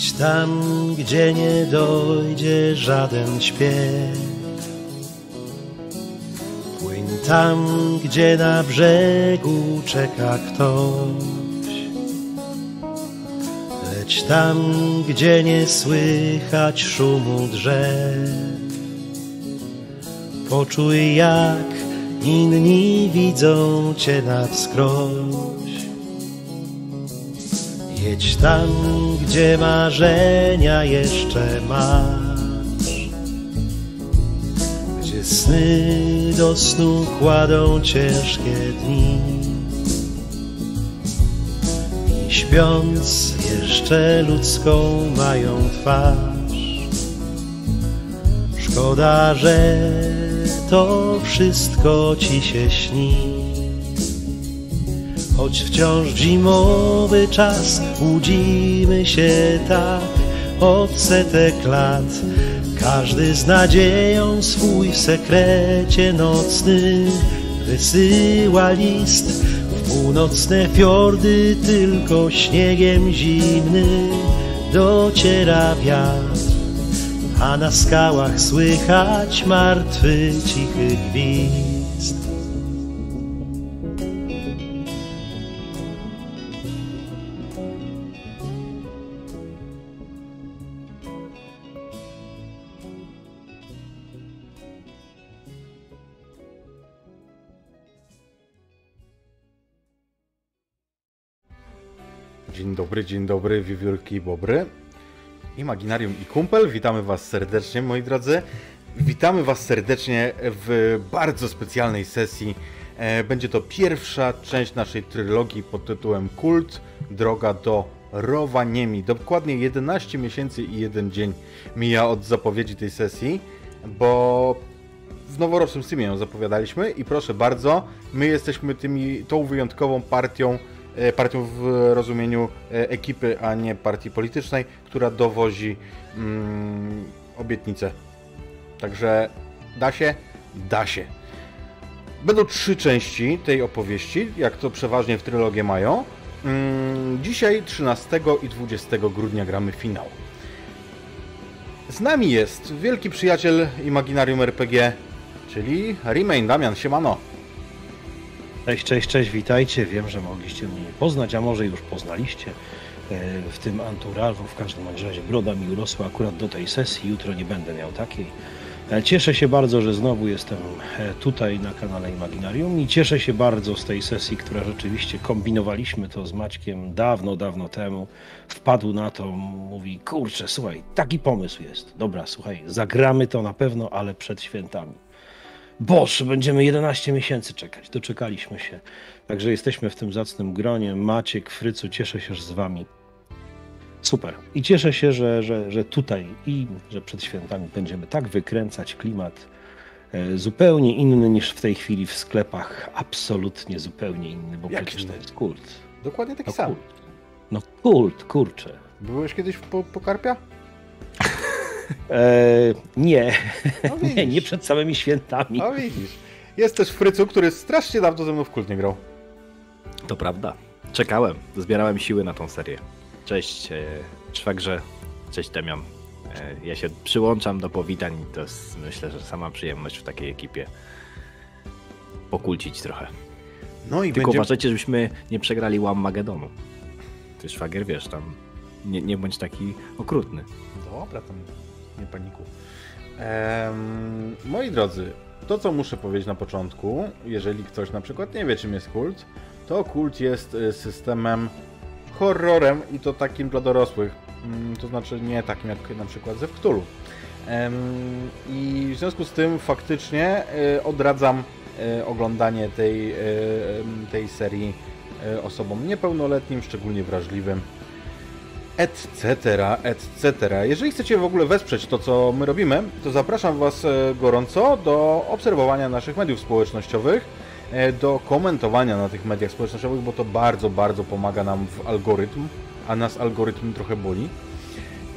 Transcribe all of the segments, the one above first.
Idź tam, gdzie nie dojdzie żaden śpiew. Płyń tam, gdzie na brzegu czeka ktoś. Leć tam, gdzie nie słychać szumu drzew. Poczuj, jak inni widzą cię na wskroś. Jedź tam, gdzie marzenia jeszcze masz, gdzie sny do snu kładą ciężkie dni. I śpiąc jeszcze ludzką mają twarz. Szkoda, że to wszystko ci się śni. Choć wciąż zimowy czas, łudzimy się tak od setek lat. Każdy z nadzieją swój w sekrecie nocny wysyła list w północne fiordy, tylko śniegiem zimny dociera wiatr, a na skałach słychać martwy cichy gwizd. Dzień dobry, dzień dobry, wiewiórki i bobry. Imaginarium i kumpel, witamy Was serdecznie, moi drodzy. Witamy Was serdecznie w bardzo specjalnej sesji. E, Będzie to pierwsza część naszej trylogii pod tytułem Kult Droga do Rowaniemi. Dokładnie 11 miesięcy i jeden dzień mija od zapowiedzi tej sesji, bo w noworocznym Steamie ją zapowiadaliśmy i proszę bardzo, my jesteśmy tymi, tą wyjątkową partią, partią w rozumieniu e, ekipy, a nie partii politycznej, która dowozi mm, obietnicę. Także da się? Da się. Będą trzy części tej opowieści, jak to przeważnie w trylogię mają. Mm, Dzisiaj 13 i 20 grudnia gramy finał. Z nami jest wielki przyjaciel Imaginarium RPG, czyli Remain Damian, siemano. Cześć, cześć, cześć, witajcie. Wiem, że mogliście mnie nie poznać, a może już poznaliście e, w tym anturażu. W każdym razie broda mi urosła akurat do tej sesji. Jutro nie będę miał takiej. E, Cieszę się bardzo, że znowu jestem e, tutaj na kanale Imaginarium i cieszę się bardzo z tej sesji, która rzeczywiście kombinowaliśmy to z Maćkiem dawno, dawno temu. Wpadł na to, mówi, kurczę, słuchaj, taki pomysł jest. Dobra, słuchaj, zagramy to na pewno, ale przed świętami. Boż, będziemy 11 miesięcy czekać. Doczekaliśmy się. Także jesteśmy w tym zacnym gronie. Maciek, Frycu, cieszę się że z wami. Super. I cieszę się, że, że, że tutaj i że przed świętami będziemy tak wykręcać klimat e, zupełnie inny niż w tej chwili w sklepach. Absolutnie zupełnie inny, bo Jak przecież to inny? jest kult. Dokładnie taki No sam. kult. No kult, kurczę. Byłeś kiedyś po, po karpia? E, nie, No nie, nie przed samymi świętami. No widzisz. Jest też Frycu, który strasznie dawno ze mną w kult nie grał. To prawda. Czekałem, zbierałem siły na tą serię. Cześć, e, szwagrze. Cześć, Demian. E, ja się przyłączam do powitań i to jest, myślę, że sama przyjemność w takiej ekipie pokulcić trochę. No i Tylko będziemy... uważajcie, żebyśmy nie przegrali Łammagedonu. Ty, szwagier, wiesz, tam nie, nie bądź taki okrutny. Dobra, tam nie paniku. Em, moi drodzy, to co muszę powiedzieć na początku, jeżeli ktoś na przykład nie wie czym jest kult, to kult jest y, systemem horrorem i to takim dla dorosłych. Mm, To znaczy nie takim jak na przykład ze. Em, I w związku z tym faktycznie y, odradzam y, oglądanie tej, tej serii osobom niepełnoletnim, szczególnie wrażliwym etc., etc. Jeżeli chcecie w ogóle wesprzeć to, co my robimy, to zapraszam Was e, gorąco do obserwowania naszych mediów społecznościowych, e, do komentowania na tych mediach społecznościowych, bo to bardzo, bardzo pomaga nam w algorytm, a nas algorytm trochę boli.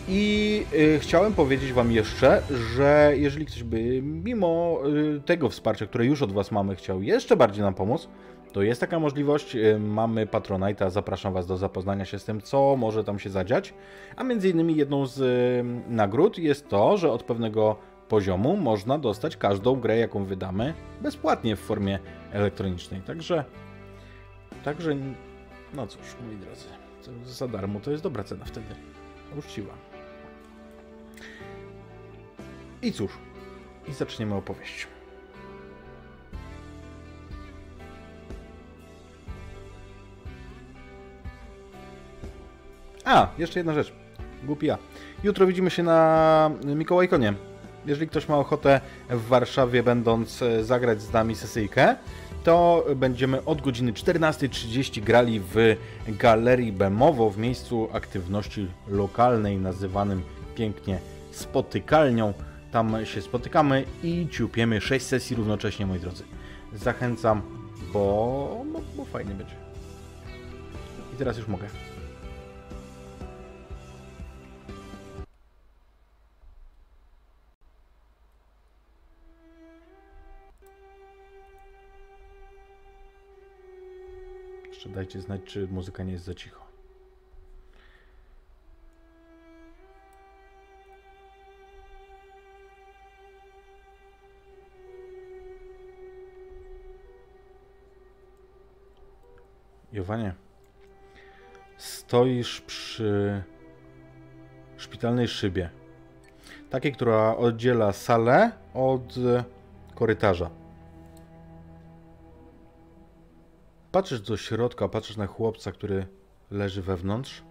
I y, chciałem powiedzieć Wam jeszcze, że jeżeli ktoś by mimo tego wsparcia, które już od Was mamy, chciał jeszcze bardziej nam pomóc, to jest taka możliwość. Y, mamy Patronite'a, zapraszam Was do zapoznania się z tym, co może tam się zadziać. A między innymi jedną z nagród jest to, że od pewnego poziomu można dostać każdą grę, jaką wydamy, bezpłatnie w formie elektronicznej. Także, także no cóż, moi drodzy, za darmo to jest dobra cena wtedy. Uczciwa. I cóż, i zaczniemy opowieść. A, jeszcze jedna rzecz. Głupia. Jutro widzimy się na Mikołajkonie. Jeżeli ktoś ma ochotę w Warszawie, będąc e, zagrać z nami sesyjkę, to będziemy od godziny 14.30 grali w Galerii Bemowo w miejscu aktywności lokalnej nazywanym pięknie spotykalnią. Tam się spotykamy i ciupiemy 6 sesji równocześnie, moi drodzy. Zachęcam, bo, bo, bo fajnie będzie. I teraz już mogę. Jeszcze dajcie znać, czy muzyka nie jest za cicho. Jowanie, stoisz przy szpitalnej szybie. Takiej, która oddziela salę od korytarza. Patrzysz do środka, patrzysz na chłopca, który leży wewnątrz,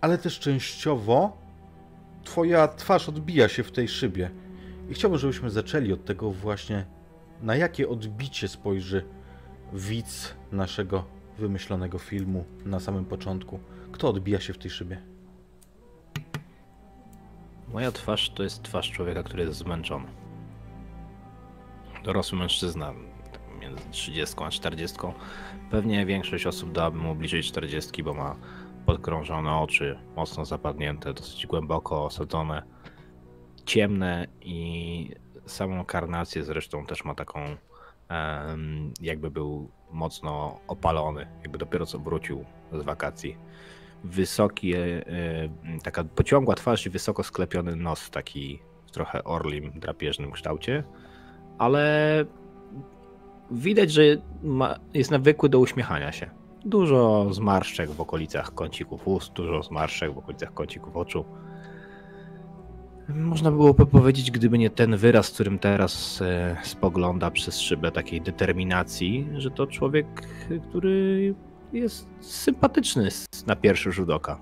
ale też częściowo twoja twarz odbija się w tej szybie. I chciałbym, żebyśmy zaczęli od tego właśnie, na jakie odbicie spojrzy widz naszego wymyślonego filmu na samym początku. Kto odbija się w tej szybie? Moja twarz to jest twarz człowieka, który jest zmęczony. Dorosły mężczyzna, między 30 a 40. Pewnie większość osób dałaby mu bliżej 40, bo ma podkrążone oczy, mocno zapadnięte, dosyć głęboko osadzone, ciemne i samą karnację zresztą też ma taką, jakby był mocno opalony, jakby dopiero co wrócił z wakacji. Wysoki, e, e, taka pociągła twarz i wysoko sklepiony nos, taki trochę orlim, drapieżnym kształcie, ale widać, że ma, jest nawykły do uśmiechania się. Dużo zmarszczek w okolicach kącików ust, dużo zmarszczek w okolicach kącików oczu. Można byłoby powiedzieć, gdyby nie ten wyraz, którym teraz e, spogląda przez szybę takiej determinacji, że to człowiek, który jest sympatyczny na pierwszy rzut oka.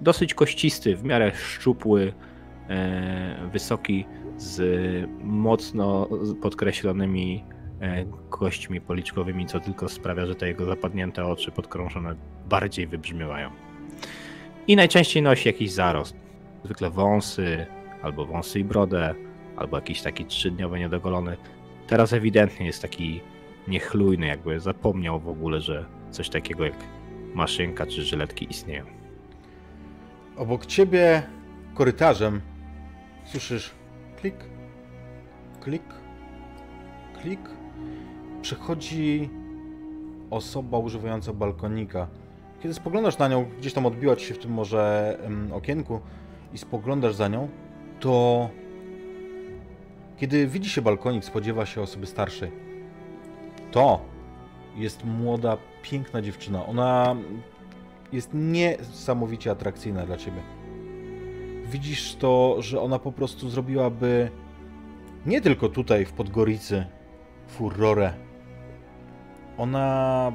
Dosyć kościsty, w miarę szczupły, e, wysoki, z mocno podkreślonymi kośćmi policzkowymi, co tylko sprawia, że te jego zapadnięte oczy podkrążone bardziej wybrzmiewają. I najczęściej nosi jakiś zarost. Zwykle wąsy, albo wąsy i brodę, albo jakiś taki trzydniowy niedogolony. Teraz ewidentnie jest taki niechlujny, jakby zapomniał w ogóle, że coś takiego jak maszynka czy żyletki istnieją. Obok ciebie korytarzem słyszysz klik, klik, klik, przechodzi osoba używająca balkonika. Kiedy spoglądasz na nią, gdzieś tam odbiła ci się w tym może okienku i spoglądasz za nią, to kiedy widzi się balkonik, spodziewa się osoby starszej. To jest młoda, piękna dziewczyna. Ona jest niesamowicie atrakcyjna dla ciebie. Widzisz to, że ona po prostu zrobiłaby nie tylko tutaj w Podgoricy furorę ona...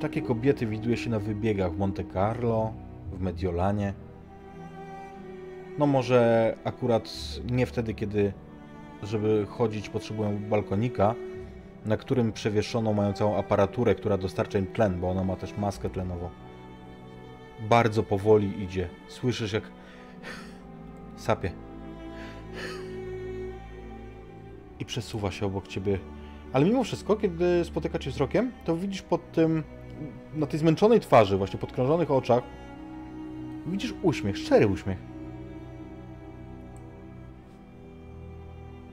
Takie kobiety widuje się na wybiegach w Monte Carlo, w Mediolanie. No może akurat nie wtedy, kiedy żeby chodzić potrzebują balkonika, na którym przewieszono mają całą aparaturę, która dostarcza im tlen, bo ona ma też maskę tlenową. Bardzo powoli idzie. Słyszysz jak sapie. I przesuwa się obok ciebie ale mimo wszystko, kiedy spotyka cię wzrokiem, to widzisz pod tym, na tej zmęczonej twarzy, właśnie podkrążonych oczach, widzisz uśmiech, szczery uśmiech.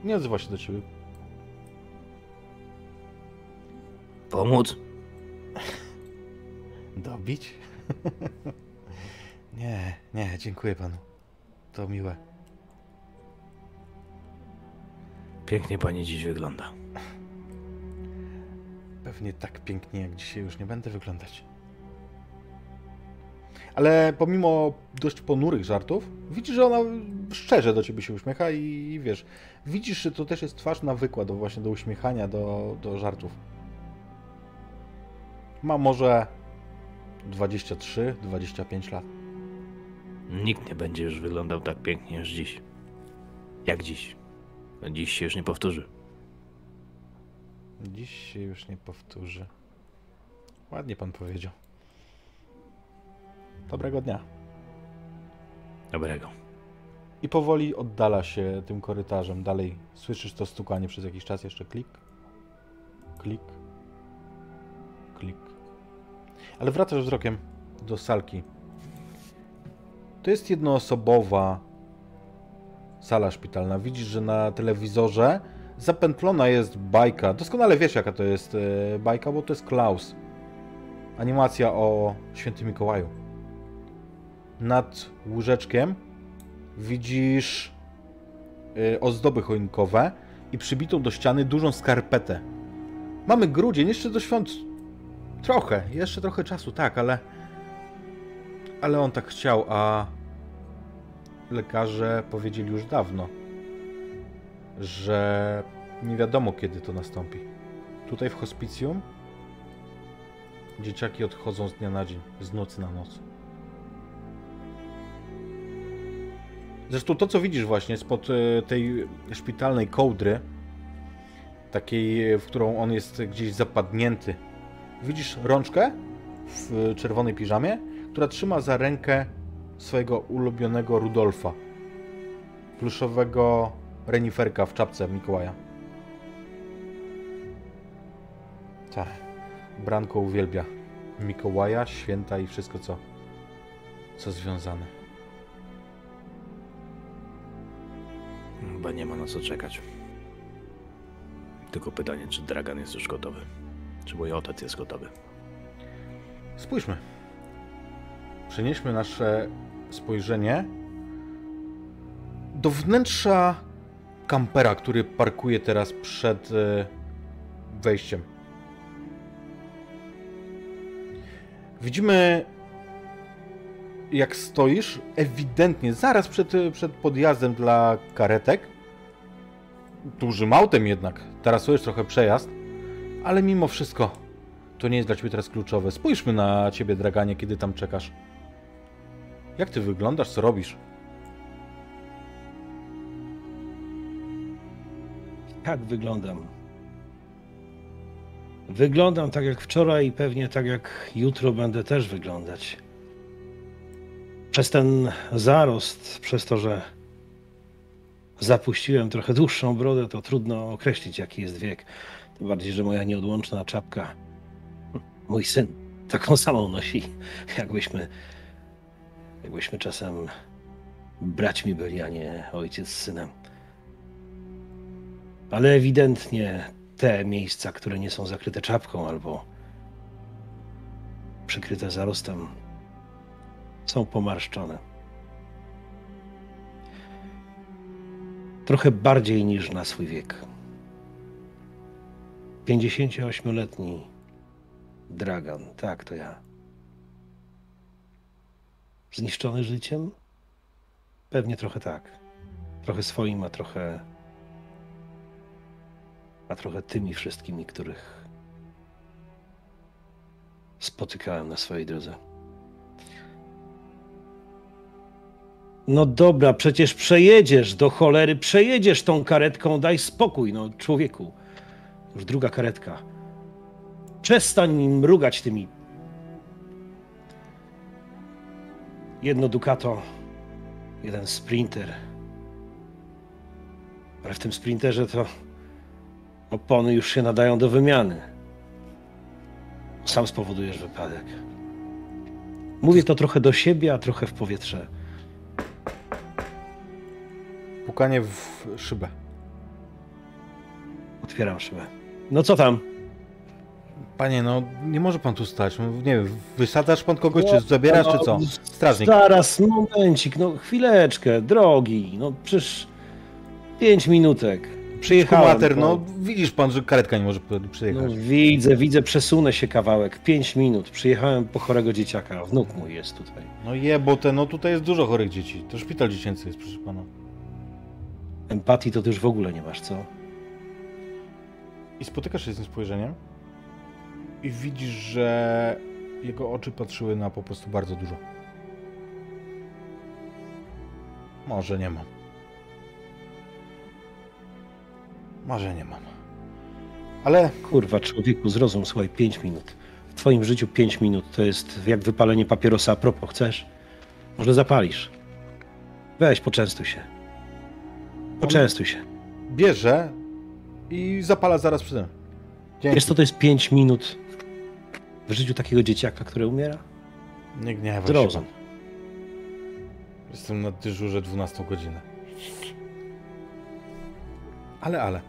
Nie odzywa się do ciebie. Pomóc? Dobić? nie, nie, dziękuję panu. To miłe. Pięknie pani dziś wygląda. Pewnie tak pięknie jak dzisiaj już nie będę wyglądać. Ale pomimo dość ponurych żartów, widzisz, że ona szczerze do ciebie się uśmiecha i, wiesz, widzisz, że to też jest twarz nawykła do właśnie do uśmiechania, do, do żartów. Ma może 23-25 lat. Nikt nie będzie już wyglądał tak pięknie jak dziś. Jak dziś. Dziś się już nie powtórzy. Dziś się już nie powtórzy. Ładnie pan powiedział. Dobrego dnia. Dobrego. I powoli oddala się tym korytarzem. Dalej słyszysz to stukanie przez jakiś czas. Jeszcze klik. Klik. Klik. Ale wracasz wzrokiem do salki. To jest jednoosobowa sala szpitalna. Widzisz, że na telewizorze zapętlona jest bajka. Doskonale wiesz, jaka to jest e, bajka, bo to jest Klaus. Animacja o świętym Mikołaju. Nad łóżeczkiem widzisz e, ozdoby choinkowe i przybitą do ściany dużą skarpetę. Mamy grudzień, jeszcze do świąt trochę, jeszcze trochę czasu, tak, ale ale on tak chciał, a lekarze powiedzieli już dawno, że nie wiadomo kiedy to nastąpi. Tutaj w hospicjum dzieciaki odchodzą z dnia na dzień, z nocy na noc. Zresztą to, co widzisz właśnie spod e, tej szpitalnej kołdry, takiej, w którą on jest gdzieś zapadnięty, widzisz rączkę w czerwonej piżamie, która trzyma za rękę swojego ulubionego Rudolfa, pluszowego reniferka w czapce Mikołaja. Tak, Branko uwielbia Mikołaja, święta i wszystko, co, co związane. Chyba nie ma na co czekać. Tylko pytanie, czy Dragan jest już gotowy. Czy mój ojciec jest gotowy. Spójrzmy. Przenieśmy nasze spojrzenie do wnętrza kampera, który parkuje teraz przed e, wejściem. Widzimy, jak stoisz, ewidentnie zaraz przed, przed podjazdem dla karetek. Dużym autem jednak. Teraz jest trochę przejazd, ale mimo wszystko to nie jest dla ciebie teraz kluczowe. Spójrzmy na ciebie, Draganie, kiedy tam czekasz. Jak ty wyglądasz, co robisz? Jak wyglądam? Wyglądam tak jak wczoraj i pewnie tak jak jutro będę też wyglądać. Przez ten zarost, przez to, że zapuściłem trochę dłuższą brodę, to trudno określić, jaki jest wiek. Tym bardziej, że moja nieodłączna czapka, mój syn, taką samą nosi, jakbyśmy, jakbyśmy czasem braćmi byli, a nie ojciec z synem. Ale ewidentnie te miejsca, które nie są zakryte czapką albo przykryte zarostem, są pomarszczone. Trochę bardziej niż na swój wiek. 58-letni Dragan, tak to ja. Zniszczony życiem? Pewnie trochę tak. Trochę swoim, a trochę a trochę tymi wszystkimi, których spotykałem na swojej drodze. No dobra, przecież przejedziesz do cholery, przejedziesz tą karetką, daj spokój, no człowieku. Już druga karetka. Przestań mrugać tymi. Jedno Ducato, jeden Sprinter. Ale w tym Sprinterze to Opony już się nadają do wymiany. Sam spowodujesz wypadek. Mówię to trochę do siebie, a trochę w powietrze. Pukanie w szybę. Otwieram szybę. No co tam? Panie, no nie może pan tu stać. No, nie wiem, wysadzasz pan kogoś, No, czy zabierasz, no, czy co? Strażnik. Zaraz, momencik, no chwileczkę, drogi, no przecież pięć minutek. Po- no widzisz pan, że karetka nie może p- no przyjechać. widzę, widzę, przesunę się kawałek, pięć minut. Przyjechałem po chorego dzieciaka, wnuk mój jest tutaj. No je, bo te, no tutaj jest dużo chorych dzieci. To szpital dziecięcy jest, proszę pana. Empatii to ty już w ogóle nie masz, co? I spotykasz się z tym spojrzeniem i widzisz, że jego oczy patrzyły na po prostu bardzo dużo. Może nie mam. Może nie mam. Ale Kurwa, człowieku, zrozum, słuchaj, pięć minut. W twoim życiu pięć minut to jest jak wypalenie papierosa a propos. Chcesz? Może zapalisz? Weź, poczęstuj się. Poczęstuj się. bierze i zapala zaraz przy tym. Dzięki. Wiesz co to jest pięć minut w życiu takiego dzieciaka, które umiera? Nie gniewaj. Zrozum. Jestem na dyżurze 12 godzinę. Ale, ale.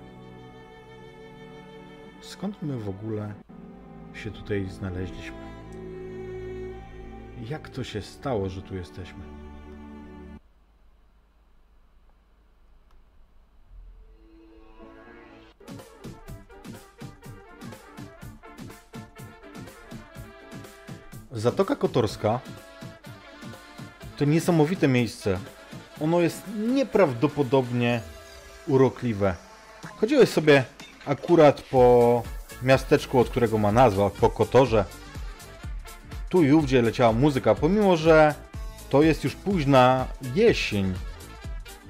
Skąd my w ogóle się tutaj znaleźliśmy? Jak to się stało, że tu jesteśmy? Zatoka Kotorska to niesamowite miejsce. Ono jest nieprawdopodobnie urokliwe. Chodziłeś sobie akurat po miasteczku, od którego ma nazwa, po Kotorze. Tu i ówdzie leciała muzyka, pomimo że to jest już późna jesień.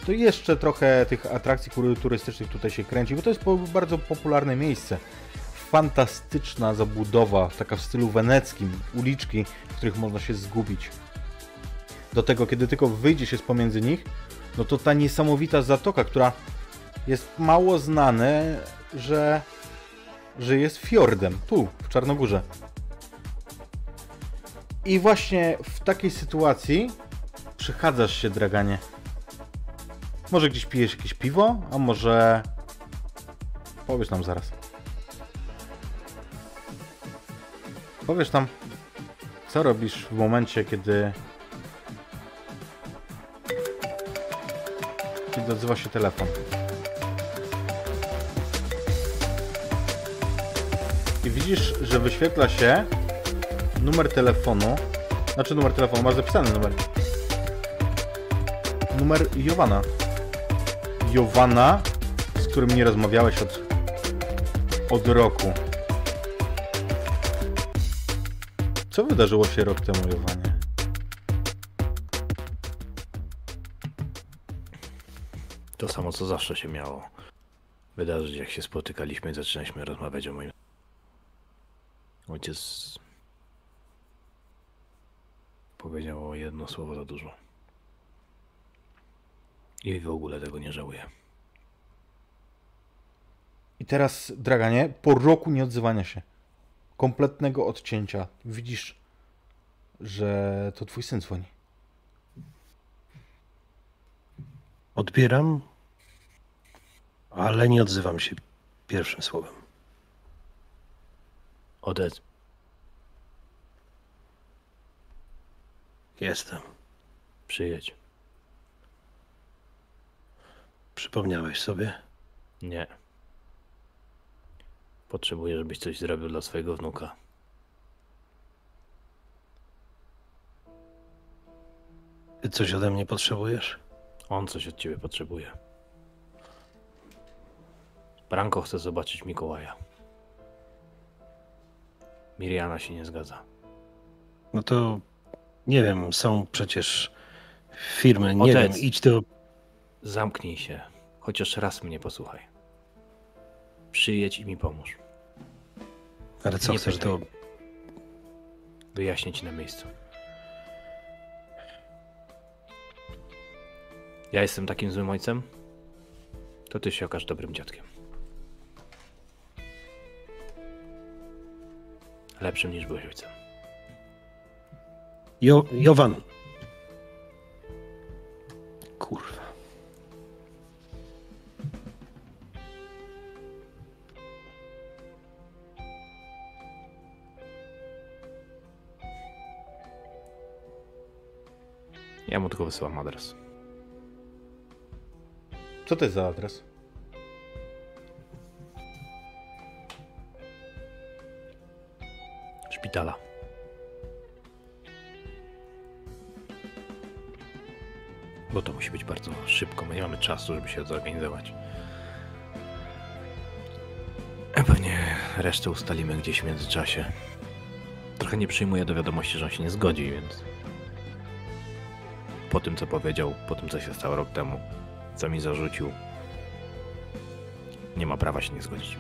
To jeszcze trochę tych atrakcji turystycznych tutaj się kręci, bo to jest bardzo popularne miejsce. Fantastyczna zabudowa, taka w stylu weneckim, uliczki, w których można się zgubić do tego, kiedy tylko wyjdzie się z pomiędzy nich, no to ta niesamowita zatoka, która jest mało znane, że, że jest fiordem, tu, w Czarnogórze. I właśnie w takiej sytuacji przechadzasz się, Draganie. Może gdzieś pijesz jakieś piwo, a może... Powiesz nam zaraz. Powiesz nam, co robisz w momencie, kiedy kiedy odzywa się telefon. I widzisz, że wyświetla się numer telefonu. Znaczy numer telefonu, masz zapisany numer. Numer Jowana. Jowana, z którym nie rozmawiałeś od, od roku. Co wydarzyło się rok temu, Jowanie? To samo, co zawsze się miało wydarzyć, jak się spotykaliśmy i zaczynaliśmy rozmawiać o moim... Ojciec powiedział o jedno słowo za dużo. I w ogóle tego nie żałuję. I teraz, Draganie, po roku nieodzywania się, kompletnego odcięcia, widzisz, że to twój syn dzwoni. Odbieram, ale nie odzywam się pierwszym słowem. Odez... Jestem. Przyjedź. Przypomniałeś sobie? Nie. Potrzebuję, żebyś coś zrobił dla swojego wnuka. Ty coś ode mnie potrzebujesz? On coś od ciebie potrzebuje. Branko chce zobaczyć Mikołaja. Miriana się nie zgadza. No to nie wiem, są przecież firmy, nie Ojciec. wiem, idź do. Zamknij się. Chociaż raz mnie posłuchaj. Przyjedź i mi pomóż. Ale co Nie chcesz do. Wyjaśnię ci na miejscu. Ja jestem takim złym ojcem? To ty się okaż dobrym dziadkiem. lepszym niż byłeś ojcem. Jo Jowan. Kurwa. Ja mu tylko wysyłam adres. Co to jest za adres? Szpitala. Bo to musi być bardzo szybko. My nie mamy czasu, żeby się zorganizować. Pewnie resztę ustalimy gdzieś w międzyczasie. Trochę nie przyjmuję do wiadomości, że on się nie zgodzi, więc. Po tym, co powiedział, po tym, co się stało rok temu, co mi zarzucił, nie ma prawa się nie zgodzić.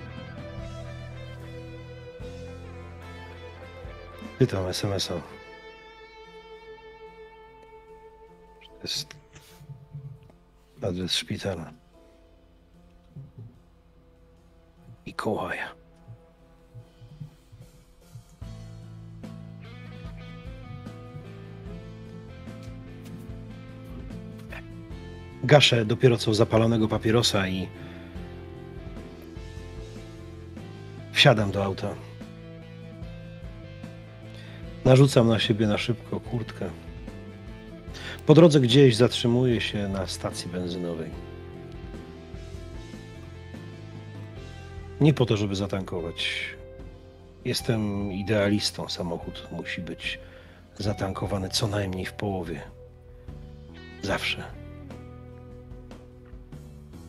Pytam SMS-a. To jest adres szpitala. Mikołaja. Gaszę dopiero co zapalonego papierosa i wsiadam do auta. Narzucam na siebie na szybko kurtkę. Po drodze gdzieś zatrzymuję się na stacji benzynowej. Nie po to, żeby zatankować. Jestem idealistą. Samochód musi być zatankowany co najmniej w połowie. Zawsze.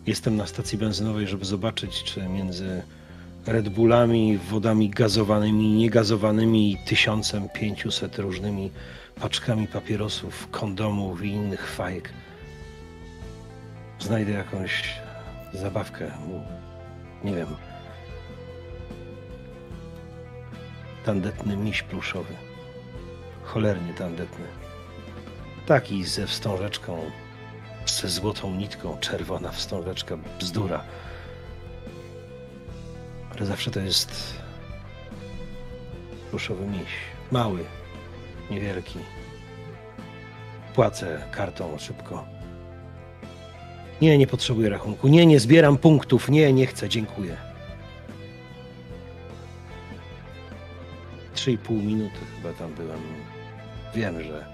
Jestem na stacji benzynowej, żeby zobaczyć, czy między Red Bullami, wodami gazowanymi niegazowanymi i 1500 różnymi paczkami papierosów, kondomów i innych fajek znajdę jakąś zabawkę. Nie wiem. Tandetny miś pluszowy. Cholernie tandetny. Taki ze wstążeczką, ze złotą nitką, czerwona wstążeczka, bzdura. Ale zawsze to jest pluszowy miś. Mały, niewielki. Płacę kartą szybko. Nie, nie potrzebuję rachunku. Nie, nie zbieram punktów. Nie, nie chcę, dziękuję. Trzy i pół minuty chyba tam byłem. Wiem, że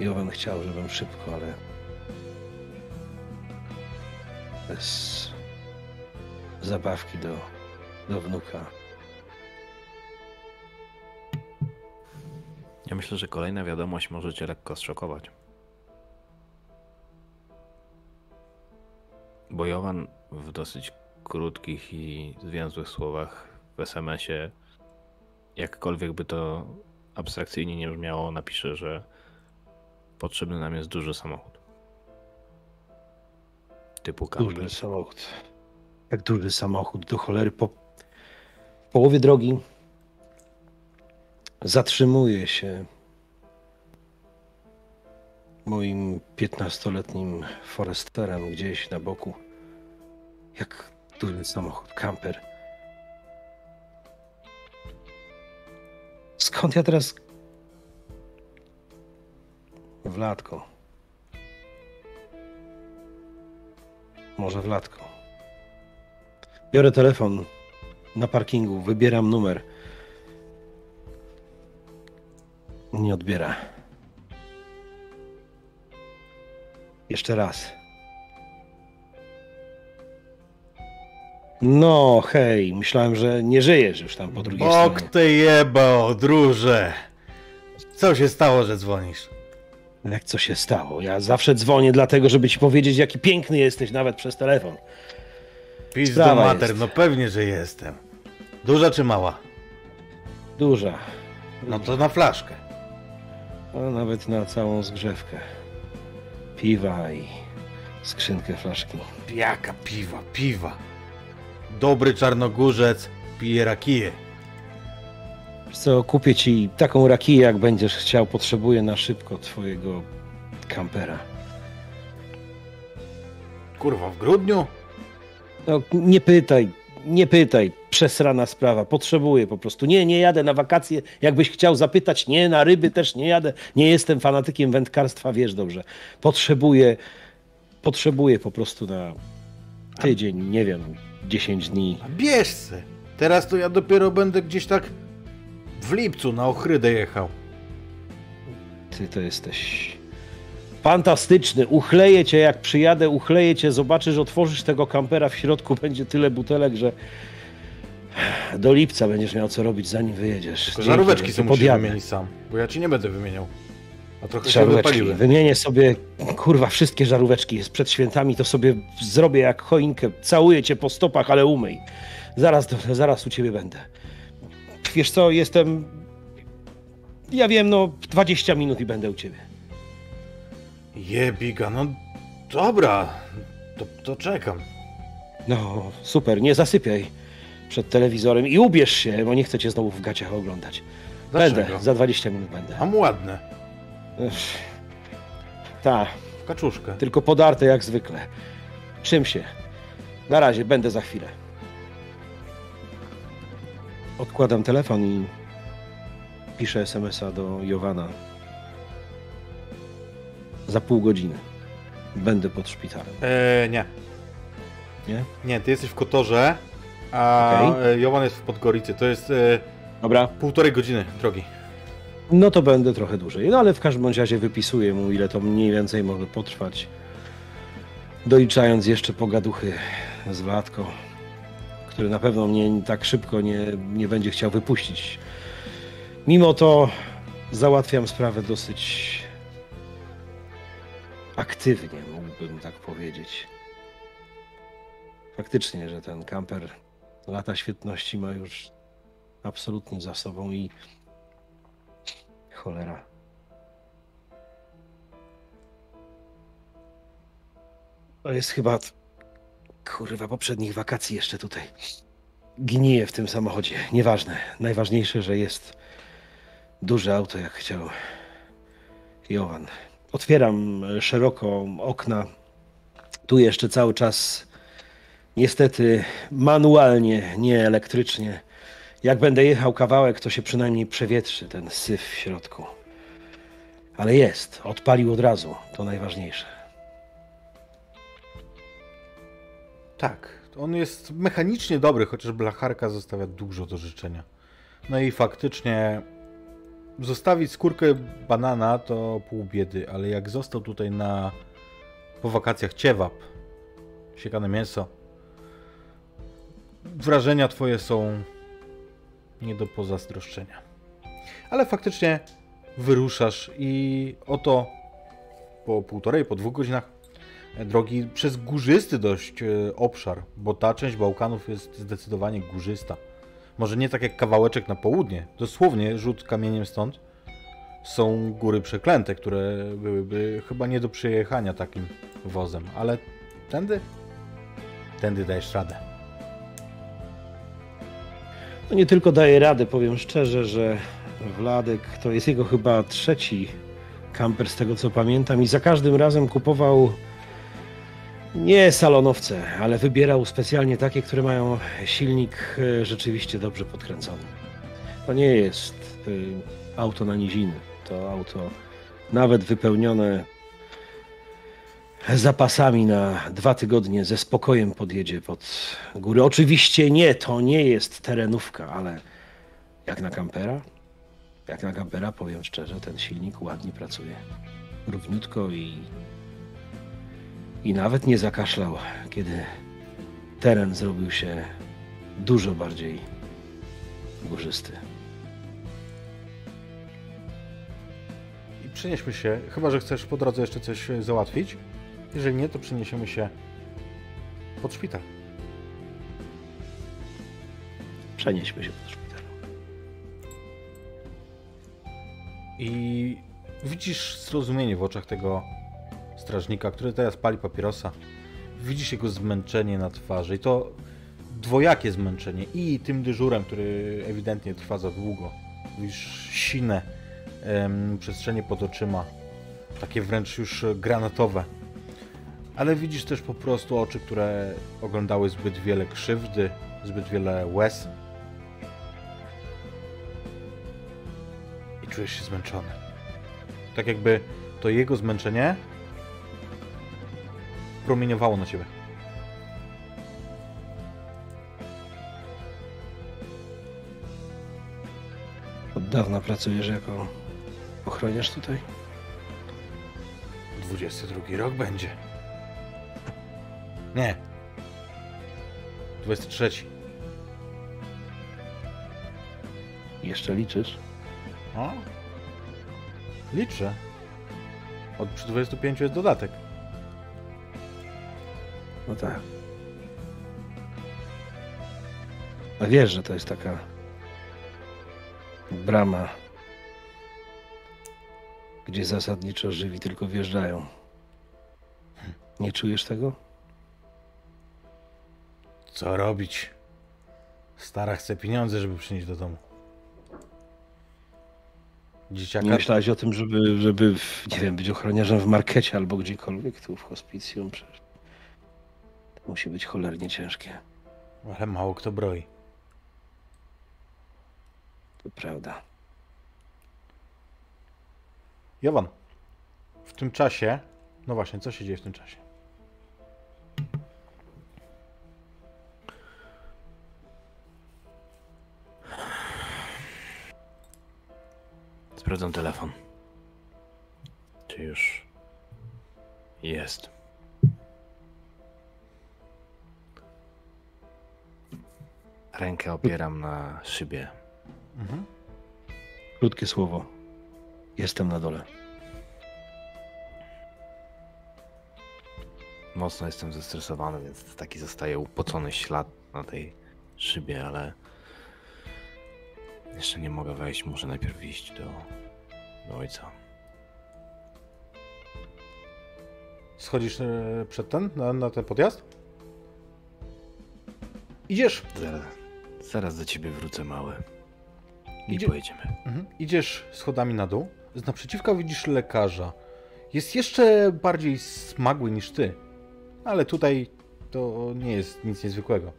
Jowen chciał, żebym szybko, ale bez zabawki do, do wnuka. Ja myślę, że kolejna wiadomość może cię lekko zszokować. Bo Jowan w dosyć krótkich i zwięzłych słowach w SMS-ie, jakkolwiek by to abstrakcyjnie nie brzmiało, napisze, że potrzebny nam jest duży samochód. Typu camper. Duży samochód. Jak duży samochód do cholery. Po połowie drogi zatrzymuje się moim 15-letnim Foresterem gdzieś na boku. Jak duży samochód, kamper. Skąd ja teraz... W latko. Może w latko. Biorę telefon na parkingu, wybieram numer. Nie odbiera. Jeszcze raz. No, hej, myślałem, że nie żyjesz już tam po drugiej Bok stronie. ty jebał, druże. Co się stało, że dzwonisz? Jak co się stało? Ja zawsze dzwonię dlatego, żeby ci powiedzieć, jaki piękny jesteś nawet przez telefon. Pizdo mater, jest. no pewnie, że jestem. Duża czy mała? Duża. No to na flaszkę. A nawet na całą zgrzewkę. Piwa i skrzynkę flaszki. Jaka piwa, piwa. Dobry czarnogórzec pije. Wiesz Co, kupię ci taką rakiję, jak będziesz chciał. Potrzebuję na szybko twojego kampera. Kurwa, w grudniu? No, nie pytaj, nie pytaj. Przesrana sprawa. Potrzebuję po prostu. Nie, nie jadę na wakacje. Jakbyś chciał zapytać, nie, na ryby też nie jadę. Nie jestem fanatykiem wędkarstwa, wiesz dobrze. Potrzebuję, potrzebuję po prostu na tydzień, nie wiem, 10 dni. Bierz se. Teraz to ja dopiero będę gdzieś tak w lipcu na Ochrydę jechał. Ty to jesteś Fantastyczny. Uchleję cię, jak przyjadę, uchleję cię, zobaczysz, otworzysz tego kampera w środku, będzie tyle butelek, że do lipca będziesz miał co robić, zanim wyjedziesz. Tylko Dzięki, żaróweczki sobie musisz wymienić sam, bo ja ci nie będę wymieniał. A trochę się Żaróweczki. wypaliły. Wymienię sobie, kurwa, wszystkie żaróweczki. Przed świętami, to sobie zrobię jak choinkę. Całuję cię po stopach, ale umyj. Zaraz, zaraz u ciebie będę. Wiesz co, jestem... Ja wiem, no 20 minut i będę u ciebie. Jebiga, no dobra, to, to czekam. No, super, nie zasypiaj przed telewizorem i ubierz się, bo nie chcę cię znowu w gaciach oglądać. Dlaczego? Będę, za 20 minut będę. Mam ładne, Tak, w kaczuszkę. tylko podarte jak zwykle. Czym się? Na razie, będę za chwilę. Odkładam telefon i piszę SMS-a do Jowana. Za pół godziny. Będę pod szpitalem. Eee, nie. Nie? Nie, ty jesteś w Kotorze, a Okej. e, Jowan jest w Podgoricy. To jest e, Dobra. półtorej godziny drogi. No to będę trochę dłużej. No ale w każdym razie wypisuję mu, ile to mniej więcej może potrwać. Doliczając jeszcze pogaduchy z Władką, który na pewno mnie tak szybko nie, nie będzie chciał wypuścić. Mimo to załatwiam sprawę dosyć aktywnie, mógłbym tak powiedzieć. Faktycznie, że ten kamper lata świetności ma już absolutnie za sobą i Cholera. To jest chyba. Kurwa, poprzednich wakacji jeszcze tutaj. Gnije w tym samochodzie. Nieważne. Najważniejsze, że jest duże auto, jak chciał Jowan. Otwieram szeroko okna. Tu jeszcze cały czas, niestety, manualnie, nie elektrycznie. Jak będę jechał kawałek, to się przynajmniej przewietrzy ten syf w środku. Ale jest, odpalił od razu, to najważniejsze. Tak, on jest mechanicznie dobry, chociaż blacharka zostawia dużo do życzenia. No i faktycznie zostawić skórkę banana to pół biedy, ale jak został tutaj na po wakacjach ciewap, siekane mięso, wrażenia twoje są nie do pozazdroszczenia. Ale faktycznie wyruszasz i oto po półtorej, po dwóch godzinach drogi przez górzysty dość e, obszar, bo ta część Bałkanów jest zdecydowanie górzysta. Może nie tak jak kawałeczek na południe, dosłownie rzut kamieniem stąd są góry przeklęte, które byłyby chyba nie do przejechania takim wozem, ale tędy, tędy dajesz radę. No nie tylko daje radę, powiem szczerze, że Wladek to jest jego chyba trzeci kamper z tego co pamiętam i za każdym razem kupował nie salonowce, ale wybierał specjalnie takie, które mają silnik e, rzeczywiście dobrze podkręcony. To nie jest y, auto na niziny, to auto nawet wypełnione zapasami na dwa tygodnie ze spokojem podjedzie pod górę. Oczywiście nie, to nie jest terenówka, ale jak na kampera, jak na kampera powiem szczerze, ten silnik ładnie pracuje. Równiutko i, i nawet nie zakaszlał, kiedy teren zrobił się dużo bardziej górzysty. I przenieśmy się, chyba że chcesz po drodze jeszcze coś e, załatwić. Jeżeli nie, to przeniesiemy się pod szpital. Przenieśmy się pod szpital. I widzisz zrozumienie w oczach tego strażnika, który teraz pali papierosa. Widzisz jego zmęczenie na twarzy i to dwojakie zmęczenie i tym dyżurem, który ewidentnie trwa za długo. Widzisz sine em, przestrzenie pod oczyma, takie wręcz już granatowe. Ale widzisz też po prostu oczy, które oglądały zbyt wiele krzywdy, zbyt wiele łez. I czujesz się zmęczony. Tak jakby to jego zmęczenie promieniowało na ciebie. Od dawna pracujesz jako ochroniarz tutaj? 22 rok będzie. Nie. 23. Jeszcze liczysz? O. Liczę. Od przy 25 jest dodatek. No tak. A wiesz, że to jest taka brama, gdzie zasadniczo żywi tylko wjeżdżają. Nie czujesz tego? Co robić? Stara chce pieniądze, żeby przynieść do domu. Dzieciaka... Nie myślałeś o tym, żeby, żeby nie wiem, być ochroniarzem w markecie albo gdziekolwiek tu w hospicjum? Przecież to musi być cholernie ciężkie. Ale mało kto broi. To prawda. Jowan, w tym czasie... No właśnie, co się dzieje w tym czasie? Sprawdzam telefon. Czy już jest? Rękę opieram na szybie. Mhm. Krótkie słowo. Jestem na dole. Mocno jestem zestresowany, więc taki zostaje upocony ślad na tej szybie, ale jeszcze nie mogę wejść. Muszę najpierw iść do, do ojca. Schodzisz e, przed ten, na, na ten podjazd? Idziesz. Zaraz, zaraz do ciebie wrócę, mały. I Idzie- pojedziemy. Mhm. Idziesz schodami na dół. Z naprzeciwka widzisz lekarza. Jest jeszcze bardziej smagły niż ty. Ale tutaj to nie jest nic niezwykłego.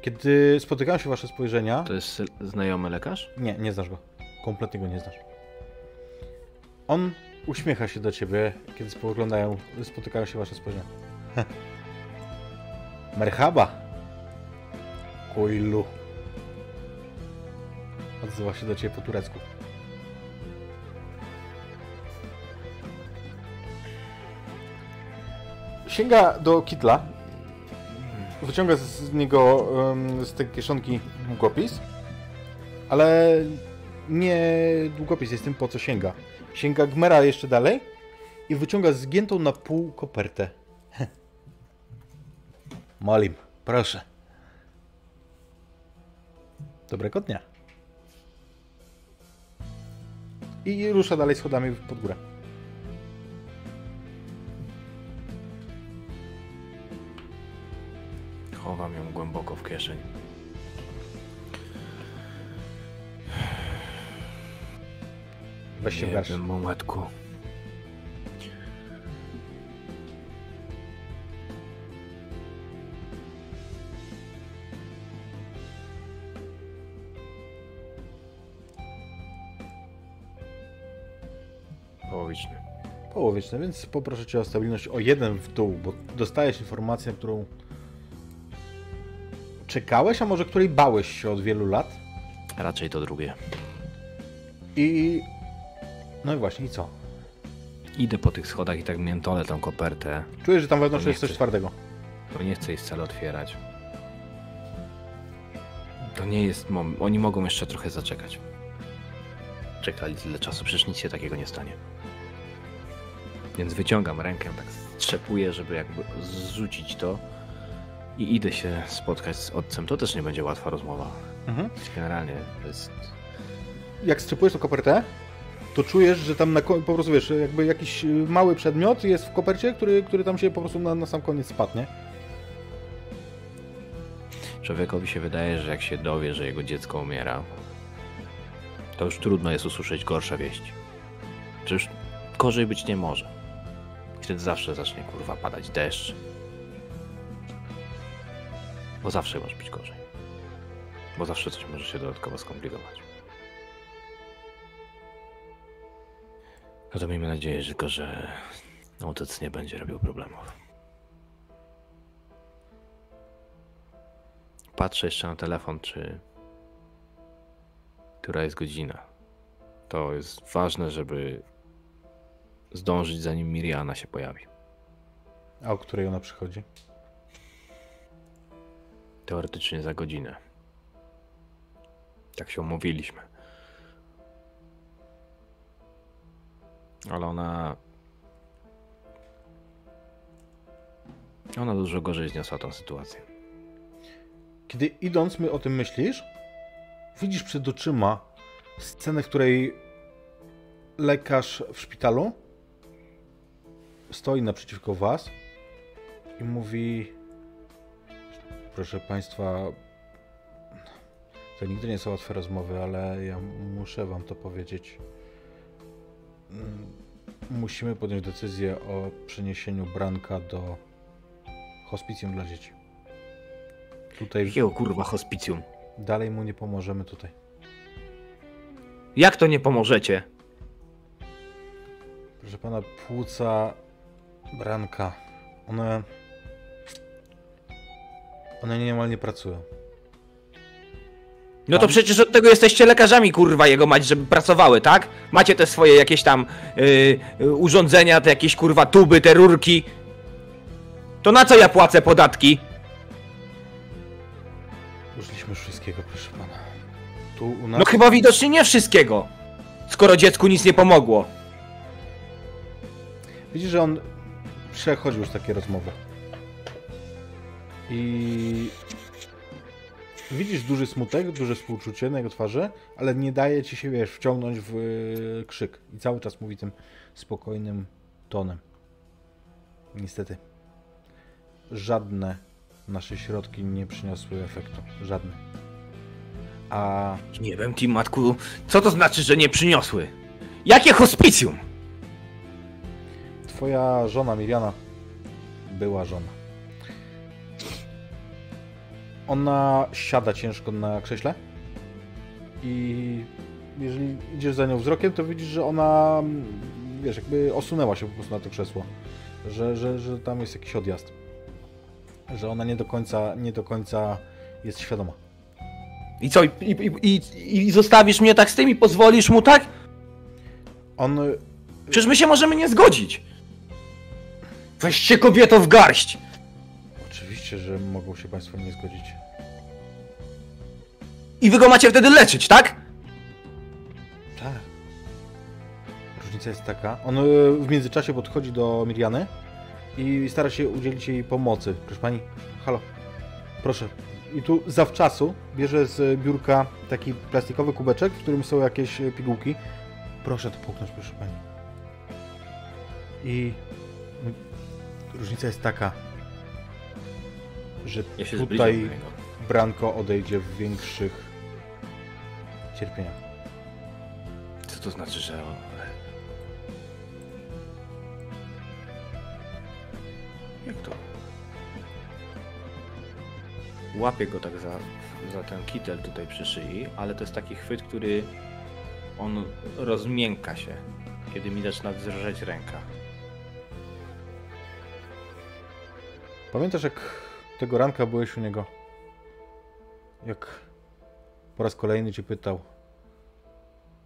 Kiedy spotykają się wasze spojrzenia... To jest znajomy lekarz? Nie, nie znasz go. Kompletnie go nie znasz. On uśmiecha się do ciebie, kiedy spoglądają, spotykają się wasze spojrzenia. Merhaba. Kujlu. Odzywa się do ciebie po turecku. Sięga do kitla. Wyciąga z niego z tej kieszonki długopis. Ale nie długopis jest tym, po co sięga. Sięga Gmera jeszcze dalej i wyciąga zgiętą na pół kopertę. Molim, proszę. Dobrego dnia. I rusza dalej schodami pod górę. Chowam ją głęboko w kieszeń. Weź się w garść. wiem, Mometku. Połowiczny. Połowiczne, więc poproszę Cię o stabilność o jeden w dół, bo dostajesz informację, którą czekałeś, a może której bałeś się od wielu lat. Raczej to drugie. I... No i właśnie, i co? Idę po tych schodach i tak miętolę tą kopertę, Czujesz, że tam wewnątrz jest coś chcę. twardego. bo nie chcę jej wcale otwierać. To nie jest moment. Oni mogą jeszcze trochę zaczekać. Czekali tyle czasu, przecież nic się takiego nie stanie. Więc wyciągam rękę, tak strzepuję, żeby jakby zrzucić to i idę się spotkać z ojcem. To też nie będzie łatwa rozmowa. Mhm. Generalnie to jest Jak strzepujesz tą kopertę, to czujesz, że tam na po prostu wiesz, jakby jakiś y, mały przedmiot jest w kopercie, który, który tam się po prostu na, na sam koniec spadnie. Człowiekowi się wydaje, że jak się dowie, że jego dziecko umiera, to już trudno jest usłyszeć gorsze wieści. Już gorzej być nie może. Wtedy zawsze zacznie kurwa padać deszcz. Bo zawsze może być gorzej. Bo zawsze coś może się dodatkowo skomplikować. No to miejmy nadzieję tylko, że ojciec nie będzie robił problemów. Patrzę jeszcze na telefon, czy. Która jest godzina. To jest ważne, żeby zdążyć zanim Miriana się pojawi. A o której ona przychodzi? Teoretycznie za godzinę. Tak się umówiliśmy. Ale ona. Ona dużo gorzej zniosła tę sytuację. Kiedy idąc my o tym myślisz, widzisz przed oczyma scenę, w której lekarz w szpitalu stoi naprzeciwko was i mówi proszę państwa to nigdy nie są łatwe rozmowy, ale ja muszę wam to powiedzieć. Mm, Musimy podjąć decyzję o przeniesieniu Branka do hospicjum dla dzieci. Tutaj Jakiego kurwa hospicjum? dalej mu nie pomożemy tutaj. Jak to nie pomożecie? Proszę pana, płuca Branka, one... One niemalnie pracują. No to przecież od tego jesteście lekarzami, kurwa, jego mać, żeby pracowały, tak? Macie te swoje jakieś tam yy, urządzenia, te jakieś kurwa tuby, te rurki. To na co ja płacę podatki? Użyliśmy wszystkiego, proszę pana. Tu u nas... No chyba widocznie nie wszystkiego. Skoro dziecku nic nie pomogło. Widzisz, że on przechodził już takie rozmowy. I widzisz duży smutek, duże współczucie na jego twarzy, ale nie daje ci się, wiesz, wciągnąć w y, krzyk. I cały czas mówi tym spokojnym tonem. Niestety. Żadne nasze środki nie przyniosły efektu. Żadne. A Nie wiem, ci matku, co to znaczy, że nie przyniosły? Jakie hospicjum? Twoja żona Miriana była żona. Ona siada ciężko na krześle i jeżeli idziesz za nią wzrokiem, to widzisz, że ona, wiesz, jakby osunęła się po prostu na to krzesło. Że, że, że tam jest jakiś odjazd. Że ona nie do końca, nie do końca jest świadoma. I co, i, i, i, i zostawisz mnie tak z tym i pozwolisz mu tak? On Przecież my się możemy nie zgodzić. Weźcie kobieto w garść. Oczywiście, że mogą się Państwo nie zgodzić. I wy go macie wtedy leczyć, tak? Tak. Różnica jest taka. On e, w międzyczasie podchodzi do Miriany i stara się udzielić jej pomocy. Proszę pani, halo, proszę. I tu zawczasu bierze z biurka taki plastikowy kubeczek, w którym są jakieś pigułki. Proszę to połknąć, proszę pani. I różnica jest taka, że Ja tutaj. Branko odejdzie w większych cierpieniach. Co to znaczy, że... Jak to? Łapię go tak za, za ten kitel tutaj przy szyi, ale to jest taki chwyt, który on rozmięka się, kiedy mi zaczyna drżeć ręka. Pamiętasz, jak tego ranka byłeś u niego? Jak po raz kolejny cię pytał: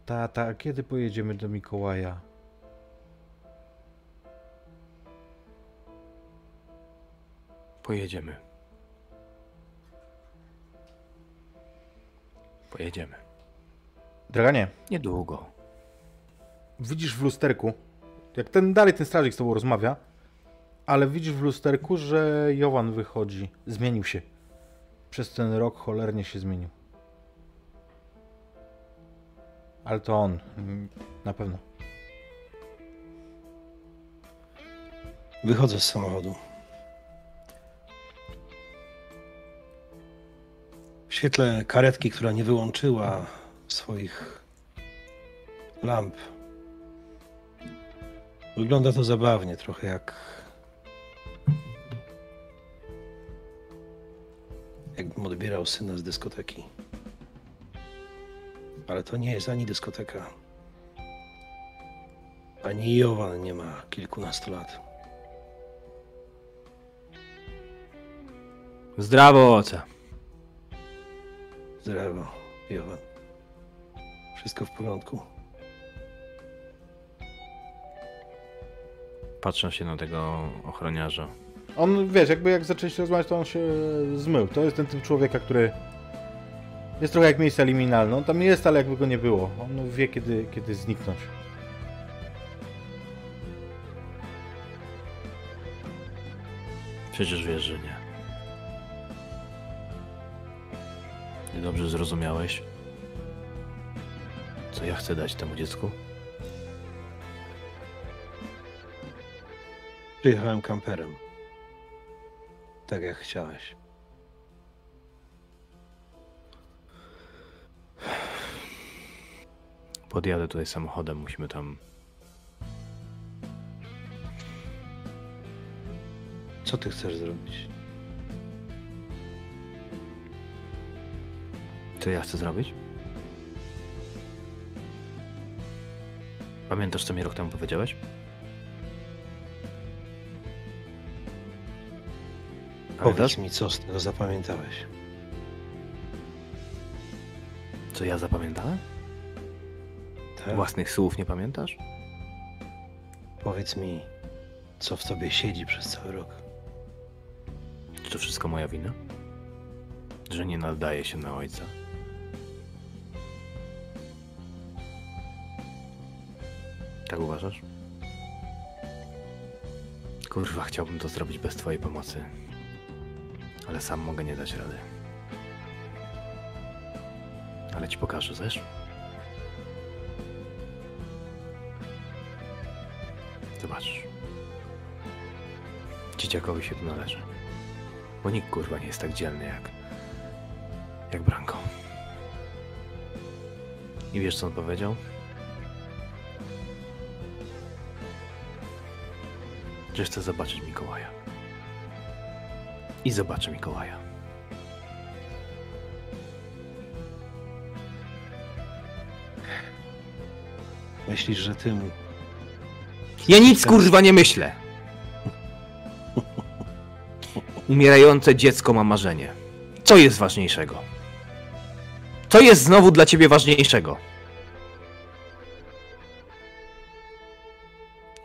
Tata, a kiedy pojedziemy do Mikołaja? Pojedziemy. Pojedziemy. Draganie, Niedługo. widzisz w lusterku, jak ten dalej ten strażnik z tobą rozmawia, ale widzisz w lusterku, że Jowan wychodzi. Zmienił się. Przez ten rok cholernie się zmienił. Ale to on. Na pewno. Wychodzę z samochodu. W świetle karetki, która nie wyłączyła swoich lamp. Wygląda to zabawnie, trochę jak. Jakbym odbierał syna z dyskoteki. Ale to nie jest ani dyskoteka. Ani Jowan nie ma kilkunastu lat. Zdrowo, oce. Zdrowo, Jowan. Wszystko w porządku. Patrzę się na tego ochroniarza. On, wiesz, jakby jak zaczęliście rozmawiać, to on się zmył. To jest ten typ człowieka, który jest trochę jak miejsce liminalne. On tam jest, ale jakby go nie było. On wie, kiedy, kiedy zniknąć. Przecież wiesz, że nie. Ty dobrze zrozumiałeś, co ja chcę dać temu dziecku? Przyjechałem kamperem. Tak jak chciałeś. Podjadę tutaj samochodem, musimy tam. Co ty chcesz zrobić? Co ja chcę zrobić? Pamiętasz, co mi rok temu powiedziałeś? Powiedz mi, co z tego zapamiętałeś? co ja zapamiętałem? Tak? Własnych słów nie pamiętasz? Powiedz mi, co w tobie siedzi przez cały rok. Czy to wszystko moja wina? Że nie nadaje się na ojca? Tak uważasz? Kurwa, chciałbym to zrobić bez twojej pomocy. Ale sam mogę nie dać rady. Ale ci pokażę, zesz? Zobaczysz. Dzieciakowi się tu należy. Bo nikt kurwa nie jest tak dzielny jak. jak Branko. I wiesz co on powiedział? Że chce zobaczyć Mikołaja. I zobaczy Mikołaja. Myślisz, że tym Ja nic kurwa nie myślę. Umierające dziecko ma marzenie. Co jest ważniejszego? Co jest znowu dla ciebie ważniejszego?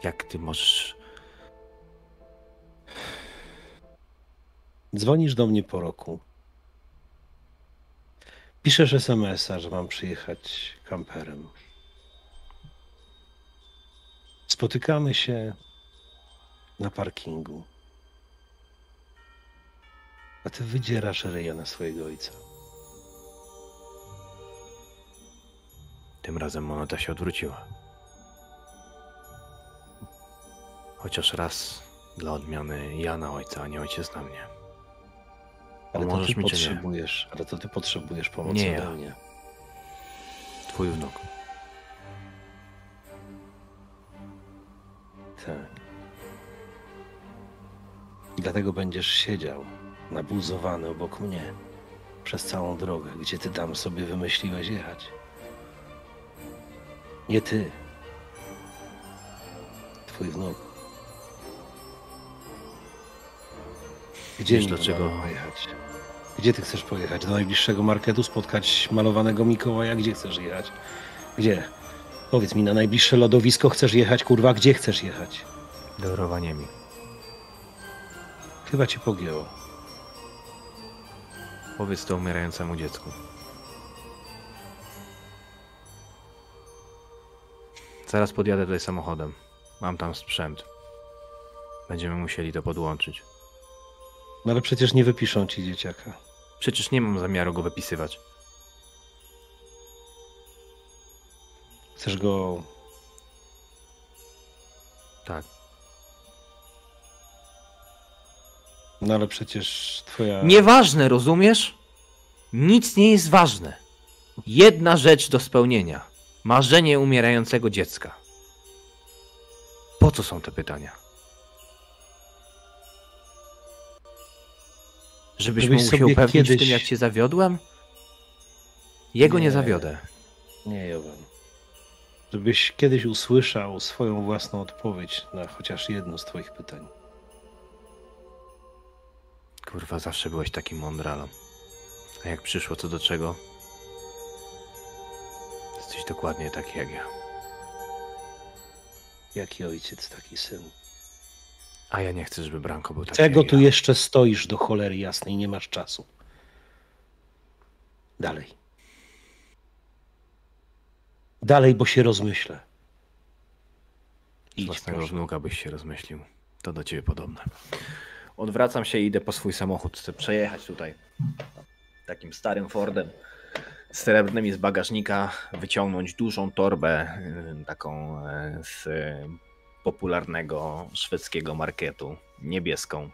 Jak ty możesz. Dzwonisz do mnie po roku. Piszesz SMS-a, że mam przyjechać kamperem. Spotykamy się na parkingu. A ty wydzierasz ryja na swojego ojca. Tym razem moneta się odwróciła. Chociaż raz dla odmiany ja na ojca, a nie ojciec na mnie. Ale to ty potrzebujesz, ale to ty potrzebujesz pomocy Nie ode mnie. Twój wnuk. Tak. I dlatego będziesz siedział nabuzowany obok mnie przez całą drogę, gdzie ty tam sobie wymyśliłeś jechać. Nie ty. Twój wnuk. Gdzie Wiesz, dlaczego- pojechać? Gdzie ty chcesz pojechać? Do najbliższego marketu spotkać malowanego Mikołaja? Gdzie chcesz jechać? Gdzie? Powiedz mi, na najbliższe lodowisko chcesz jechać, kurwa? Gdzie chcesz jechać? Do Rowaniemi. Chyba ci pogięło. Powiedz to umierającemu dziecku. Zaraz podjadę tutaj samochodem. Mam tam sprzęt. Będziemy musieli to podłączyć. No ale przecież nie wypiszą ci dzieciaka. Przecież nie mam zamiaru go wypisywać. Chcesz go. Tak. No ale przecież twoja. Nieważne, rozumiesz? Nic nie jest ważne. Jedna rzecz do spełnienia. Marzenie umierającego dziecka. Po co są te pytania? Żebyś, Żebyś mógł się upewnić w kiedyś- tym, jak cię zawiodłem? Jego nie, Nie. zawiodę. Nie, Jowan. Żebyś kiedyś usłyszał swoją własną odpowiedź na chociaż jedno z twoich pytań. Kurwa, zawsze byłeś takim mądralem. A jak przyszło co do czego? Jesteś dokładnie taki jak ja. Jaki ojciec, taki syn. A ja nie chcę, żeby Branko był taki Czego tu ja. jeszcze stoisz do cholery jasnej? Nie masz czasu. Dalej. Dalej, bo się rozmyślę. Z Idź, własnego proszę. wnuka byś się rozmyślił. To do ciebie podobne. Odwracam się i idę po swój samochód. Chcę przejechać tutaj takim starym Fordem srebrnymi z bagażnika, wyciągnąć dużą torbę, y, taką y, z popularnego szwedzkiego marketu, niebieską,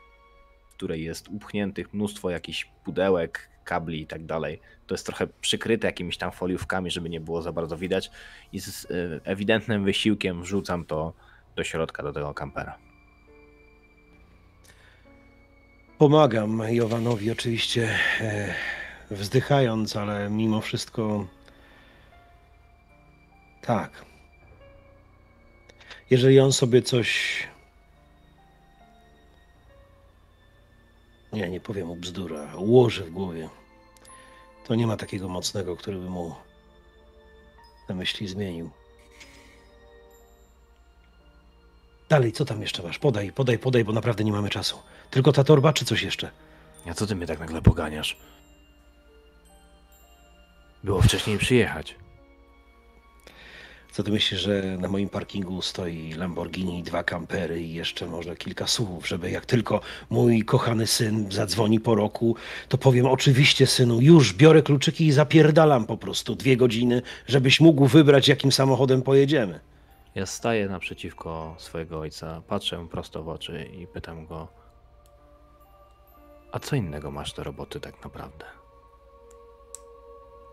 w której jest upchniętych mnóstwo jakichś pudełek, kabli i tak dalej. To jest trochę przykryte jakimiś tam foliówkami, żeby nie było za bardzo widać i z y, ewidentnym wysiłkiem wrzucam to do środka, do tego kampera. Pomagam Jowanowi oczywiście e, wzdychając, ale mimo wszystko tak. Jeżeli on sobie coś. Nie, nie powiem mu bzdura, ułoży w głowie, to nie ma takiego mocnego, który by mu te myśli zmienił. Dalej, co tam jeszcze masz? Podaj, podaj, podaj, bo naprawdę nie mamy czasu. Tylko ta torba, czy coś jeszcze? A co ty mnie tak nagle poganiasz? Było wcześniej przyjechać. Co ty myślisz, że na moim parkingu stoi Lamborghini, dwa kampery i jeszcze może kilka słów, żeby jak tylko mój kochany syn zadzwoni po roku, to powiem oczywiście synu, już biorę kluczyki i zapierdalam po prostu dwie godziny, żebyś mógł wybrać jakim samochodem pojedziemy. Ja staję naprzeciwko swojego ojca, patrzę prosto w oczy i pytam go: A co innego masz do roboty tak naprawdę?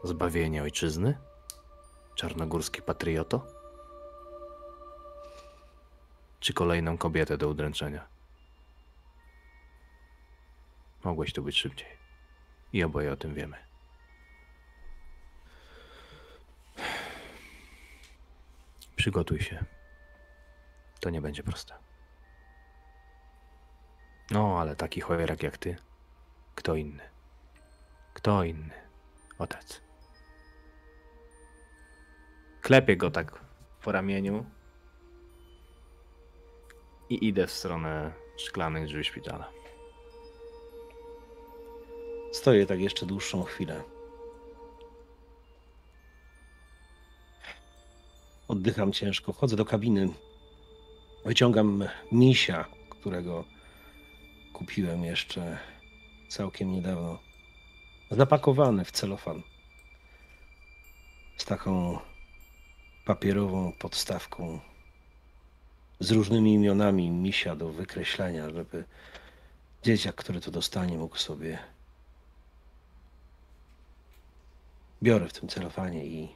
Zbawienie ojczyzny? Czarnogórski patrioto? Czy kolejną kobietę do udręczenia? Mogłeś tu być szybciej. I oboje o tym wiemy. Przygotuj się. To nie będzie proste. No, ale taki cholerak jak ty, kto inny? Kto inny? Otec. Klepię go tak po ramieniu i idę w stronę szklanych drzwi szpitala. Stoję tak jeszcze dłuższą chwilę. Oddycham ciężko, wchodzę do kabiny. Wyciągam misia, którego kupiłem jeszcze całkiem niedawno. Zapakowany w celofan. Z taką papierową podstawką. Z różnymi imionami misia do wykreślenia, żeby dzieciak, który to dostanie, mógł sobie biorę w tym celofanie i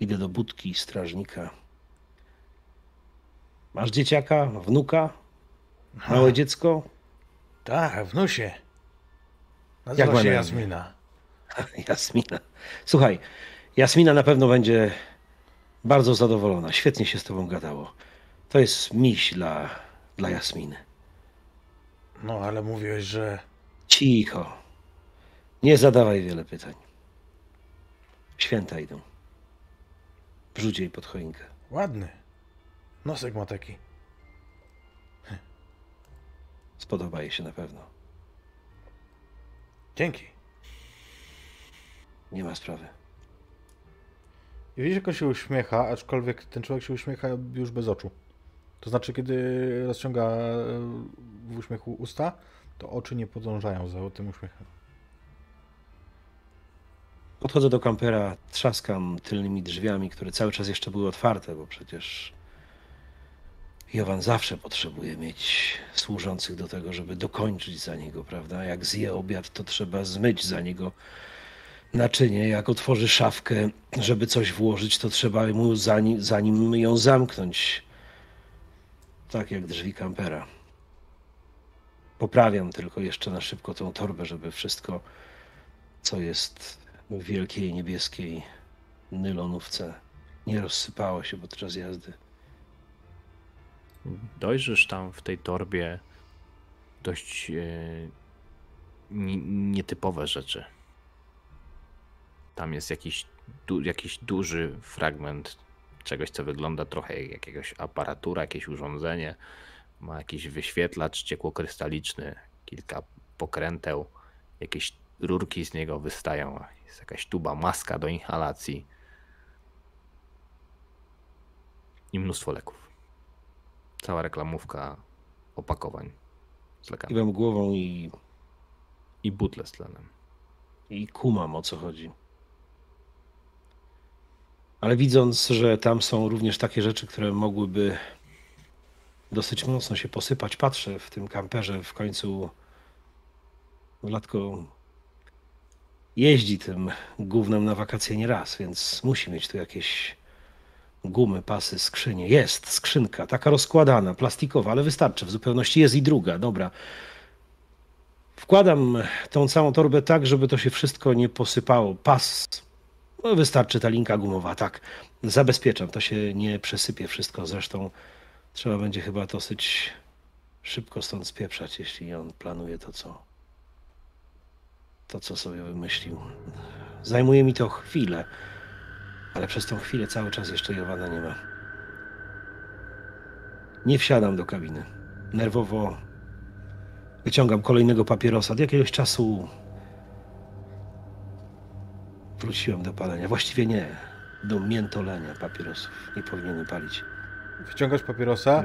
idę do budki strażnika. Masz dzieciaka, wnuka, małe dziecko? Tak, wnusie. Jak Nazywa ma się? Jasmina. Jasmina. Słuchaj, Jasmina na pewno będzie bardzo zadowolona. Świetnie się z tobą gadało. To jest miś dla, dla Jasminy. No, ale mówiłeś, że... Cicho. Nie zadawaj wiele pytań. Święta idą. Wrzuć jej pod choinkę. Ładny. Nosek ma taki. Spodoba jej się na pewno. Dzięki. Nie ma sprawy. I widzisz, jak on się uśmiecha, aczkolwiek ten człowiek się uśmiecha już bez oczu. To znaczy, kiedy rozciąga e, w uśmiechu usta, to oczy nie podążają za tym uśmiechem. Podchodzę do kampera, trzaskam tylnymi drzwiami, które cały czas jeszcze były otwarte, bo przecież Jowan zawsze potrzebuje mieć służących do tego, żeby dokończyć za niego, prawda? Jak zje obiad, to trzeba zmyć za niego naczynie. Jak otworzy szafkę, żeby coś włożyć, to trzeba mu zanim, zanim ją zamknąć. Tak jak drzwi kampera. Poprawiam tylko jeszcze na szybko tą torbę, żeby wszystko, co jest w wielkiej niebieskiej nylonówce, nie rozsypało się podczas jazdy. Dojrzysz tam w tej torbie dość e, ni- nietypowe rzeczy. Tam jest jakiś, du- jakiś duży fragment czegoś, co wygląda trochę jak jakiegoś aparatura, jakieś urządzenie. Ma jakiś wyświetlacz ciekłokrystaliczny, kilka pokręteł, jakieś rurki z niego wystają, jest jakaś tuba, maska do inhalacji i mnóstwo leków. Cała reklamówka opakowań z lekami Kiwam głową i, i butle z tlenem. i kumam o co chodzi. Ale widząc, że tam są również takie rzeczy, które mogłyby dosyć mocno się posypać, patrzę w tym kamperze w końcu Wladko jeździ tym gównem na wakacje nie raz, więc musi mieć tu jakieś gumy, pasy, skrzynie. Jest skrzynka, taka rozkładana, plastikowa, ale wystarczy. W zupełności jest i druga. Dobra. Wkładam tą całą torbę tak, żeby to się wszystko nie posypało. Pas. No wystarczy ta linka gumowa, tak. Zabezpieczam, to się nie przesypie wszystko. Zresztą trzeba będzie chyba dosyć szybko stąd spieprzać, jeśli on planuje to, co to, co sobie wymyślił. Zajmuje mi to chwilę, ale przez tą chwilę cały czas jeszcze Jowana nie ma. Nie wsiadam do kabiny. Nerwowo wyciągam kolejnego papierosa. Od jakiegoś czasu wróciłem do palenia. Właściwie nie, do miętolenia papierosów. Nie powinienem palić. Wyciągasz papierosa.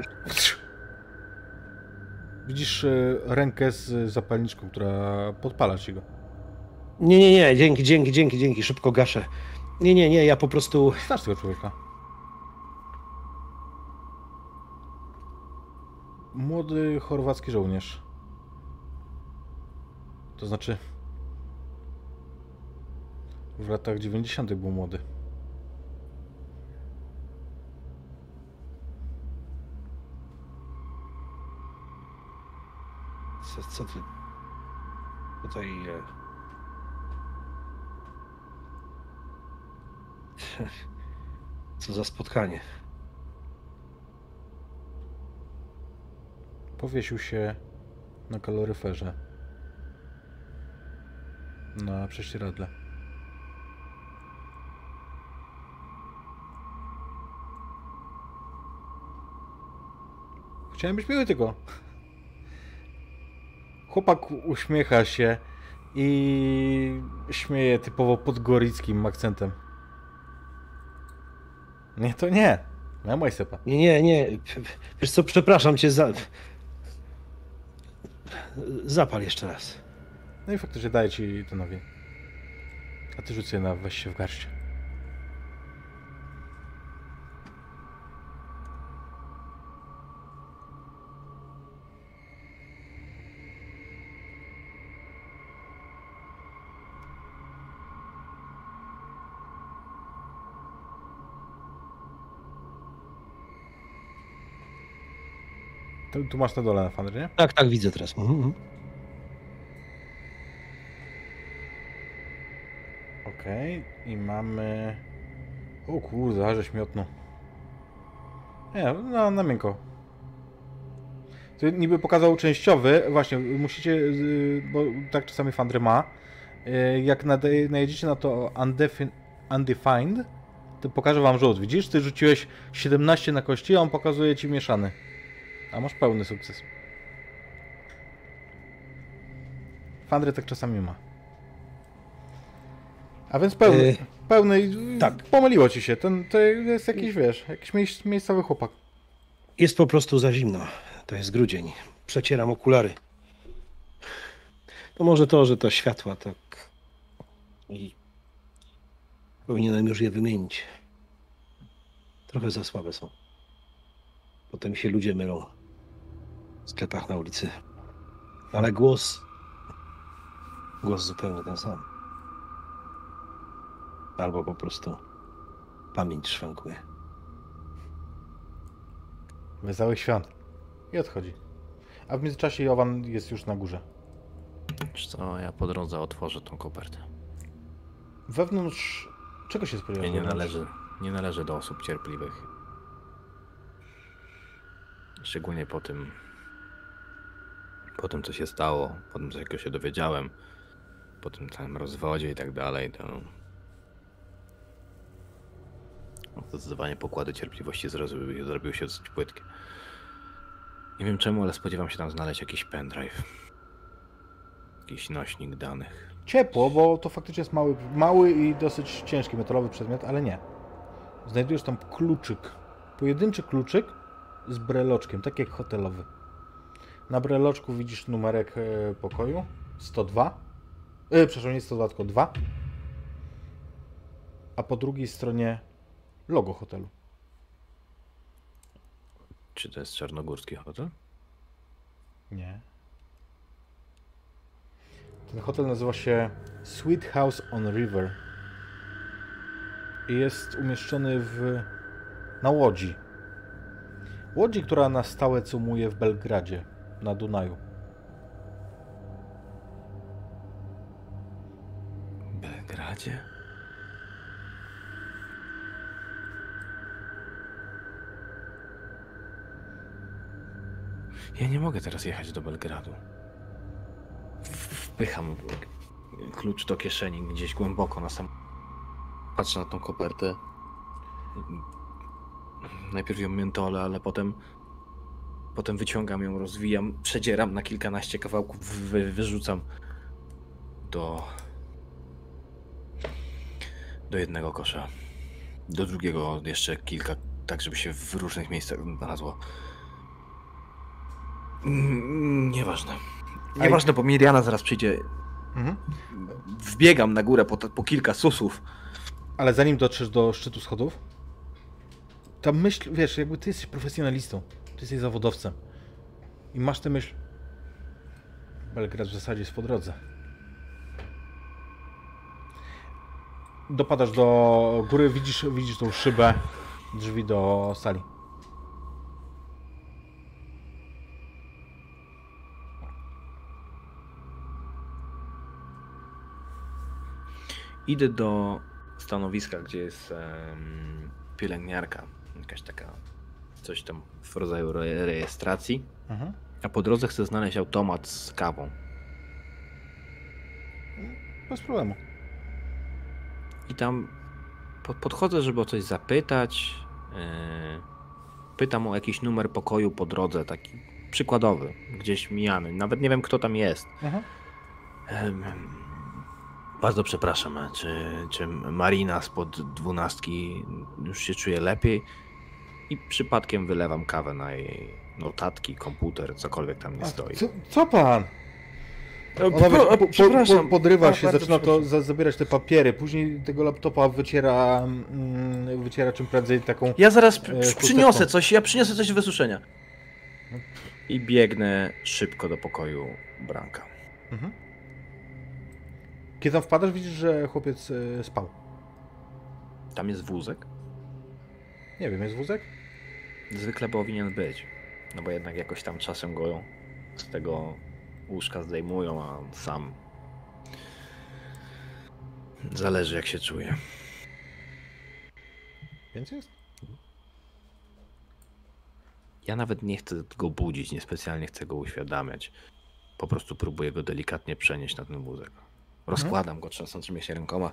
Widzisz e, rękę z zapalniczką, która podpala ci go. Nie, nie, nie, dzięki, dzięki, dzięki, dzięki, szybko gaszę. Nie, nie, nie, ja po prostu... Znasz tego człowieka. Młody chorwacki żołnierz. To znaczy. W latach 90. był młody. Co, co ty tutaj... e, Co za spotkanie. Powiesił się na kaloryferze. Na prześcieradle. Chciałem być miły tylko. Chłopak uśmiecha się i śmieje typowo podgorickim akcentem. Nie, to nie. Ja moj sepa. Nie, nie, nie. Wiesz co, przepraszam cię za... Zapal jeszcze raz. No i faktycznie daję ci ten ogień. A ty rzucę na weź się w garść. Tu, tu masz na dole na fanry, nie? Tak, tak, widzę teraz. Mhm, mhm. Okej, i mamy... O kurde, ale śmiotno. Nie, na, na miękko. To niby pokazał częściowy, właśnie, musicie, y, bo tak czasami Fandry ma, y, jak najedziecie na to undefi- Undefined, to pokażę wam rzut. Widzisz, ty rzuciłeś 17 na kości, a on pokazuje ci mieszany. A masz pełny sukces. Fandry tak czasami ma. A więc pełny, Y, pełny, tak. pomyliło ci się, ten, to jest jakiś, wiesz, jakiś miejsc, miejscowy chłopak. Jest po prostu za zimno. To jest grudzień. Przecieram okulary. To może to, że to światła tak... I powinienem już je wymienić. Trochę za słabe są. Potem się ludzie mylą sklepach na ulicy. Ale głos... Głos zupełnie ten sam. Albo po prostu pamięć szwankuje. Wesołych świąt. I odchodzi. A w międzyczasie Jowan jest już na górze. Wiesz co, ja po drodze otworzę tą kopertę. Wewnątrz... Czego się spodziewasz? Nie, należy, nie należy do osób cierpliwych. Szczególnie po tym, po tym co się stało, po tym czego się dowiedziałem, po tym całym rozwodzie i tak dalej, to zdecydowanie pokłady cierpliwości zrobiły się dosyć płytkie. Nie wiem czemu, ale spodziewam się tam znaleźć jakiś pendrive. Jakiś nośnik danych. Ciepło, bo to faktycznie jest mały, mały i dosyć ciężki metalowy przedmiot, ale nie. Znajdujesz tam kluczyk. Pojedynczy kluczyk z breloczkiem, tak jak hotelowy. Na breloczku widzisz numerek e, pokoju 102. E, przepraszam, nie 102, tylko 2. A po drugiej stronie logo hotelu. Czy to jest czarnogórski hotel? Nie. Ten hotel nazywa się Sweet House on River. I jest umieszczony w... na łodzi. Łodzi, która na stałe cumuje w Belgradzie, na Dunaju. Belgradzie? Ja nie mogę teraz jechać do Belgradu. Wpycham klucz do kieszeni gdzieś głęboko na sam. Patrzę na tą kopertę. Najpierw ją miętolę, ale potem. Potem wyciągam ją, rozwijam, przedzieram na kilkanaście kawałków, wy, wyrzucam do. do jednego kosza. Do drugiego jeszcze kilka, tak żeby się w różnych miejscach znalazło. Mm, Nieważne. Nieważne, bo Miriana zaraz przyjdzie. Mhm. Wbiegam na górę po, po kilka susów. Ale zanim dotrzesz do szczytu schodów, ta myśl, wiesz, jakby ty jesteś profesjonalistą, jesteś zawodowcem i masz tę myśl, Belgrad w zasadzie jest po drodze. Dopadasz do góry, widzisz, widzisz tą szybę, drzwi do sali. Idę do stanowiska, gdzie jest em, pielęgniarka. Jakaś taka, coś tam w rodzaju re rejestracji. Mhm. A po drodze chcę znaleźć automat z kawą. Bez problemu. I tam po- podchodzę, żeby o coś zapytać. Yy, pytam o jakiś numer pokoju po drodze, taki przykładowy, gdzieś mijany. Nawet nie wiem, kto tam jest. Mhm. Bardzo przepraszam, a czy, czy Marina spod dwunastki już się czuje lepiej? I przypadkiem wylewam kawę na jej notatki, komputer, cokolwiek tam nie A stoi. Co, co pan? O, Ona wiesz, po, po, przepraszam. po, podrywa się, zaczyna to za, zabierać te papiery, później tego laptopa wyciera, mm, wyciera czym prędzej taką... Ja zaraz E, przyniosę coś, ja przyniosę coś do wysuszenia. I biegnę szybko do pokoju Branka. Mhm. Kiedy tam wpadasz, widzisz, że chłopiec e, spał. Tam jest wózek. Nie wiem, jest wózek? Zwykle powinien być. No bo jednak jakoś tam czasem go z tego łóżka zdejmują, a on sam. Zależy jak się czuje. Więc jest. Ja nawet nie chcę go budzić, niespecjalnie chcę go uświadamiać. Po prostu próbuję go delikatnie przenieść na ten wózek. Rozkładam go trzęsącymi się rękoma.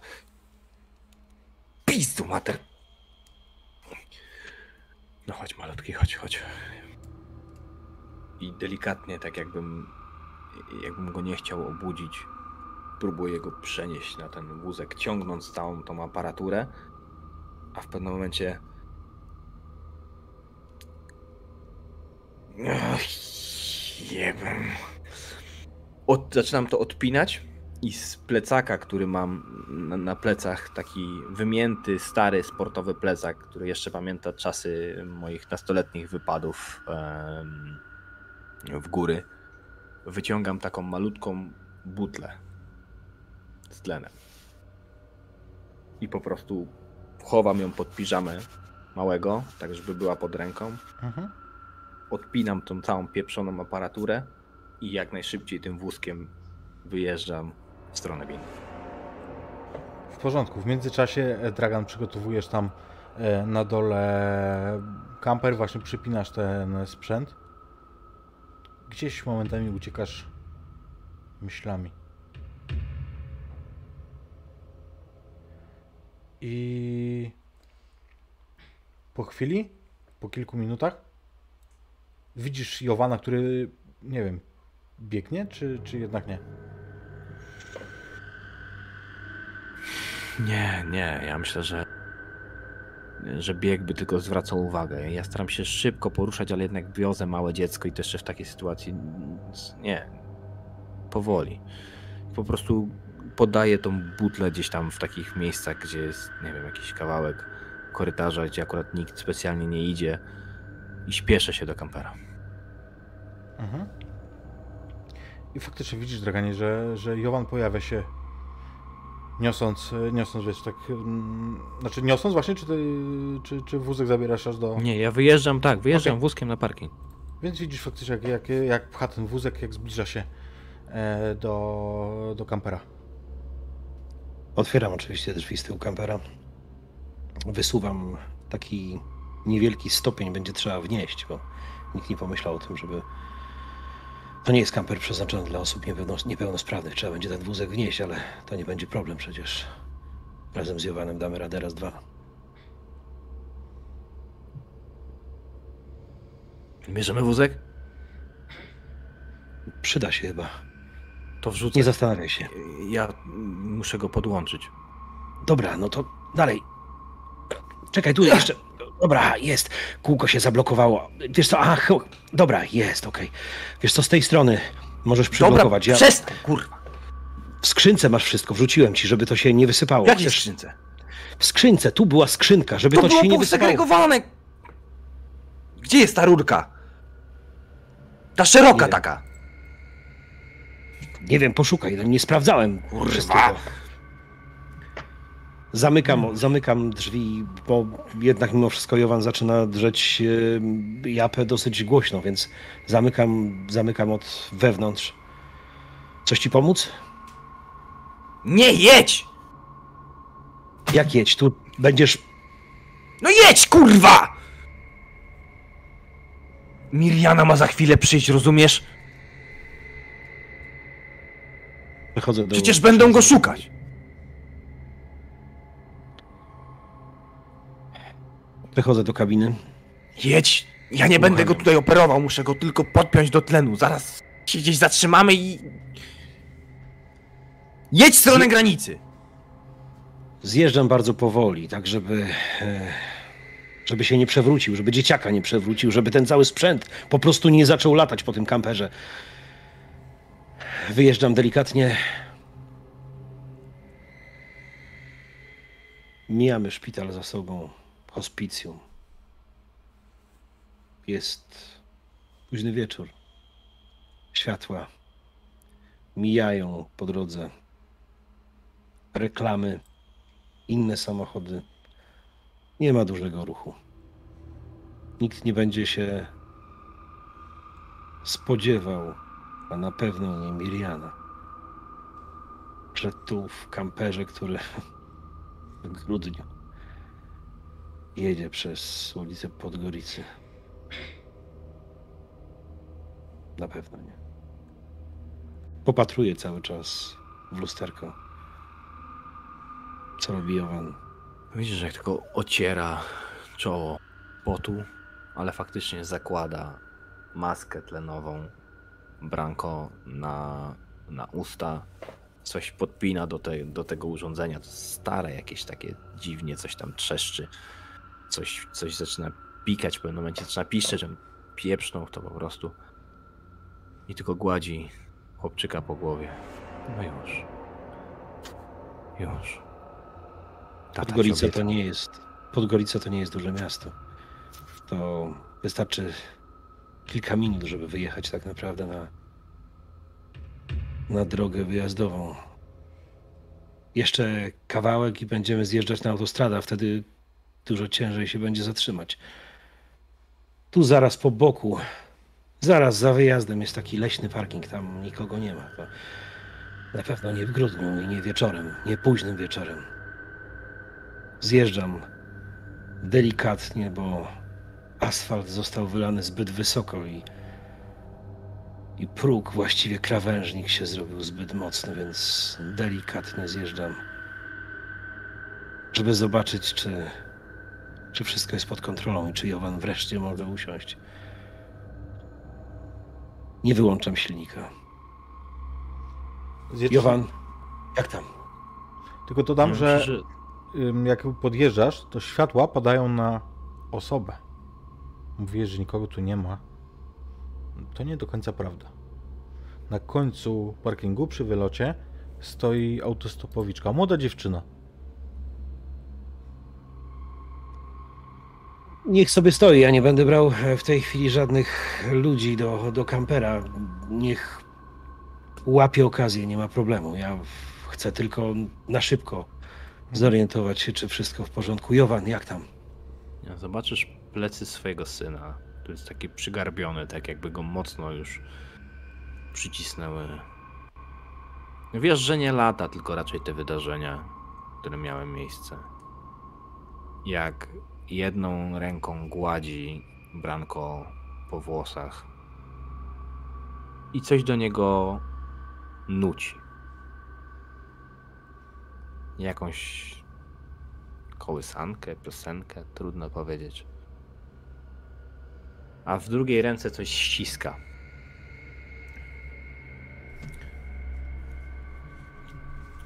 Pistu mater! No chodź malutki, chodź, chodź. I delikatnie, tak jakbym, jakbym go nie chciał obudzić, próbuję go przenieść na ten wózek, ciągnąc całą tą aparaturę, a w pewnym momencie Ach, jebem. Od, zaczynam to odpinać i z plecaka, który mam na, na plecach, taki wymięty, stary, sportowy plecak, który jeszcze pamięta czasy moich nastoletnich wypadów em, w góry, wyciągam taką malutką butlę z tlenem. I po prostu chowam ją pod piżamę małego, tak żeby była pod ręką Mhm. odpinam tą całą pieprzoną aparaturę i jak najszybciej tym wózkiem wyjeżdżam w stronę. W porządku. W międzyczasie, e, Dragan, przygotowujesz tam e, na dole kamper, właśnie przypinasz ten sprzęt. Gdzieś momentami uciekasz myślami. I po chwili, po kilku minutach, widzisz Jowana, który, nie wiem, biegnie, czy, czy jednak nie? Nie, nie, ja myślę, że że bieg by tylko zwracał uwagę. Ja staram się szybko poruszać, ale jednak wiozę małe dziecko i też jeszcze w takiej sytuacji nie. Powoli. Po prostu podaję tą butlę gdzieś tam w takich miejscach, gdzie jest, nie wiem, jakiś kawałek korytarza, gdzie akurat nikt specjalnie nie idzie i śpieszę się do kampera. Mhm. I faktycznie widzisz, Draganie, że, że Jowan pojawia się niosąc, niosąc wiesz, tak, mm, znaczy niosąc właśnie, czy, ty, czy, czy wózek zabierasz aż do... Nie, ja wyjeżdżam, tak, wyjeżdżam Okej. wózkiem na parking. Więc widzisz faktycznie, jak, jak, jak pcha ten wózek, jak zbliża się e, do, do kampera. Otwieram oczywiście drzwi z tyłu kampera. Wysuwam taki niewielki stopień, będzie trzeba wnieść, bo nikt nie pomyślał o tym, żeby. To nie jest kamper przeznaczony dla osób niepełnos- niepełnosprawnych. Trzeba będzie ten wózek wnieść, ale to nie będzie problem przecież. Razem z Jowanem damy radę raz, dwa. Bierzemy wózek? Przyda się chyba. To wrzucę. Nie zastanawiaj się. Ja muszę go podłączyć. Dobra, no to dalej. Czekaj, tu jeszcze. Dobra, jest. Kółko się zablokowało. Wiesz co, ach, dobra, jest, okej. Wiesz co, z tej strony możesz Dobra, przyblokować. Ja przestań, kurwa. w skrzynce masz wszystko, wrzuciłem ci, żeby to się nie wysypało. W jakiej Chcesz- skrzynce? W skrzynce, tu była skrzynka, żeby To to, było się nie wysypało. posegregowane. Gdzie jest ta rurka? Ta szeroka Nie taka. Nie wiem, poszukaj, no nie sprawdzałem wszystkiego. Zamykam, zamykam drzwi, bo jednak mimo wszystko Jowan zaczyna drzeć e, japę dosyć głośno, więc zamykam, zamykam od wewnątrz. Coś ci pomóc? Nie jedź! Jak jedź, tu będziesz... No jedź, kurwa! Miriana ma za chwilę przyjść, rozumiesz? Wychodzę do... Przecież będą go szukać. Wychodzę do kabiny. Jedź. Ja nie będę go tutaj operował, muszę go tylko podpiąć do tlenu. Zaraz się gdzieś zatrzymamy i... Jedź w stronę granicy. Zjeżdżam bardzo powoli, tak żeby, e, żeby się nie przewrócił, żeby dzieciaka nie przewrócił, żeby ten cały sprzęt po prostu nie zaczął latać po tym kamperze. Wyjeżdżam delikatnie. Mijamy szpital za sobą, hospicjum. Jest późny wieczór. Światła mijają po drodze. Reklamy inne samochody. Nie ma dużego ruchu. Nikt nie będzie się spodziewał, a na pewno nie Miriana, że tu w kamperze, który w grudniu jedzie przez ulicę Podgoricy. Na pewno nie. Popatruję cały czas w lusterko. Co robi Jowan? Widzisz, jak tylko ociera czoło potu, ale faktycznie zakłada maskę tlenową, branko na, na usta, coś podpina do, te, do tego urządzenia. Stare jakieś takie dziwnie, coś tam trzeszczy, coś, coś zaczyna pikać, w pewnym momencie zaczyna piszczeć, że pieprznął to po prostu. I tylko gładzi chłopczyka po głowie. No już. Już. Tata Podgorica to nie jest. Podgorica to nie jest duże miasto. To wystarczy kilka minut, żeby wyjechać tak naprawdę na, na drogę wyjazdową. Jeszcze kawałek i będziemy zjeżdżać na autostradę, wtedy dużo ciężej się będzie zatrzymać. Tu zaraz po boku, zaraz za wyjazdem jest taki leśny parking, tam nikogo nie ma. Na pewno nie w grudniu i nie wieczorem, nie późnym wieczorem. Zjeżdżam delikatnie, bo asfalt został wylany zbyt wysoko i, i próg, właściwie krawężnik się zrobił zbyt mocny, więc delikatnie zjeżdżam, żeby zobaczyć, czy czy wszystko jest pod kontrolą i czy Jowan wreszcie może usiąść. Nie wyłączam silnika. Zjedz- Jowan, jak tam? Tylko dodam, Ja że ym, jak podjeżdżasz, to światła padają na osobę. Mówisz, że nikogo tu nie ma. To nie do końca prawda. Na końcu parkingu przy wylocie stoi autostopowiczka, młoda dziewczyna. Niech sobie stoi, ja nie będę brał e, w tej chwili żadnych ludzi do, do kampera. Niech łapie okazję, nie ma problemu. Ja chcę tylko na szybko zorientować się, czy wszystko w porządku. Jowan, jak tam? Zobaczysz plecy swojego syna. Tu jest taki przygarbiony, tak jakby go mocno już przycisnęły. Wiesz, że nie lata, tylko raczej te wydarzenia, które miały miejsce. Jak jedną ręką gładzi Branko po włosach i coś do niego nuci. Jakąś kołysankę, piosenkę, trudno powiedzieć. A w drugiej ręce coś ściska.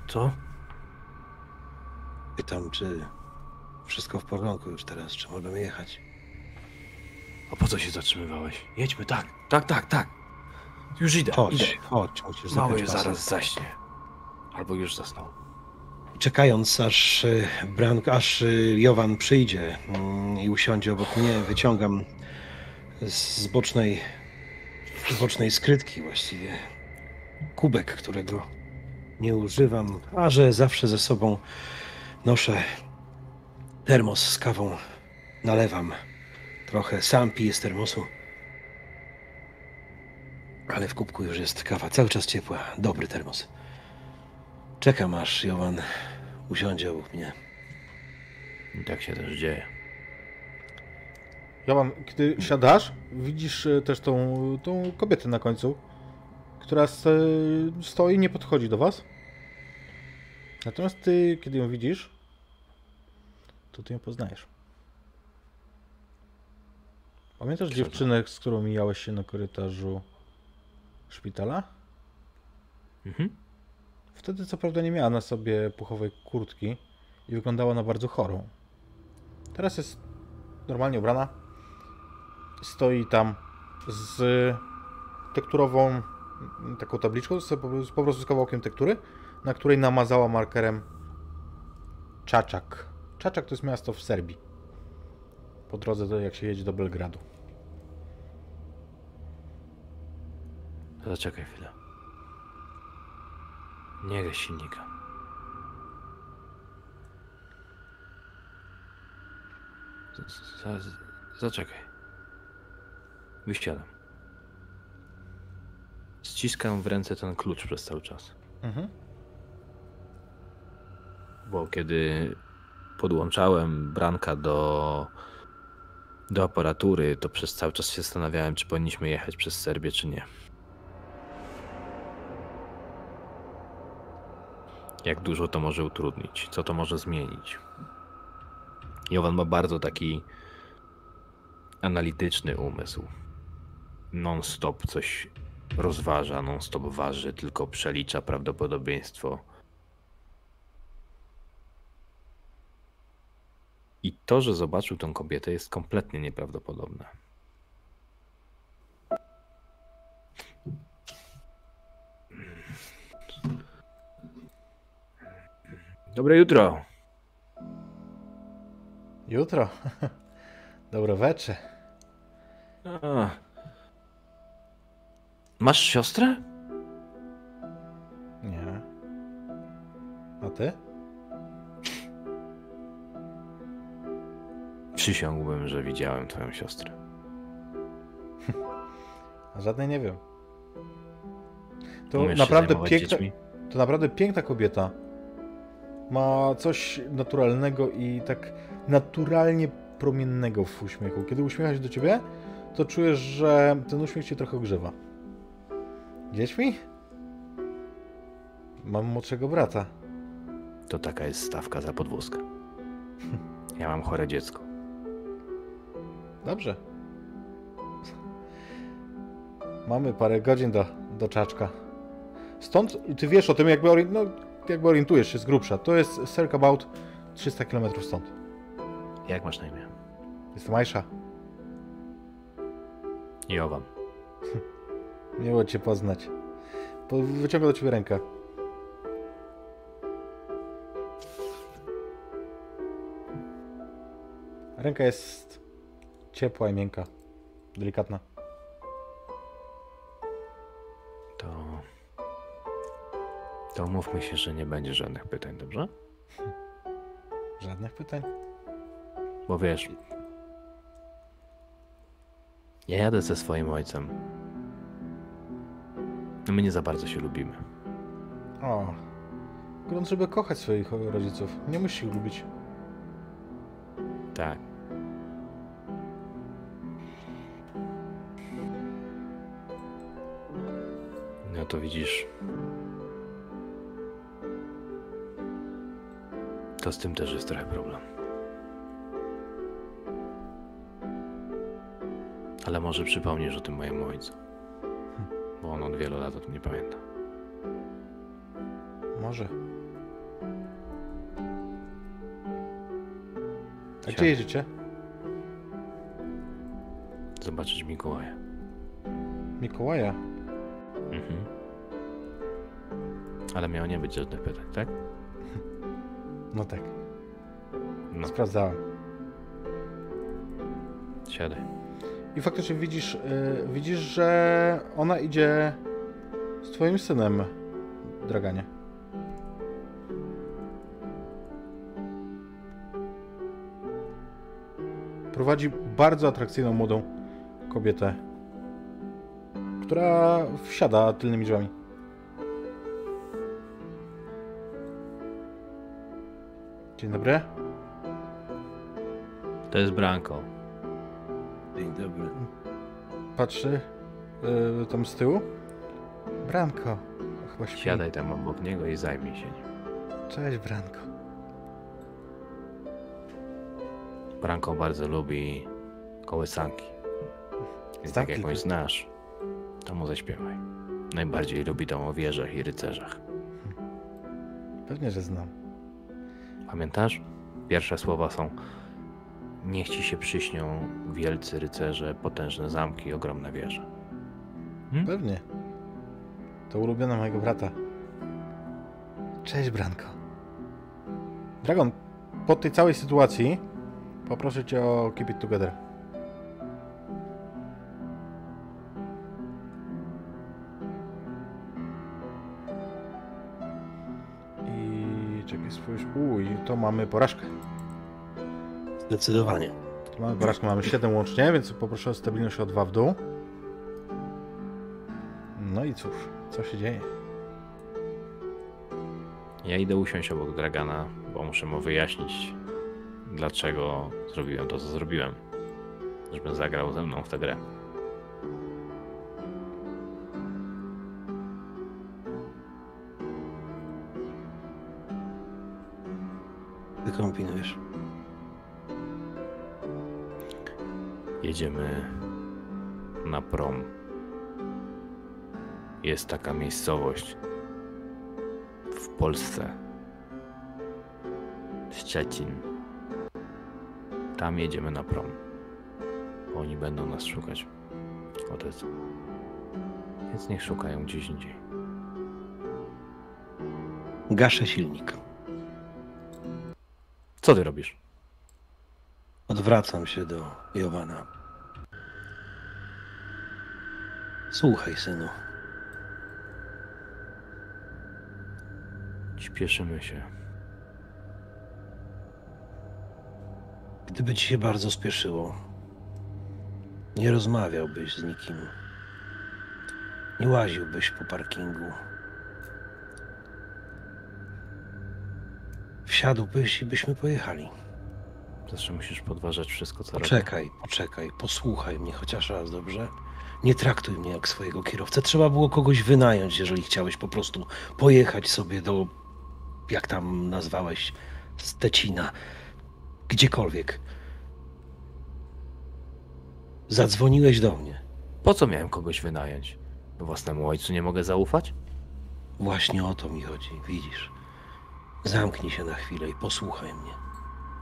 Co? Pytam, czy wszystko w porządku już teraz, czy możemy jechać? A po co się zatrzymywałeś? Jedźmy, tak, tak, tak, tak. Już idę, idę. Chodź, chodź, musisz Mały zapiąć pasy. zaraz zaśnie. Albo już zasnął. Czekając, aż y, Brank, aż y, Jowan przyjdzie mm, i usiądzie obok mnie, wyciągam z bocznej, z bocznej skrytki właściwie kubek, którego nie używam, a że zawsze ze sobą noszę termos z kawą. Nalewam trochę, sam piję z termosu. Ale w kubku już jest kawa, cały czas ciepła, dobry termos. Czekam aż Jowan usiądzie obok mnie. I tak się też dzieje. Jowan, kiedy siadasz, widzisz e, też tą, tą kobietę na końcu, która e, stoi, nie podchodzi do was. Natomiast ty, kiedy ją widzisz, to ty ją poznajesz. Pamiętasz to? dziewczynę, z którą mijałeś się na korytarzu szpitala? Mhm. Wtedy co prawda nie miała na sobie puchowej kurtki i wyglądała na bardzo chorą. Teraz jest normalnie ubrana. Stoi tam z tekturową taką tabliczką, z po prostu z kawałkiem tektury, na której namazała markerem Czaczak. Czaczak to jest miasto w Serbii. Po drodze do, jak się jedzie do Belgradu. Zaczekaj chwilę. Nie gaś silnika. Z- Za, z- zaczekaj. Wysiadam. Ściskam w ręce ten klucz przez cały czas. Mhm. Bo kiedy podłączałem Branka do, do aparatury, to przez cały czas się zastanawiałem, czy powinniśmy jechać przez Serbię, czy nie. Jak dużo to może utrudnić, co to może zmienić. Jowan ma bardzo taki analityczny umysł. Non-stop coś rozważa, non-stop waży, tylko przelicza prawdopodobieństwo. I to, że zobaczył tą kobietę, jest kompletnie nieprawdopodobne. Dobre jutro. Jutro. Dobre wieczór. A. Masz siostrę? Nie. A ty? Przysiągłbym, że widziałem twoją siostrę. A żadnej nie wiem. To Umiesz naprawdę piękna, dziećmi? to naprawdę piękna kobieta. Ma coś naturalnego i tak naturalnie promiennego w uśmiechu. Kiedy uśmiecha się do ciebie, to czujesz, że ten uśmiech cię trochę ogrzewa. Dziećmi? Mam młodszego brata. To taka jest stawka za podwózkę. Ja mam chore dziecko. Dobrze. Mamy parę godzin do, do czaczka. Stąd ty wiesz o tym, jakby, ori- no, jakby orientujesz się z grubsza. To jest circa about 300 km stąd. Jak masz na imię? Jestem Aisha. Jowan. Miło cię poznać. Po, wyciągam do ciebie rękę. Ręka jest ciepła i miękka. Delikatna. To... To umówmy się, że nie będzie żadnych pytań, dobrze? Żadnych pytań. Bo wiesz... Ja jadę ze swoim ojcem. My nie za bardzo się lubimy. O. Grunt, żeby kochać swoich rodziców. Nie musisz ich lubić. Tak. No to widzisz. To z tym też jest trochę problem. Ale może przypomnisz o tym mojemu ojcu. Bo on od wielu lat o tym nie pamięta. Może. A gdzie jedziecie? Zobaczyć Mikołaja. Mikołaja. Mhm. Ale miało nie być żadnych pytań, tak? No tak. No, Sprawdzałem. siadaj. I faktycznie widzisz, y, widzisz, że ona idzie z twoim synem, Draganie. Prowadzi bardzo atrakcyjną młodą kobietę, która wsiada tylnymi drzwiami. Dzień dobry. To jest Branko. Dzień dobry. Patrzy y, tam z tyłu. Branko. Chyba śpi. Siadaj tam obok niego i zajmij się nim. Cześć, Branko. Branko bardzo lubi kołysanki. Więc tak jak jakąś znasz, to mu zaśpiewaj. Najbardziej lubi tą o wieżach i rycerzach. Pewnie, że znam. Pamiętasz? Pierwsze słowa są Niech ci się przyśnią wielcy rycerze, potężne zamki, ogromne wieże. Pewnie. To ulubiona mojego brata. Cześć, Branko. Dragon, po tej całej sytuacji poproszę cię o keep it together. To mamy porażkę. Zdecydowanie. To mamy porażkę, mamy 7 łącznie, więc poproszę o stabilność o 2 w dół. No i cóż, co się dzieje? Ja idę usiąść obok Dragana, bo muszę mu wyjaśnić, dlaczego zrobiłem to, co zrobiłem. Żeby zagrał ze mną w tę grę. Kombinujesz. Jedziemy na prom. Jest taka miejscowość w Polsce. Szczecin. Tam jedziemy na prom. Oni będą nas szukać. Odezwą. Więc niech szukają gdzieś indziej. Gaszę silnik. Co ty robisz? Odwracam się do Jowana. Słuchaj, synu. Śpieszymy się. Gdyby ci się bardzo spieszyło, nie rozmawiałbyś z nikim. Nie łaziłbyś po parkingu. Wsiadłbyś i byśmy pojechali. Zawsze musisz podważać wszystko, co robię. Poczekaj, poczekaj, posłuchaj mnie chociaż raz, dobrze? Nie traktuj mnie jak swojego kierowcę. Trzeba było kogoś wynająć, jeżeli chciałeś po prostu pojechać sobie do, jak tam nazwałeś, Stecina. Gdziekolwiek. Zadzwoniłeś do mnie. Po co miałem kogoś wynająć? Własnemu ojcu nie mogę zaufać? Właśnie o to mi chodzi, widzisz. Zamknij się na chwilę i posłuchaj mnie.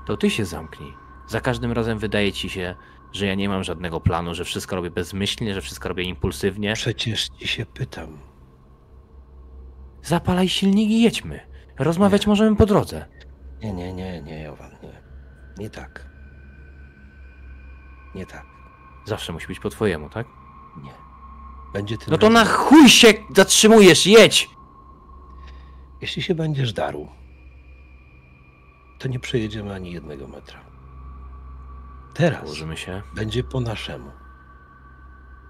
To ty się zamknij. Za każdym razem wydaje ci się, że ja nie mam żadnego planu, że wszystko robię bezmyślnie, że wszystko robię impulsywnie. Przecież ci się pytam. Zapalaj silnik i jedźmy. Rozmawiać możemy po drodze. Nie, nie, nie, nie, Jowan, nie. Nie tak. Nie tak. Zawsze musi być po twojemu, tak? Nie. Będzie tym No to na chuj się zatrzymujesz, jedź! Jeśli się będziesz darł, to nie przejedziemy ani jednego metra. Teraz Położymy się. będzie po naszemu.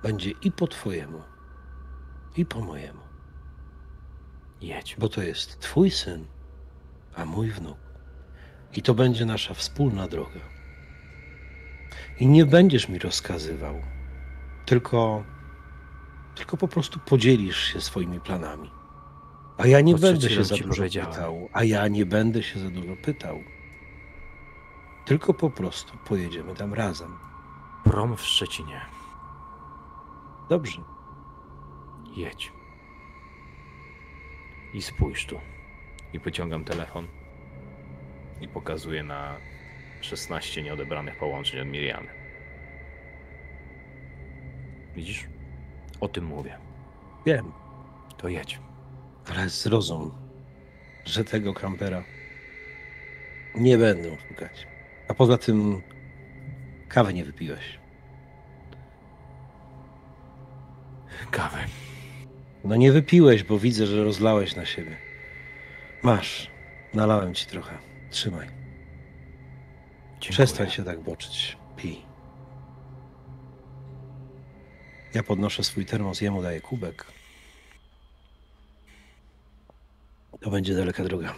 Będzie i po twojemu, i po mojemu. Jedź. Bo to jest twój syn, a mój wnuk. I to będzie nasza wspólna droga. I nie będziesz mi rozkazywał, tylko, tylko po prostu podzielisz się swoimi planami. A ja nie będę się za dużo pytał. A ja nie będę się za dużo pytał. Tylko po prostu pojedziemy tam razem. Prom w Szczecinie. Dobrze. Jedź. I spójrz tu. I pociągam telefon. I pokazuję na 16 nieodebranych połączeń od Miriamy. Widzisz? O tym mówię. Wiem, To jedź. Ale zrozum, że tego kampera nie będę szukać. A poza tym kawy nie wypiłeś. Kawę. No nie wypiłeś, bo widzę, że rozlałeś na siebie. Masz, nalałem ci trochę. Trzymaj. Dziękuję. Przestań się tak boczyć. Pij. Ja podnoszę swój termos, jemu daję kubek. To będzie daleka droga.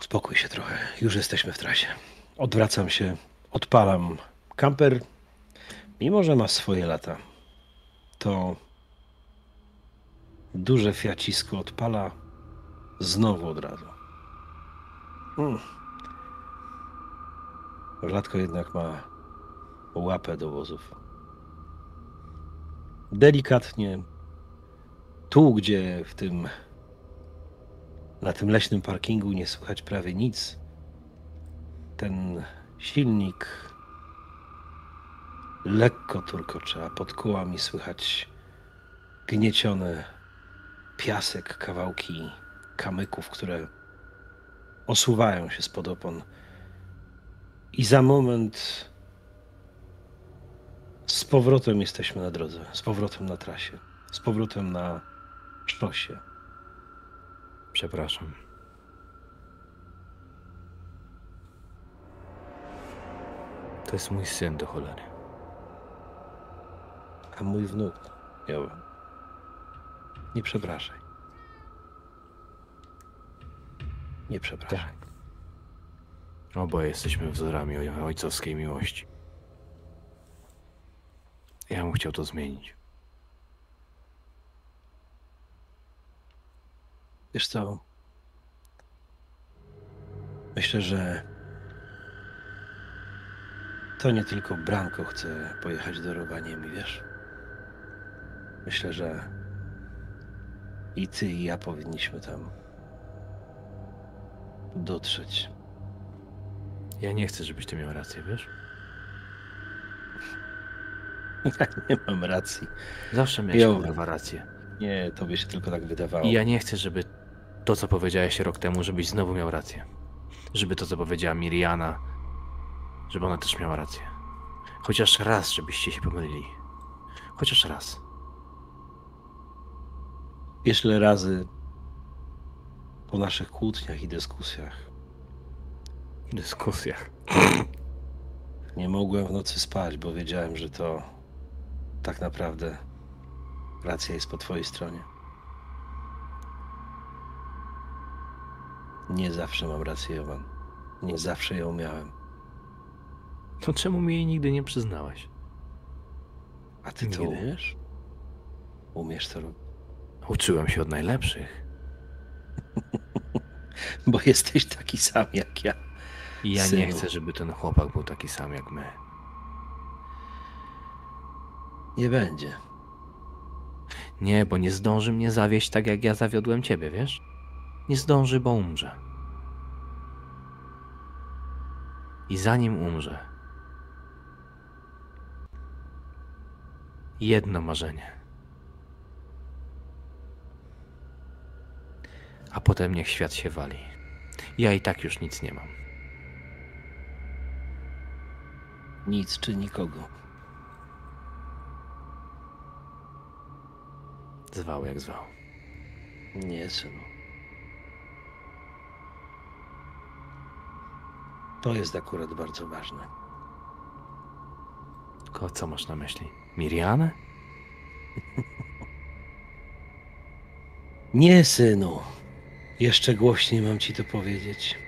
Uspokój się trochę. Już jesteśmy w trasie. Odwracam się, odpalam. Kamper, mimo że ma swoje lata, to duże fiacisko odpala znowu od razu. Hmm. Rzadko jednak ma łapę do wozów. Delikatnie, tu gdzie w tym, na tym leśnym parkingu nie słychać prawie nic, ten silnik lekko turkocze, a pod kołami słychać gniecione piasek, kawałki kamyków, które osuwają się spod opon. I za moment z powrotem jesteśmy na drodze, z powrotem na trasie, z powrotem na sztosie. Przepraszam. To jest mój syn do cholery. A mój wnuk, Jowan, nie przepraszaj. Nie przepraszaj. Tak. Oboje jesteśmy wzorami oj- ojcowskiej miłości. Ja bym chciał to zmienić. Wiesz co? Myślę, że to nie tylko Branko chce pojechać do Rowaniemi, wiesz? Myślę, że i ty, i ja powinniśmy tam dotrzeć. Ja nie chcę, żebyś ty miał rację, wiesz? nie mam racji. Zawsze miałeś kurwa rację. Nie, tobie się tylko tak wydawało. I ja nie chcę, żeby to, co powiedziałeś rok temu, żebyś znowu miał rację. Żeby to, co powiedziała Miriana, żeby ona też miała rację. Chociaż raz, żebyście się pomylili. Chociaż raz. Wiesz, ile razy po naszych kłótniach i dyskusjach dyskusjach. Nie mogłem w nocy spać, bo wiedziałem, że to tak naprawdę racja jest po twojej stronie. Nie zawsze mam rację, Jowan. Nie zawsze ją miałem. To czemu mi jej nigdy nie przyznałeś? A ty to Nigdy. umiesz? Umiesz to robić? Uczyłem się od najlepszych. Bo jesteś taki sam jak ja. I ja nie Synu. chcę, żeby ten chłopak był taki sam jak my. Nie będzie. Nie, bo nie zdąży mnie zawieść tak, jak ja zawiodłem ciebie, wiesz? Nie zdąży, bo umrze. I zanim umrze, jedno marzenie. A potem niech świat się wali. Ja i tak już nic nie mam. Nic czy nikogo. Zwał jak zwał. Nie, synu. To jest akurat bardzo ważne. Tylko co masz na myśli? Mirianę? Nie, synu. Jeszcze głośniej mam ci to powiedzieć.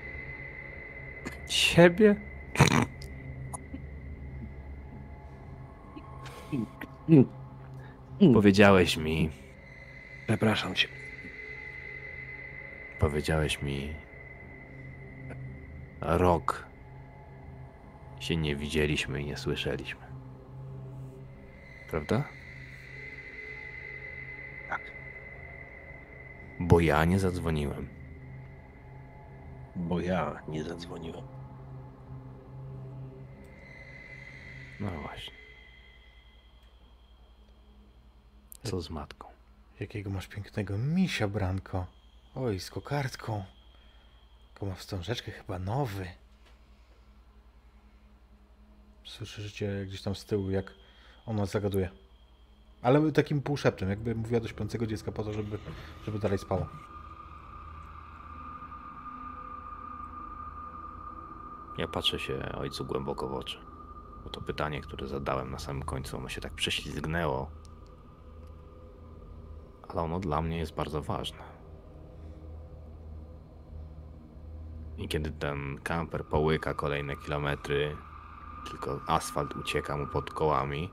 Siebie? Powiedziałeś mi, Przepraszam cię. powiedziałeś mi rok się nie widzieliśmy i nie słyszeliśmy. Prawda? Tak. Bo ja nie zadzwoniłem. Bo ja nie zadzwoniłem. No właśnie. Co z matką? Jakiego masz pięknego misia, Branko. Oj, z kokardką. Tylko ma wstążeczkę chyba nowy. Słyszycie gdzieś tam z tyłu, jak ona zagaduje. Ale takim półszeptem, jakby mówiła do śpiącego dziecka po to, żeby, żeby dalej spało. Ja patrzę się ojcu głęboko w oczy. Bo to pytanie, które zadałem na samym końcu, ono się tak prześlizgnęło. Ale ono dla mnie jest bardzo ważne. I kiedy ten kamper połyka kolejne kilometry, tylko asfalt ucieka mu pod kołami,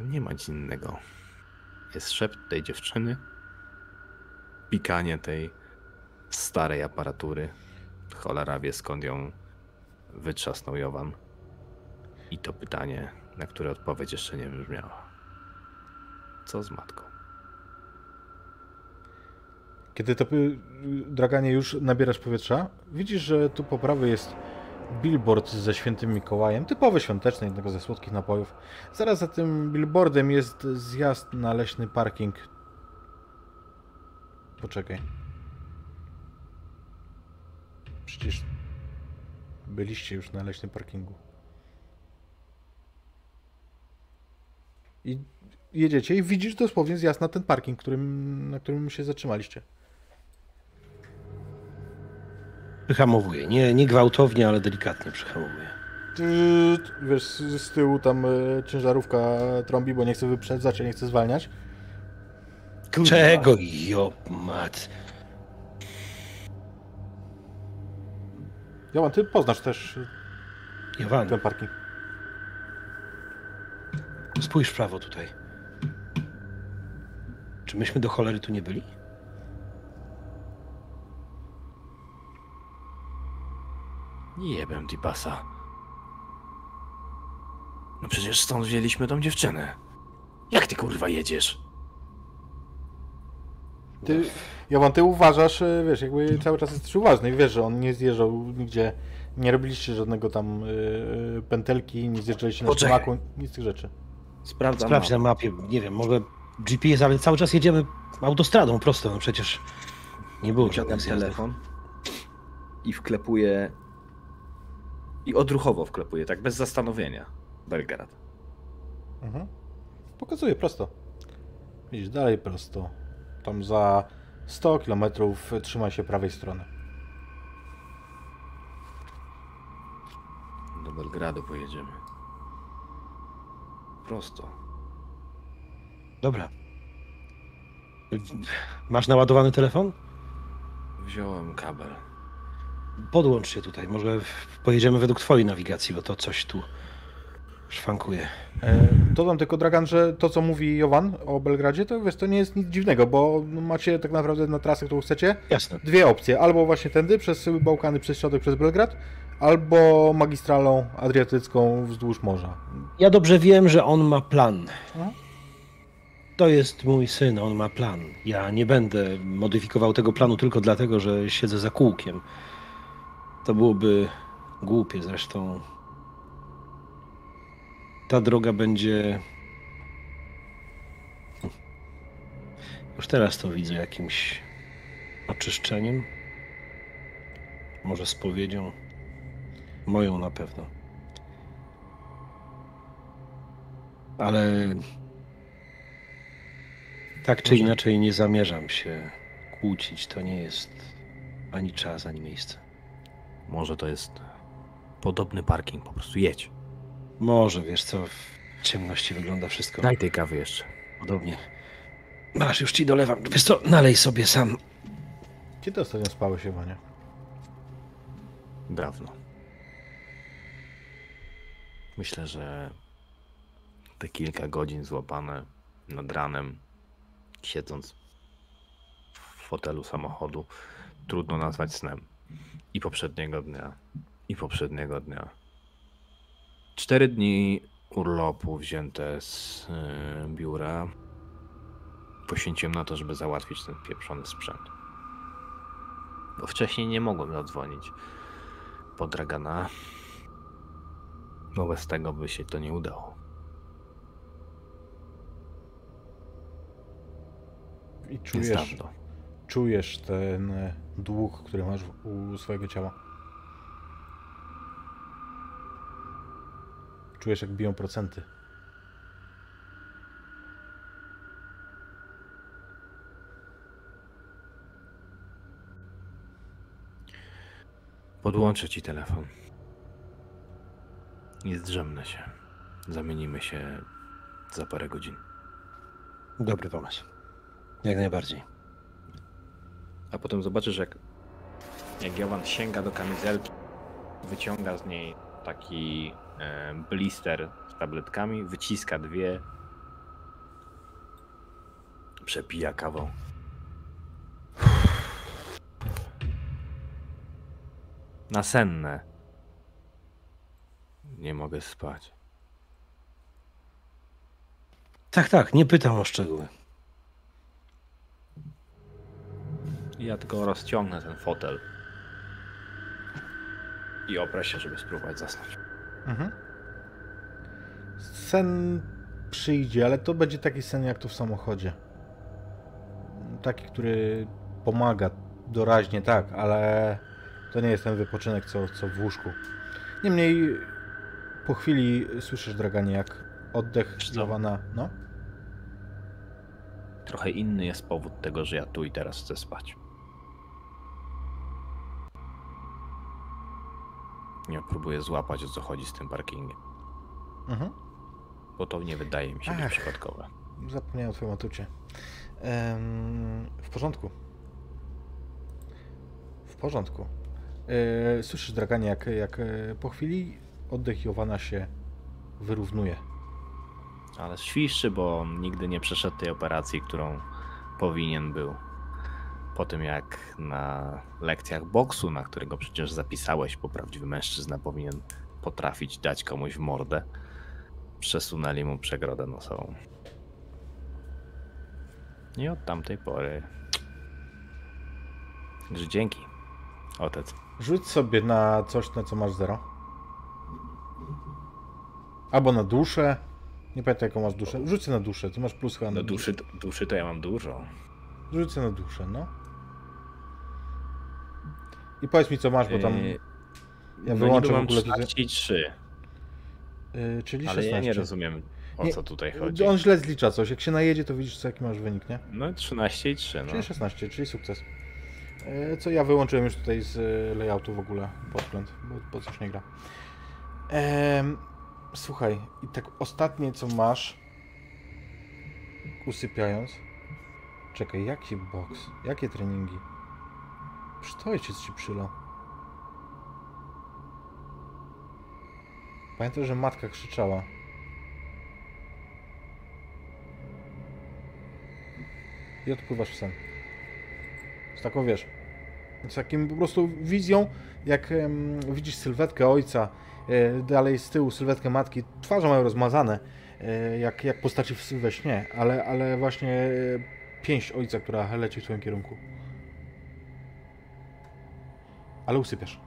nie ma nic innego. Jest szept tej dziewczyny, pikanie tej starej aparatury. Cholera wie skąd ją wytrzasnął Jowan. I to pytanie, na które odpowiedź jeszcze nie brzmiała. Co z matką? Kiedy to y, draganie już nabierasz powietrza, widzisz, że tu po prawej jest billboard ze świętym Mikołajem, typowy świąteczny, jednego ze słodkich napojów. Zaraz za tym billboardem jest zjazd na leśny parking. Poczekaj. Przecież byliście już na leśnym parkingu. I jedziecie i widzisz dosłownie zjazd na ten parking, którym, na którym się zatrzymaliście. Przyhamowuję. Nie, nie gwałtownie, ale delikatnie przyhamowuję. Ty, wiesz, z, tyłu tam e, ciężarówka trąbi, bo nie chce wyprzedzać, nie chce zwalniać. Czego, jo, mat? Jovan, ty poznasz też e, Jowan, ten parking. spójrz w prawo tutaj. Czy myśmy do cholery tu nie byli? Nie jebem Tipasa. No przecież stąd wzięliśmy tą dziewczynę. Jak ty kurwa jedziesz? Ty, Jovan, ty uważasz, e, wiesz, jakby cały czas jesteś uważny wiesz, że on nie zjeżdżał nigdzie, nie robiliście żadnego tam e, pętelki, nie zjeżdżaliście na Poczekaj. nic z tych rzeczy. Sprawdzam. Sprawdź na mapie, nie wiem, może GPS, ale cały czas jedziemy autostradą prosto, no przecież nie było Wyciągam żadnych zjazdów. telefon i wklepuję. I odruchowo wklepuję, tak bez zastanowienia. Belgrad. Mhm. Pokazuję prosto. Widzisz, dalej prosto. Tam za 100 km trzymaj się prawej strony. Do Belgradu pojedziemy. Prosto. Dobra. Masz naładowany telefon? Wziąłem kabel. Podłącz się tutaj, może pojedziemy według twojej nawigacji, bo to coś tu szwankuje. E, dodam tylko, Dragan, że to, co mówi Jowan o Belgradzie, to wiesz, to nie jest nic dziwnego, bo macie tak naprawdę na trasę, którą chcecie, Jasne. dwie opcje. Albo właśnie tędy, przez Bałkany, przez środek, przez Belgrad, albo magistralą adriatycką wzdłuż morza. Ja dobrze wiem, że on ma plan. No. To jest mój syn, on ma plan. Ja nie będę modyfikował tego planu tylko dlatego, że siedzę za kółkiem. To byłoby głupie zresztą. Ta droga będzie. Już teraz to widzę jakimś oczyszczeniem. Może spowiedzią. Moją na pewno. Ale tak czy inaczej nie zamierzam się kłócić. To nie jest ani czas, ani miejsce. Może to jest podobny parking, po prostu jedź. Może, wiesz co, w ciemności wygląda wszystko Daj tej kawy jeszcze. podobnie. Masz, już ci dolewam. Wiesz co, nalej sobie sam. Gdzie ty ostatnio spałeś, Jowanie? Dawno. Myślę, że te kilka godzin złapane nad ranem, siedząc w fotelu samochodu, trudno nazwać snem. I poprzedniego dnia, i poprzedniego dnia. Cztery dni urlopu wzięte z y, biura poświęciłem na to, żeby załatwić ten pieprzony sprzęt. Bo wcześniej nie mogłem zadzwonić po Dragana. Bo bez tego by się to nie udało. I czujesz, czujesz ten e, dług, który masz u swojego ciała. Czujesz, jak biją procenty. Podłączę ci telefon. Nie zdrzemnę się. Zamienimy się za parę godzin. Dobry pomysł. Jak najbardziej. A potem zobaczysz, jak, jak Jovan sięga do kamizelki, wyciąga z niej taki e, blister z tabletkami, wyciska dwie, przepija kawą. Nasenne. Nie mogę spać. Tak, tak, nie pytam o szczegóły. Ja tylko rozciągnę ten fotel i oprę się, żeby spróbować zasnąć. Mhm. Sen przyjdzie, ale to będzie taki sen jak tu w samochodzie. Taki, który pomaga doraźnie, tak, ale to nie jest ten wypoczynek, co, co w łóżku. Niemniej po chwili słyszysz, Draganie, jak oddech? Jowana, no. Trochę inny jest powód tego, że ja tu i teraz chcę spać. Ja próbuję złapać o co chodzi z tym parkingiem, Mhm. bo to nie wydaje mi się być Ach. przypadkowe. Zapomniałem o twoim atucie. Em, w porządku. W porządku. E, słyszysz, Draganie, jak, jak e, po chwili oddech Jowana się wyrównuje. Ale świszczy, bo nigdy nie przeszedł tej operacji, którą powinien był. Po tym jak na lekcjach boksu, na którego przecież zapisałeś, bo prawdziwy mężczyzna powinien potrafić dać komuś w mordę, przesunęli mu przegrodę nosową. I od tamtej pory. Że dzięki, otec. Rzuć sobie na coś, na co masz zero. Albo na duszę. Nie pamiętam jaką masz duszę. Sobie na duszę, ty masz plus chyba na No duszy, duszy to ja mam dużo. Sobie na duszę, no. I powiedz mi co masz, bo tam... Yy, Ja no wyłączę w ogóle tutaj... 13 i 3, Yy, czyli ale 16. ja nie rozumiem o Nie, co tutaj chodzi. On źle zlicza coś. Jak się najedzie, to widzisz, co, jaki masz wynik, nie? No 13 i 3, no. Czyli 16, czyli sukces. E, Co ja wyłączyłem już tutaj z e, layoutu w ogóle podgląd, bo po coś nie gra. Em, słuchaj, i tak ostatnie co masz, usypiając. Czekaj, jaki boks? Jakie treningi? Przecież to ojciec ci przylał. Pamiętaj, że matka krzyczała. I odpływasz w sen. Z taką, wiesz, z takim po prostu wizją, jak widzisz sylwetkę ojca, e, dalej z tyłu sylwetkę matki, twarze mają rozmazane, e, jak, jak postaci we śnie, ale, ale właśnie e, pięść ojca, która leci w twoim kierunku. Ale usypiasz.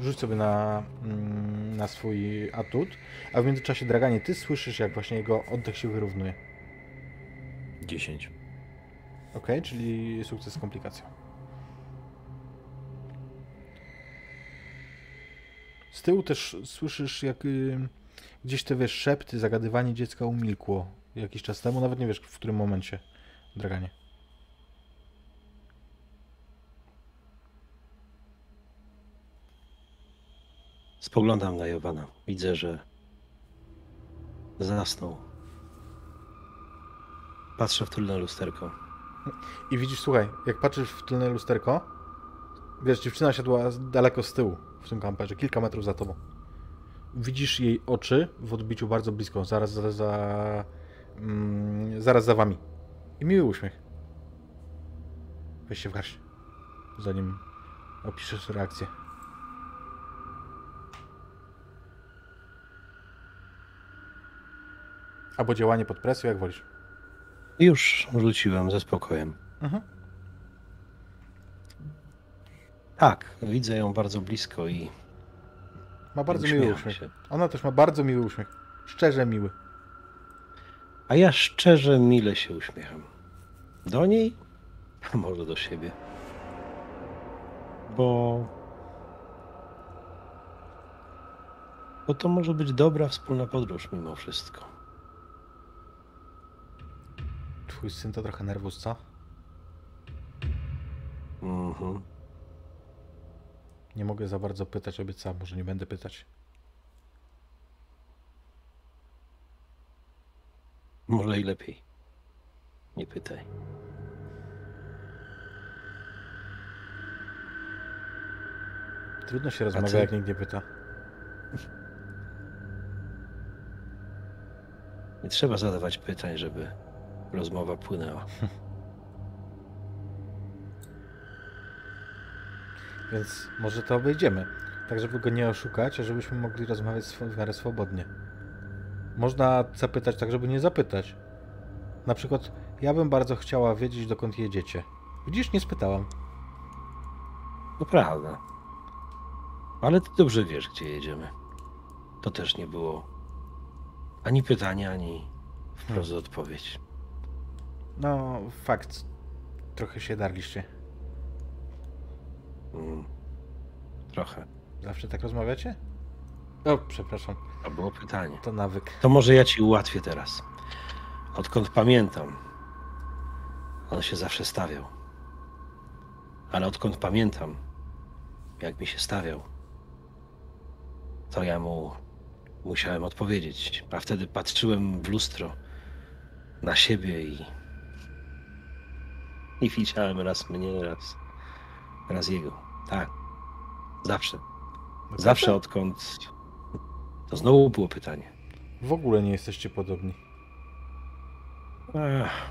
Rzuć sobie na, mm, na swój atut, a w międzyczasie Draganie, ty słyszysz, jak właśnie jego oddech się wyrównuje. 10. Ok, czyli sukces z komplikacją. Z tyłu też słyszysz, jak y, gdzieś te wiesz, szepty, zagadywanie dziecka umilkło jakiś czas temu, nawet nie wiesz w którym momencie, Draganie. Spoglądam na Jowana. Widzę, że zasnął. Patrzę w tylne lusterko. I widzisz, słuchaj, jak patrzysz w tylne lusterko, wiesz, dziewczyna siadła daleko z tyłu w tym kamperze, kilka metrów za tobą. Widzisz jej oczy w odbiciu bardzo blisko, zaraz za, za mm, zaraz za wami. I miły uśmiech. Weź się w garść, zanim opiszesz reakcję. Albo działanie pod presją, jak wolisz. Już rzuciłem ze spokojem. Mhm. Tak, widzę ją bardzo blisko i Ma bardzo miły uśmiech. się. Ona też ma bardzo miły uśmiech. Szczerze miły. A ja szczerze, mile się uśmiecham. Do niej, a może do siebie. Bo. Bo to może być dobra wspólna podróż mimo wszystko. Twój syn to trochę nerwus, co? Mhm. Nie mogę za bardzo pytać, obiecałem, może nie będę pytać. Może i lepiej. Nie pytaj. Trudno się rozmawia, jak nikt nie pyta. Nie trzeba zadawać pytań, żeby rozmowa płynęła. Więc może to obejdziemy. Tak, żeby go nie oszukać, a żebyśmy mogli rozmawiać w miarę swobodnie. Można zapytać tak, żeby nie zapytać. Na przykład, ja bym bardzo chciała wiedzieć, dokąd jedziecie. Widzisz, nie spytałam. To prawda. Ale ty dobrze wiesz, gdzie jedziemy. To też nie było ani pytanie, ani wprost odpowiedź. No, fakt. Trochę się darliście. Mm. Trochę. Zawsze tak rozmawiacie? O, przepraszam. To było pytanie. To nawyk. To może ja ci ułatwię teraz. Odkąd pamiętam, on się zawsze stawiał. Ale odkąd pamiętam, jak mi się stawiał, to ja mu musiałem odpowiedzieć. A wtedy patrzyłem w lustro na siebie i. I widziałem raz mnie, raz, raz jego. Tak. Zawsze. Zawsze odkąd. To znowu było pytanie. W ogóle nie jesteście podobni. Ech.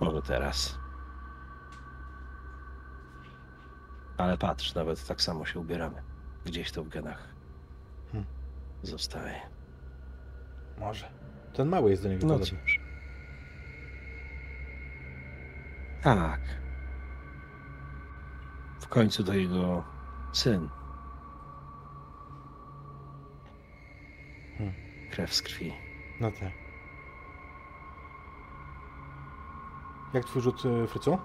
Może teraz. Ale patrz, nawet tak samo się ubieramy. Gdzieś to w genach Hmm. zostaje. Może. Ten mały jest do niego No podobny. cóż. Tak. W końcu to jego syn. Hmm. Krew z krwi. No tak. Jak twój rzut, y, Frycu?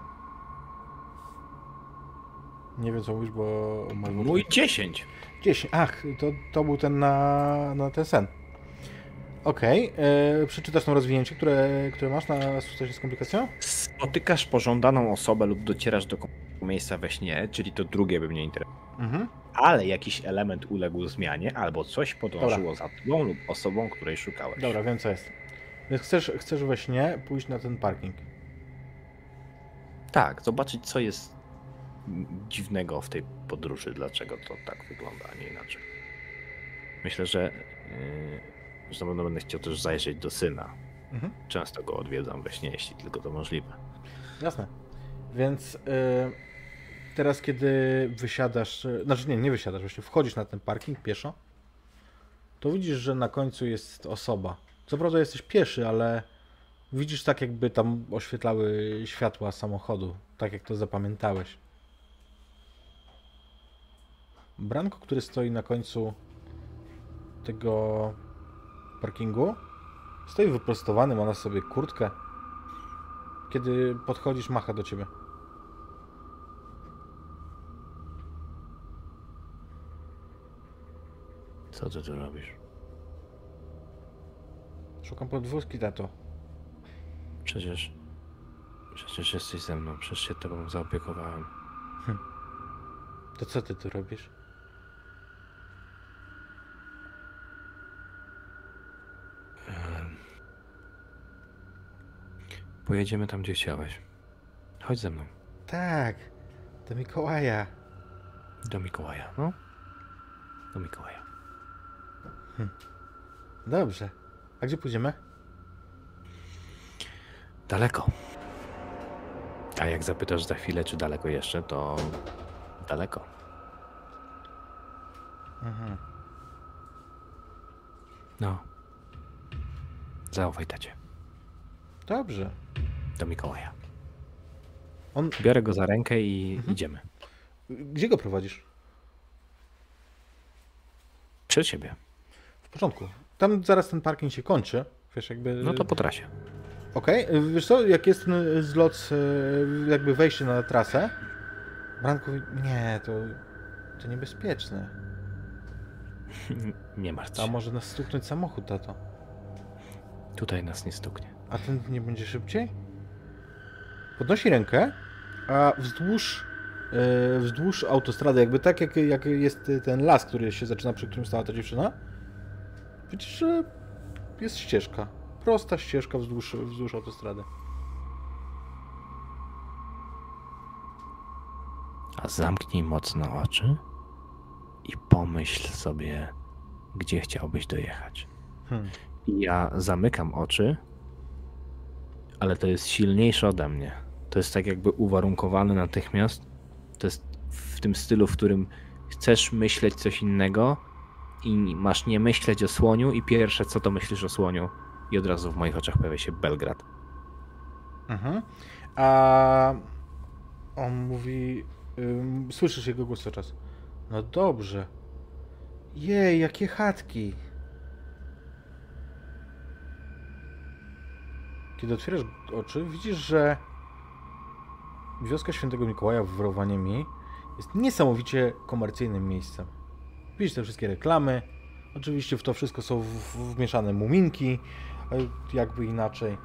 Nie wiem co mówisz, bo... Mój 10. 10. Ach, to, to był ten na, na ten sen. Okej. e, Przeczytasz tam rozwinięcie, które, które masz na sukcesie z komplikacją? Spotykasz pożądaną osobę lub docierasz do miejsca we śnie, czyli to drugie by mnie interesowało. Mhm. Ale jakiś element uległ zmianie, albo coś podążyło za tobą lub osobą, której szukałeś. Dobra, wiem co jest. Więc chcesz, chcesz we śnie pójść na ten parking. Tak, zobaczyć co jest dziwnego w tej podróży, dlaczego to tak wygląda, a nie inaczej. Myślę, że, yy, że na pewno będę chciał też zajrzeć do syna. Mhm. Często go odwiedzam we śnie, jeśli tylko to możliwe. Jasne. Więc y, teraz, kiedy wysiadasz, y, znaczy nie, nie wysiadasz, właśnie wchodzisz na ten parking pieszo, to widzisz, że na końcu jest osoba. Co prawda jesteś pieszy, ale widzisz tak, jakby tam oświetlały światła samochodu, tak jak to zapamiętałeś. Branko, który stoi na końcu tego parkingu, stoi wyprostowany, ma na sobie kurtkę. Kiedy podchodzisz, macha do ciebie. Co ty tu robisz? Szukam podwózki, tato. Przecież. Przecież jesteś ze mną, przecież się tobą zaopiekowałem. To co ty tu robisz? Pojedziemy tam, gdzie chciałeś. Chodź ze mną. Tak, do Mikołaja. Do Mikołaja, no? Do Mikołaja. Dobrze. A gdzie pójdziemy? Daleko. A jak zapytasz za chwilę, czy daleko jeszcze, to daleko. Mhm. No. Zaufaj tacie. Dobrze. Do Mikołaja. On... Biorę go za rękę i idziemy. Gdzie go prowadzisz? Przed siebie. W porządku. Tam zaraz ten parking się kończy. Wiesz, jakby... No to po trasie. Okej, wiesz co, jak jest ten zlot, e, jakby wejście na trasę, Branko mówi, nie, to, to niebezpieczne. Nie martw A się. może nas stuknąć samochód, tato? Tutaj nas nie stuknie. A ten nie będzie szybciej? Podnosi rękę, a wzdłuż, e, wzdłuż autostrady, jakby tak jak, jak jest ten las, który się zaczyna, przy którym stała ta dziewczyna, widzisz, że jest ścieżka. Prosta ścieżka wzdłuż, wzdłuż autostrady. A zamknij mocno oczy i pomyśl sobie, gdzie chciałbyś dojechać. Hmm. I ja zamykam oczy, ale to jest silniejsze ode mnie. To jest tak jakby uwarunkowane natychmiast. To jest w tym stylu, w którym chcesz myśleć coś innego i masz nie myśleć o słoniu i pierwsze co to myślisz o słoniu i od razu w moich oczach pojawia się Belgrad. Mhm. A on mówi, słyszysz jego głos cały czas. No dobrze. Jej, jakie chatki. Kiedy otwierasz oczy, widzisz, że wioska Świętego Mikołaja w Rowaniemi jest niesamowicie komercyjnym miejscem. Widzisz te wszystkie reklamy. Oczywiście w to wszystko są wmieszane muminki, a jakby inaczej.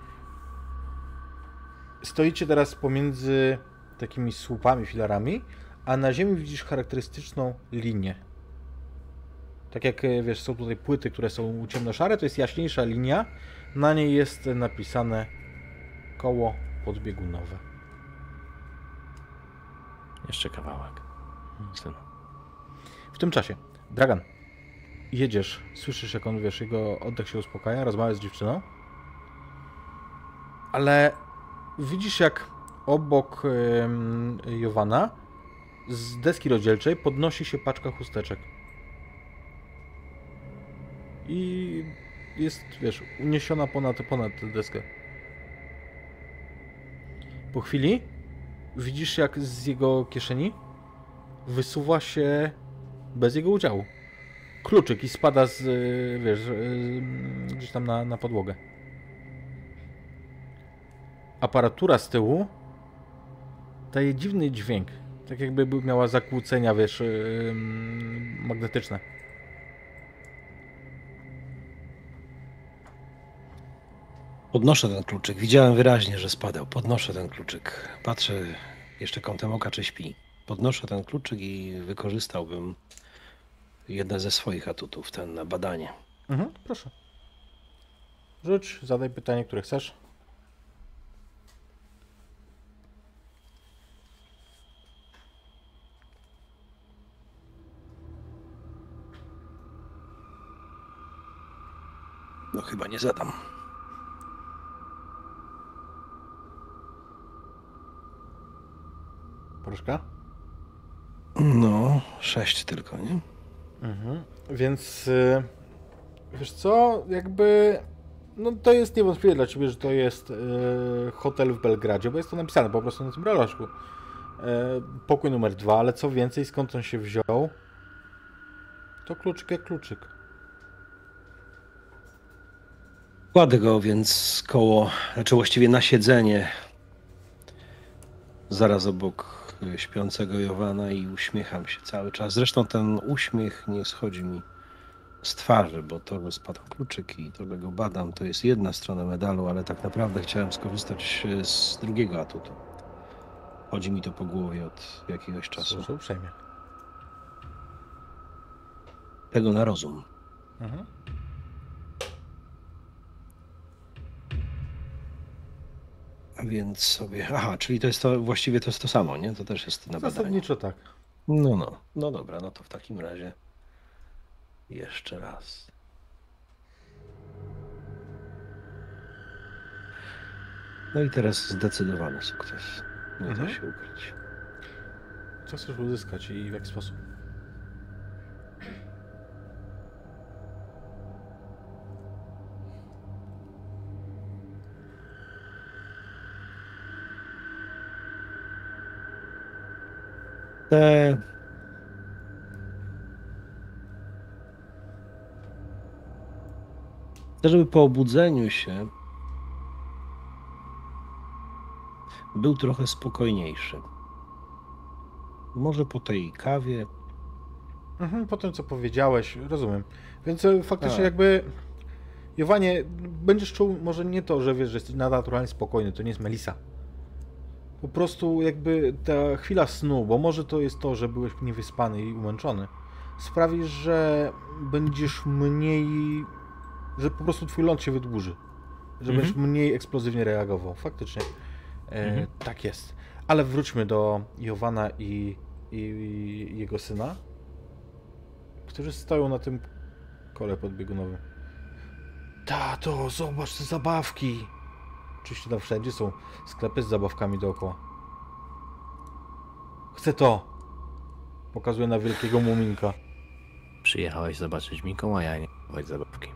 Stoicie teraz pomiędzy takimi słupami, filarami, a na ziemi widzisz charakterystyczną linię. Tak jak e, wiesz, są tutaj płyty, które są ciemnoszare, to jest jaśniejsza linia. Na niej jest napisane koło podbiegunowe. Jeszcze kawałek. Synu. W tym czasie, Dragan, jedziesz, słyszysz jak on, wiesz, jego oddech się uspokaja, rozmawia z dziewczyną, ale widzisz jak obok em, Jowana z deski rozdzielczej podnosi się paczka chusteczek. I jest, wiesz, uniesiona ponad, ponad deskę. Po chwili widzisz jak z jego kieszeni wysuwa się bez jego udziału. Kluczyk i spada z, wiesz, gdzieś tam na, na podłogę. Aparatura z tyłu daje dziwny dźwięk. Tak jakby by miała zakłócenia, wiesz, magnetyczne. Podnoszę ten kluczyk. Widziałem wyraźnie, że spadał. Podnoszę ten kluczyk. Patrzę jeszcze kątem oka, czy śpi. Podnoszę ten kluczyk i wykorzystałbym jedne ze swoich atutów, ten na badanie. Mhm, proszę. Rzuć, zadaj pytanie, które chcesz. No chyba nie zadam. Proszka? No, sześć tylko, nie? Mhm. Więc y, wiesz co, jakby no to jest niewątpliwie dla ciebie, że to jest y, hotel w Belgradzie, bo jest to napisane po prostu na tym braloczku. Y, pokój numer dwa, ale co więcej, skąd on się wziął? To kluczyk jak kluczyk. Kładę go więc koło, znaczy właściwie na siedzenie, zaraz obok śpiącego Jowana i uśmiecham się cały czas. Zresztą ten uśmiech nie schodzi mi z twarzy, bo to, że spadł kluczyk i trochę go badam, to jest jedna strona medalu, ale tak naprawdę chciałem skorzystać y, z drugiego atutu. Chodzi mi to po głowie od jakiegoś czasu. Proszę uprzejmie. Tego na rozum. Mhm. Więc sobie. Aha, czyli to jest to właściwie to jest to samo, nie? To też jest na badanie. Zasadniczo tak. No, no. No dobra, no to w takim razie jeszcze raz. No i teraz zdecydowany sukces. Nie Mhm. da się ukryć. Co chcesz uzyskać i w jaki sposób? Te... Chcę, żeby po obudzeniu się był trochę spokojniejszy. Może po tej kawie. Mhm, po tym, co powiedziałeś, rozumiem. Więc e, faktycznie Tak. jakby... Jowanie, będziesz czuł może nie to, że wiesz, że jesteś naturalnie spokojny, to nie jest Melisa. Po prostu jakby ta chwila snu, bo może to jest to, że byłeś niewyspany i umęczony, sprawi, że będziesz mniej... że po prostu twój ląd się wydłuży. Że Mhm. będziesz mniej eksplozywnie reagował. Faktycznie. E, Mhm. Tak jest. Ale wróćmy do Jowana i, i, i jego syna, którzy stoją na tym kole podbiegunowym. Tato, zobacz te zabawki! Oczywiście tam wszędzie są sklepy z zabawkami dookoła. Chcę to! Pokazuję na wielkiego muminka. Przyjechałeś zobaczyć Mikołaja, nie kupować zabawki.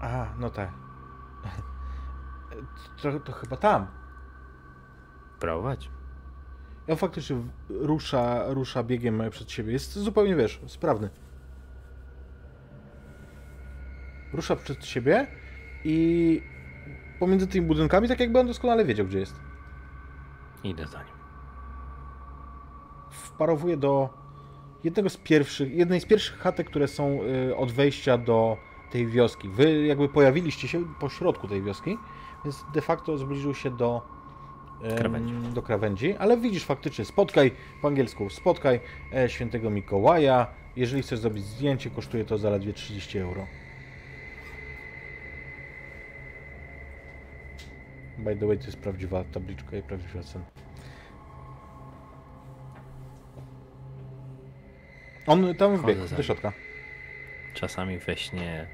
A, no tak. To, to chyba tam. Prowadź. On faktycznie rusza, rusza biegiem przed siebie. Jest zupełnie, wiesz, sprawny. Rusza przed siebie i pomiędzy tymi budynkami, tak jakby on doskonale wiedział, gdzie jest. Idę za nim. Wparowuje do jednego z pierwszych, jednej z pierwszych chatek, które są y, od wejścia do tej wioski. Wy jakby pojawiliście się po środku tej wioski, więc de facto zbliżył się do Krawędzi. do krawędzi, ale widzisz faktycznie, spotkaj po angielsku, spotkaj e, świętego Mikołaja. Jeżeli chcesz zrobić zdjęcie, kosztuje to zaledwie 30 euro. By the way, to jest prawdziwa tabliczka i prawdziwa cena. On tam wbiegł do środka. Czasami we śnie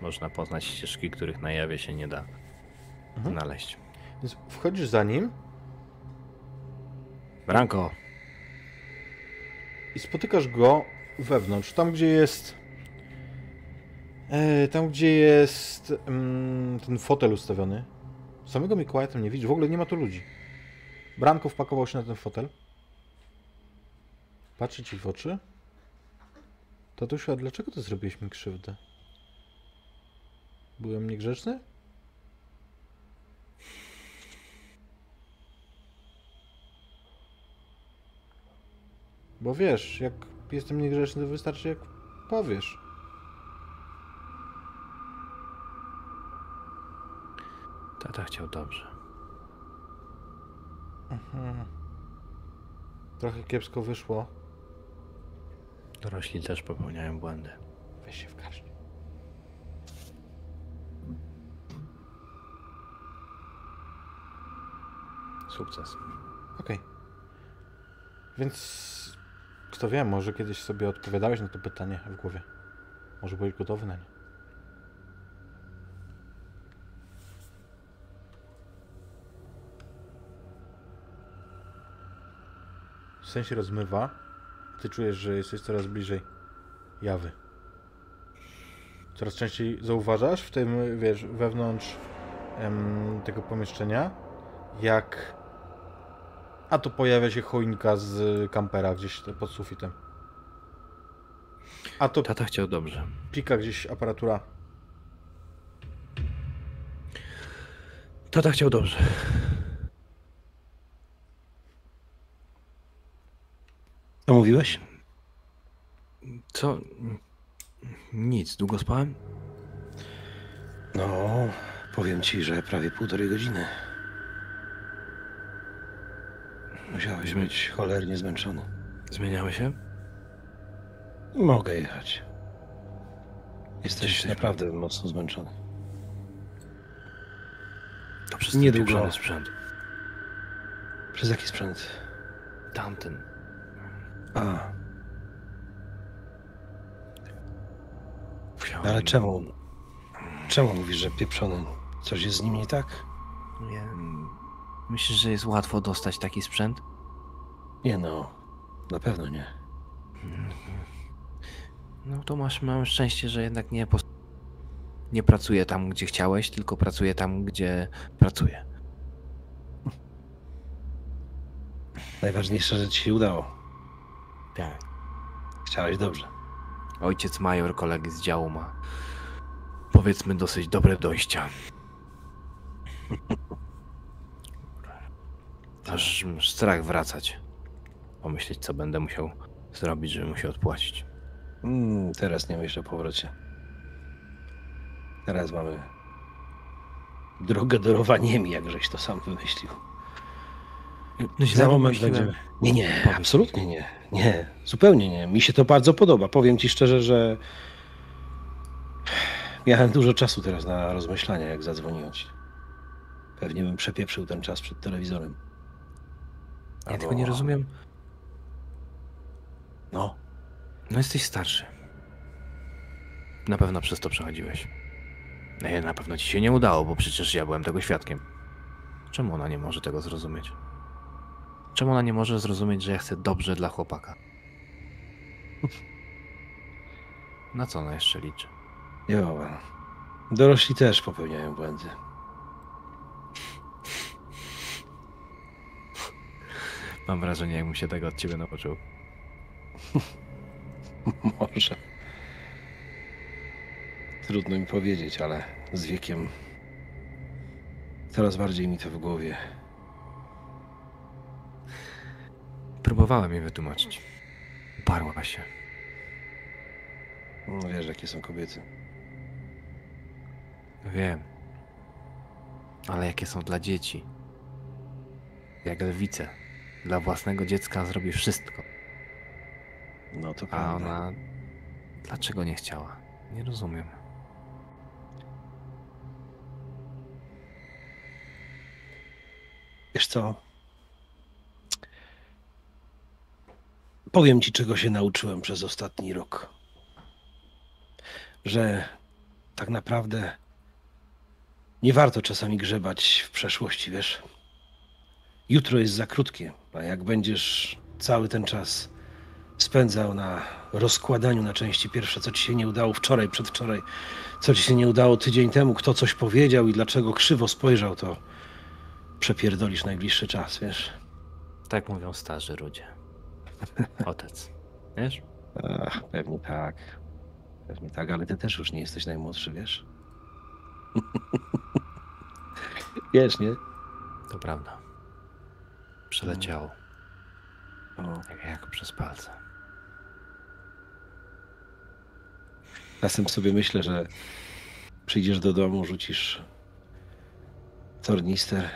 można poznać ścieżki, których na jawie się nie da Mhm. znaleźć. Więc wchodzisz za nim Branko, i spotykasz go wewnątrz, tam gdzie jest. E, tam gdzie jest mm, ten fotel ustawiony. Samego Mikołaja tam nie widzisz, w ogóle nie ma tu ludzi. Branko wpakował się na ten fotel. Patrzy ci w oczy. Tatusiu, a dlaczego ty zrobiłeś mi krzywdę? Byłem niegrzeczny? Bo wiesz, jak jestem niegrzeczny, wystarczy jak powiesz. Tata chciał dobrze. Trochę kiepsko wyszło. Dorośli też popełniają błędy. Weź się w garść. Sukces. Okej. Więc kto wie, może kiedyś sobie odpowiadałeś na to pytanie w głowie. Może byłeś gotowy na nie. Sen się rozmywa, ty czujesz, że jesteś coraz bliżej jawy. Coraz częściej zauważasz w tym, wiesz, wewnątrz em, tego pomieszczenia, jak... A tu pojawia się choinka z kampera gdzieś pod sufitem. A to Tata chciał dobrze. pika gdzieś aparatura. Tata chciał dobrze. Co mówiłeś? Co? Nic, długo spałem? No, powiem ci, że prawie półtorej godziny. Musiałeś być cholernie zmęczony. Zmieniały się? Mogę jechać. Jesteś naprawdę mocno zmęczony. To przez Niedługo. pieprzony sprzęt. Przez jaki sprzęt? Tamten. A, ale czemu? Czemu mówisz, że pieprzony? Coś jest z nim nie tak? Nie. Myślisz, że jest łatwo dostać taki sprzęt? Nie no, na pewno nie. No to masz, mam szczęście, że jednak nie pos... nie pracuję tam, gdzie chciałeś, tylko pracuję tam, gdzie pracuję. Najważniejsze, że ci się udało. Tak. Chciałeś dobrze. Ojciec major kolegi z działu ma powiedzmy dosyć dobre dojścia. Aż strach wracać. Pomyśleć, co będę musiał zrobić, żeby mu się odpłacić. Mm, teraz nie myślę o powrocie. Teraz mamy drogę do Rowaniemi, jak żeś to sam wymyślił. No Za moment będziemy. Nie, nie, absolutnie nie. Nie, zupełnie nie. Mi się to bardzo podoba. Powiem ci szczerze, że miałem dużo czasu teraz na rozmyślania, jak zadzwoniłem ci. Pewnie bym przepieprzył ten czas przed telewizorem. Ja tylko nie rozumiem. No, No jesteś starszy. Na pewno przez to przechodziłeś. Nie, na pewno ci się nie udało, bo przecież ja byłem tego świadkiem. Czemu ona nie może tego zrozumieć? Czemu ona nie może zrozumieć, że ja chcę dobrze dla chłopaka? Na co ona jeszcze liczy? Jowa. Dorośli też popełniają błędy. Mam wrażenie, jakbym się tego od ciebie nauczył. Może. Trudno mi powiedzieć, ale z wiekiem coraz bardziej mi to w głowie. Próbowałem jej wytłumaczyć. Uparła się. No wiesz, jakie są kobiety. Wiem. Ale jakie są dla dzieci? Jak lwice. Dla własnego dziecka zrobi wszystko. No to A prawda. ona. Dlaczego nie chciała? Nie rozumiem. Wiesz co? Powiem ci, czego się nauczyłem przez ostatni rok. Że tak naprawdę nie warto czasami grzebać w przeszłości, wiesz? Jutro jest za krótkie, a jak będziesz cały ten czas spędzał na rozkładaniu na części pierwsze, co ci się nie udało wczoraj, przedwczoraj, co ci się nie udało tydzień temu, kto coś powiedział i dlaczego krzywo spojrzał, to przepierdolisz najbliższy czas, wiesz? Tak mówią starzy ludzie. Otec. Wiesz? Ach, pewnie tak. Pewnie tak, ale ty też już nie jesteś najmłodszy, wiesz? wiesz, nie? To prawda. Przeleciało. O, Jak, jak przez palce. czasem sobie myślę, że przyjdziesz do domu, rzucisz tornister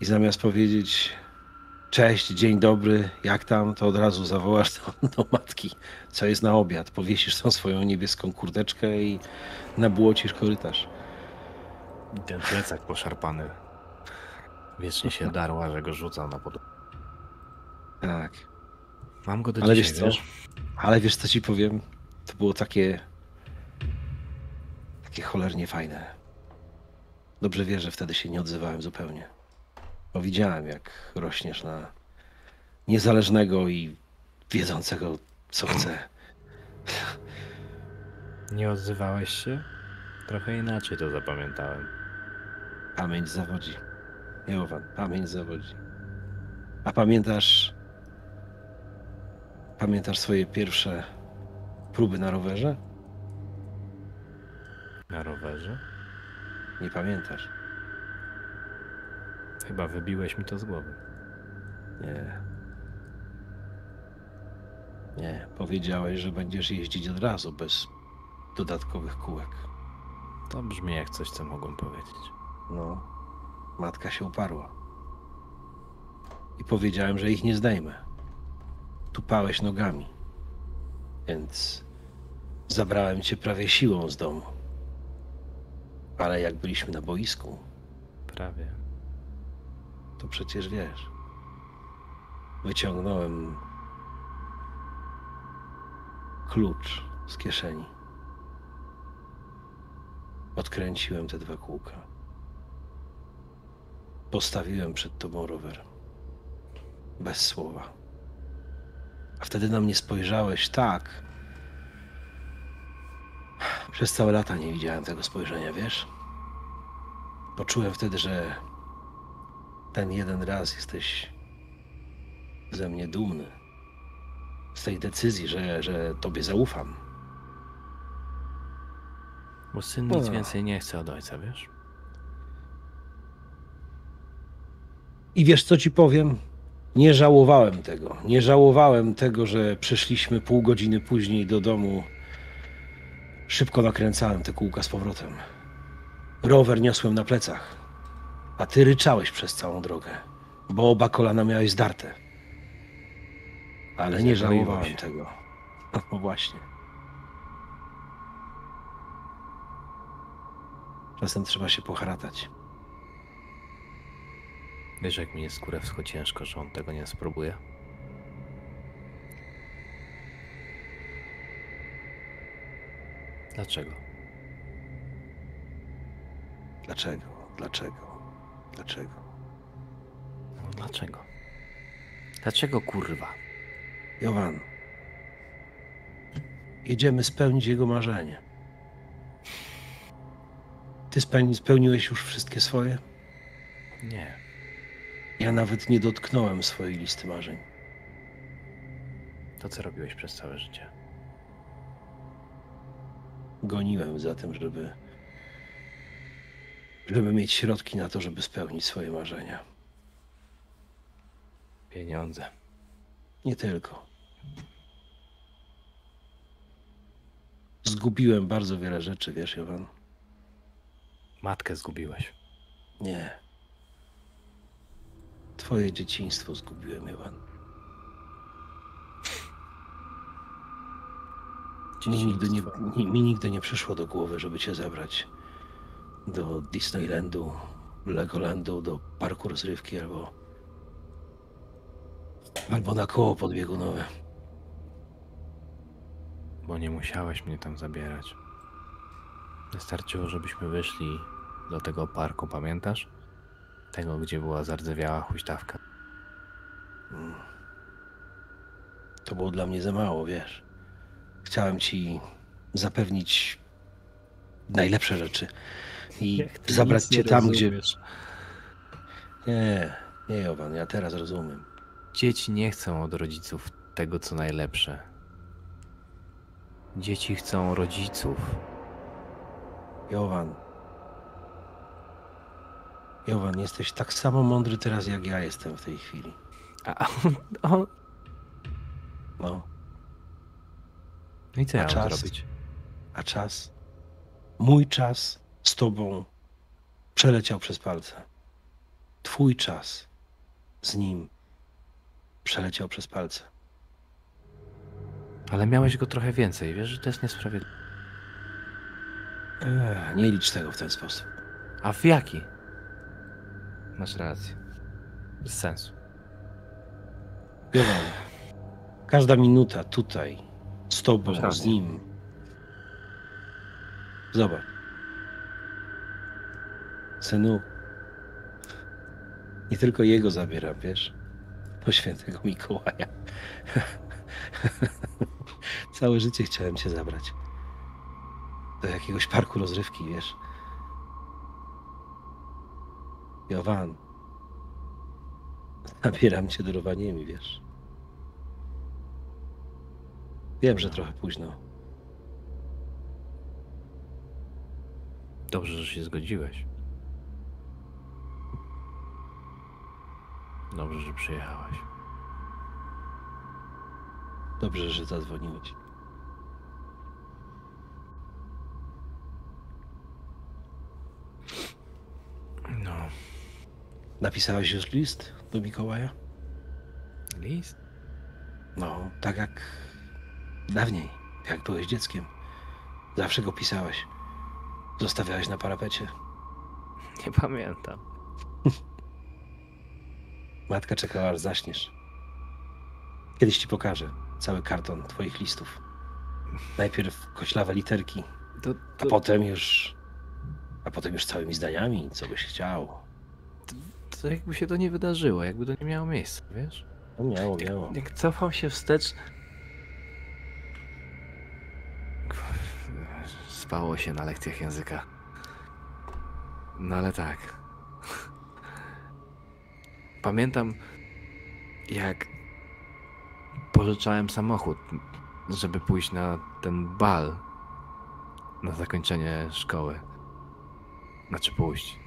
i zamiast powiedzieć cześć, dzień dobry, jak tam, to od razu zawołasz do, do matki, co jest na obiad. Powiesisz tą swoją niebieską kurteczkę i nabłocisz korytarz. I ten plecak poszarpany. Wiecznie się darła, że go rzucał na podłogę. Tak. Mam go do Ale dzisiaj, wiesz co? wiesz? Ale wiesz co ci powiem? To było takie. takie cholernie fajne. Dobrze wiesz, że wtedy się nie odzywałem zupełnie. Bo widziałem, jak rośniesz na niezależnego i wiedzącego, co chce. Nie odzywałeś się? Trochę inaczej to zapamiętałem. Pamięć zawodzi. Jowan, pamięć zawodzi. A pamiętasz. Pamiętasz swoje pierwsze próby na rowerze? Na rowerze? Nie pamiętasz. Chyba wybiłeś mi to z głowy. Nie. Nie, powiedziałeś, że będziesz jeździć od razu, bez dodatkowych kółek. To brzmi jak coś, co mogłem powiedzieć. No, matka się uparła. I powiedziałem, że ich nie zdejmę. Tupałeś nogami. Więc zabrałem cię prawie siłą z domu. Ale jak byliśmy na boisku, Prawie. To przecież wiesz. Wyciągnąłem klucz z kieszeni. Odkręciłem te dwa kółka. Postawiłem przed tobą rower. Bez słowa. A wtedy na mnie spojrzałeś tak. Przez całe lata nie widziałem tego spojrzenia, wiesz? Poczułem wtedy, że ten jeden raz jesteś ze mnie dumny. Z tej decyzji, że, że tobie zaufam. Bo syn nic O. więcej nie chce od ojca, wiesz? I wiesz, co ci powiem? Nie żałowałem tego. Nie żałowałem tego, że przyszliśmy pół godziny później do domu. Szybko nakręcałem te kółka z powrotem. Rower niosłem na plecach, a ty ryczałeś przez całą drogę, bo oba kolana miałeś zdarte. Ale nie żałowałem się. tego. No właśnie. Czasem trzeba się poharatać. Wiesz, jak mi jest kurewsko ciężko, że on tego nie spróbuje? Dlaczego? Dlaczego? Dlaczego? Dlaczego? No dlaczego? Dlaczego kurwa? Jowan, jedziemy spełnić jego marzenie. Ty spełni, spełniłeś już wszystkie swoje? Nie. Ja nawet nie dotknąłem swojej listy marzeń. To co robiłeś przez całe życie? Goniłem za tym, żeby, żeby mieć środki na to, żeby spełnić swoje marzenia. Pieniądze. Nie tylko. Zgubiłem bardzo wiele rzeczy, wiesz, Jowan? Matkę zgubiłeś. Nie. Twoje dzieciństwo zgubiłem, Jowan. Mi nigdy, nie, mi nigdy nie przyszło do głowy, żeby cię zabrać do Disneylandu, Legolandu, do parku rozrywki albo albo na koło podbiegunowe. Bo nie musiałeś mnie tam zabierać. Wystarczyło, żebyśmy wyszli do tego parku, pamiętasz? Tego, gdzie była zardzewiała huśtawka. To było dla mnie za mało, wiesz. Chciałem ci zapewnić najlepsze rzeczy i zabrać cię tam, gdzie. Nie, nie, Jowan, ja teraz rozumiem. Dzieci nie chcą od rodziców tego, co najlepsze. Dzieci chcą rodziców. Jowan. Jowan, jesteś tak samo mądry teraz, jak ja jestem w tej chwili. A on, on... No, No i co A ja mam czas? zrobić? a czas, mój czas z tobą przeleciał przez palce. Twój czas z nim przeleciał przez palce. Ale miałeś go trochę więcej, wiesz, że to jest niesprawiedliwe. Ech, nie licz tego w ten sposób. A w jaki? Masz rację. Bez sensu. Jowan, każda minuta tutaj z tobą, z nim. Zobacz. Synu, nie tylko jego zabieram, wiesz? do świętego Mikołaja. Całe życie chciałem cię zabrać. Do jakiegoś parku rozrywki, wiesz. Jowan. Zabieram cię do Rowaniemi, wiesz. Wiem, że trochę późno. Dobrze, że się zgodziłeś. Dobrze, że przyjechałeś. Dobrze, że zadzwoniłeś. No. Napisałeś już list do Mikołaja? List? No, tak jak dawniej, jak byłeś dzieckiem. Zawsze go pisałeś. Zostawiałeś na parapecie. Nie pamiętam. Matka czekała, aż zaśniesz. Kiedyś ci pokażę cały karton twoich listów. Najpierw koślawe literki, To, a to, potem już... A potem już całymi zdaniami, co byś chciał. to jakby się to nie wydarzyło, jakby to nie miało miejsca, wiesz? No miało, miało. Jak cofam się wstecz. Spało się na lekcjach języka. No ale tak. Pamiętam, jak pożyczałem samochód, żeby pójść na ten bal na zakończenie szkoły. Znaczy pójść.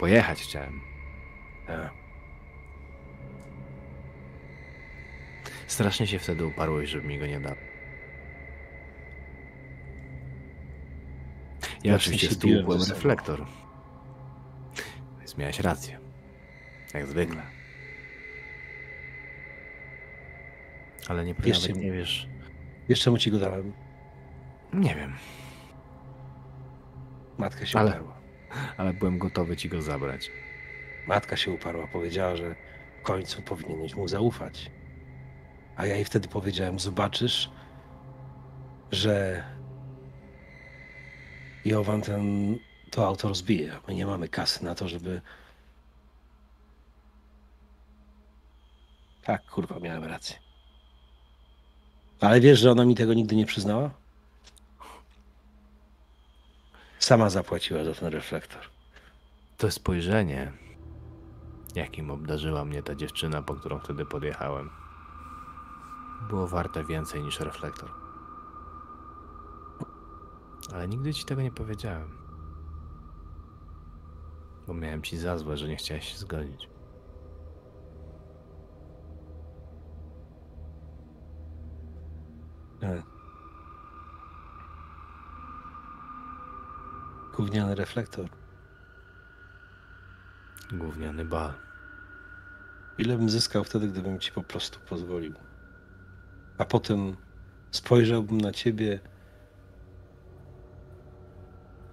Pojechać chciałem. A, Strasznie się wtedy uparłeś, żeby mi go nie dał. Ja Ja oczywiście stłukłem reflektor. Więc miałeś rację. Jak zwykle. Ale nie, Jeszcze nie wiesz. Wiesz czemu ci go dałem? Nie wiem, Matka się Ale- uparła. ale byłem gotowy ci go zabrać. Matka się uparła, powiedziała, że w końcu powinieneś mu zaufać. A ja jej wtedy powiedziałem, zobaczysz, że Jowan ten to auto rozbije. My nie mamy kasy na to, żeby... Tak, kurwa, miałem rację. Ale wiesz, że ona mi tego nigdy nie przyznała? Sama zapłaciła za ten reflektor. To spojrzenie, jakim obdarzyła mnie ta dziewczyna, po którą wtedy podjechałem, było warte więcej niż reflektor. Ale nigdy ci tego nie powiedziałem. Bo miałem ci za złe, że nie chciałeś się zgodzić. Gówniany reflektor. Gówniany bal. Ile bym zyskał wtedy, gdybym ci po prostu pozwolił? A potem spojrzałbym na ciebie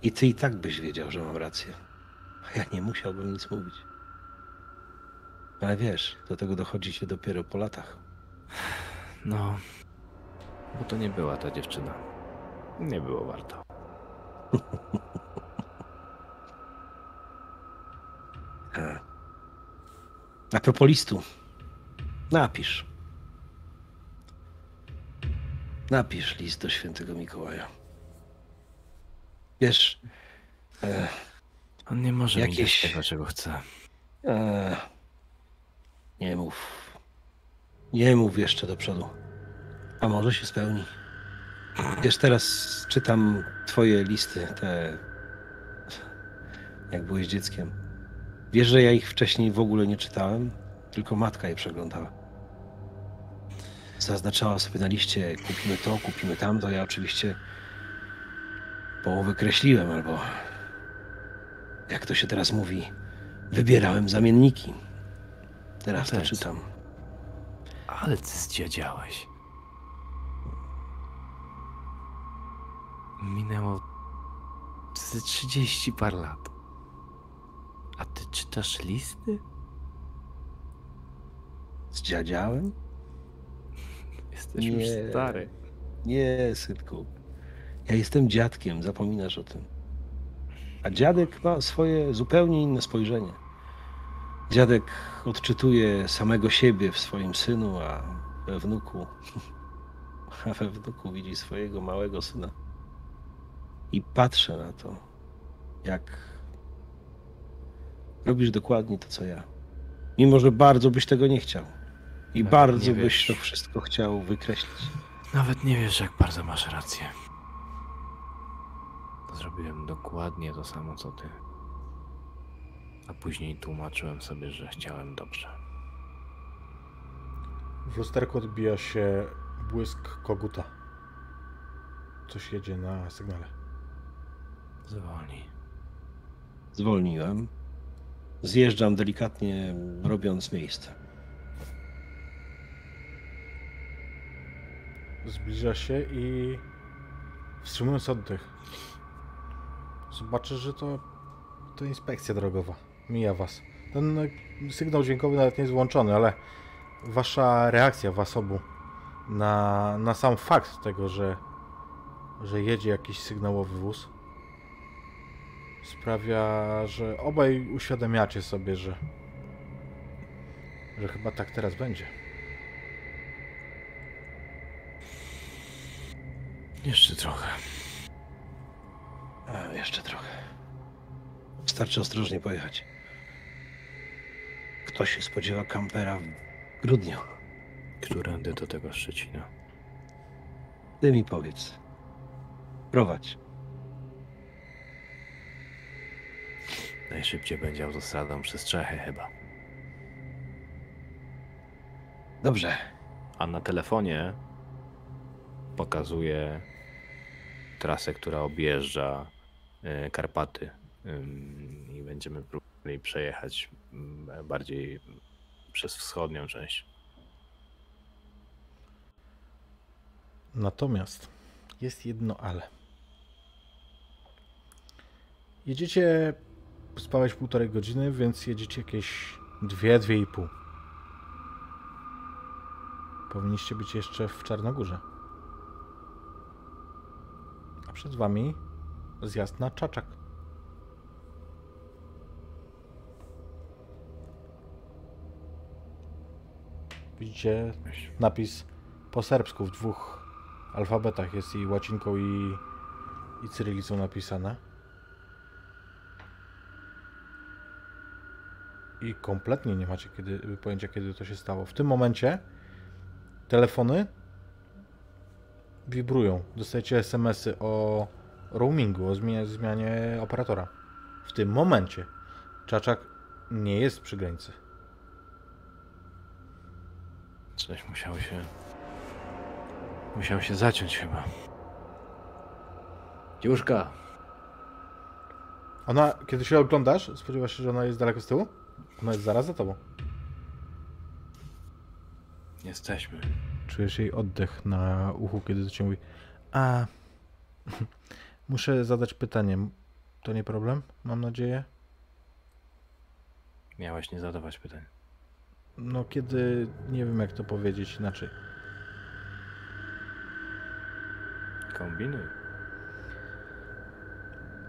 i ty i tak byś wiedział, że mam rację. A ja nie musiałbym nic mówić. Ale wiesz, do tego dochodzi się dopiero po latach. No, bo to nie była ta dziewczyna. Nie było warto. A, propos listu. Napisz. Napisz list do świętego Mikołaja. Wiesz, e, On nie może mi Jakieś- dać tego, czego chce. e, nie mów. Nie mów jeszcze do przodu. A może się spełni. Wiesz, teraz czytam twoje listy, te jak byłeś dzieckiem. Wiesz, że ja ich wcześniej w ogóle nie czytałem, tylko matka je przeglądała. Zaznaczała sobie na liście, kupimy to, kupimy tamto. Ja oczywiście połowę kreśliłem, albo jak to się teraz mówi, wybierałem zamienniki. Teraz to czytam. Ale ty zdziadziałeś. Minęło ze 30 par lat. A ty czytasz listy? Zdziadziałem? Jesteś Nie. już stary. Nie, synku. Ja jestem dziadkiem, zapominasz o tym. A dziadek ma swoje zupełnie inne spojrzenie. Dziadek odczytuje samego siebie w swoim synu, a we wnuku. A we wnuku widzi swojego małego syna. I patrzę na to, jak robisz dokładnie to, co ja. Mimo, że bardzo byś tego nie chciał. I Nawet bardzo byś wiesz. to wszystko chciał wykreślić. Nawet nie wiesz, jak bardzo masz rację. Zrobiłem dokładnie to samo, co ty. A później tłumaczyłem sobie, że chciałem dobrze. W lusterku odbija się błysk koguta. Coś jedzie na sygnale. Zwolnij. Zwolniłem. Zjeżdżam delikatnie, robiąc miejsce. Zbliża się i wstrzymując oddech. Zobaczysz, że to, to inspekcja drogowa. Mija was. Ten e, sygnał dźwiękowy nawet nie jest włączony, ale wasza reakcja was obu na, na sam fakt tego, że, że jedzie jakiś sygnałowy wóz sprawia, że obaj uświadamiacie sobie, że, że chyba tak teraz będzie. Jeszcze trochę. A, jeszcze trochę. Wystarczy ostrożnie pojechać. Kto się spodziewa kampera w grudniu? Którędy do tego Szczecina? Ty mi powiedz. Prowadź. Najszybciej będzie autostradą przez Czechy chyba. Dobrze. A na telefonie pokazuje trasę, która objeżdża e, Karpaty. I będziemy próbowali przejechać mm, bardziej przez wschodnią część. Natomiast jest jedno ale. Jedziecie spałeś półtorej godziny, więc jedziecie jakieś dwie, dwie i pół. Powinniście być jeszcze w Czarnogórze. A przed wami zjazd na Czaczak. Widzicie napis po serbsku w dwóch alfabetach. Jest i łacinką i, i cyrylicą napisane. I kompletnie nie macie kiedy, pojęcia, kiedy to się stało. W tym momencie telefony wibrują. Dostajecie SMS-y o roamingu, o zmianie, zmianie operatora. W tym momencie Czaczak nie jest przy granicy. Coś musiało się. Musiał się zaciąć chyba. Dziuszka, Ona, kiedy się oglądasz, spodziewasz się, że ona jest daleko z tyłu? Ona jest zaraz za tobą. jesteśmy. Czujesz jej oddech na uchu, kiedy do ciebie mówi. A, muszę zadać pytanie. To nie problem? Mam nadzieję. Miałeś nie zadawać pytań. No, kiedy nie wiem, jak to powiedzieć inaczej. Kombinuj.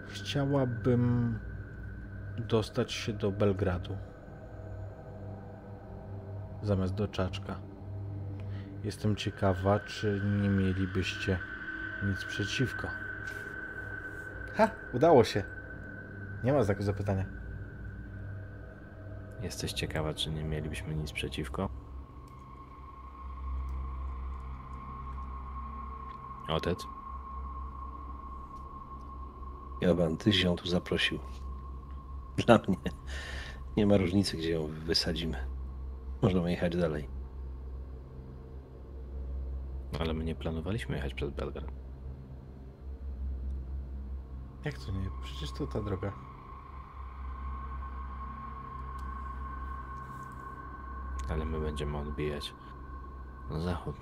Chciałabym dostać się do Belgradu. Zamiast do Czaczka. Jestem ciekawa, czy nie mielibyście nic przeciwko. Ha! Udało się. Nie ma znaku zapytania. Jesteś ciekawa, czy nie mielibyśmy nic przeciwko? Otec? Joban, tyś ją tu zaprosił. Dla mnie nie ma różnicy, gdzie ją wysadzimy. Możemy jechać dalej. Ale my nie planowaliśmy jechać przez Belgrad. Jak to nie? Przecież to ta droga. Ale my będziemy odbijać na zachód.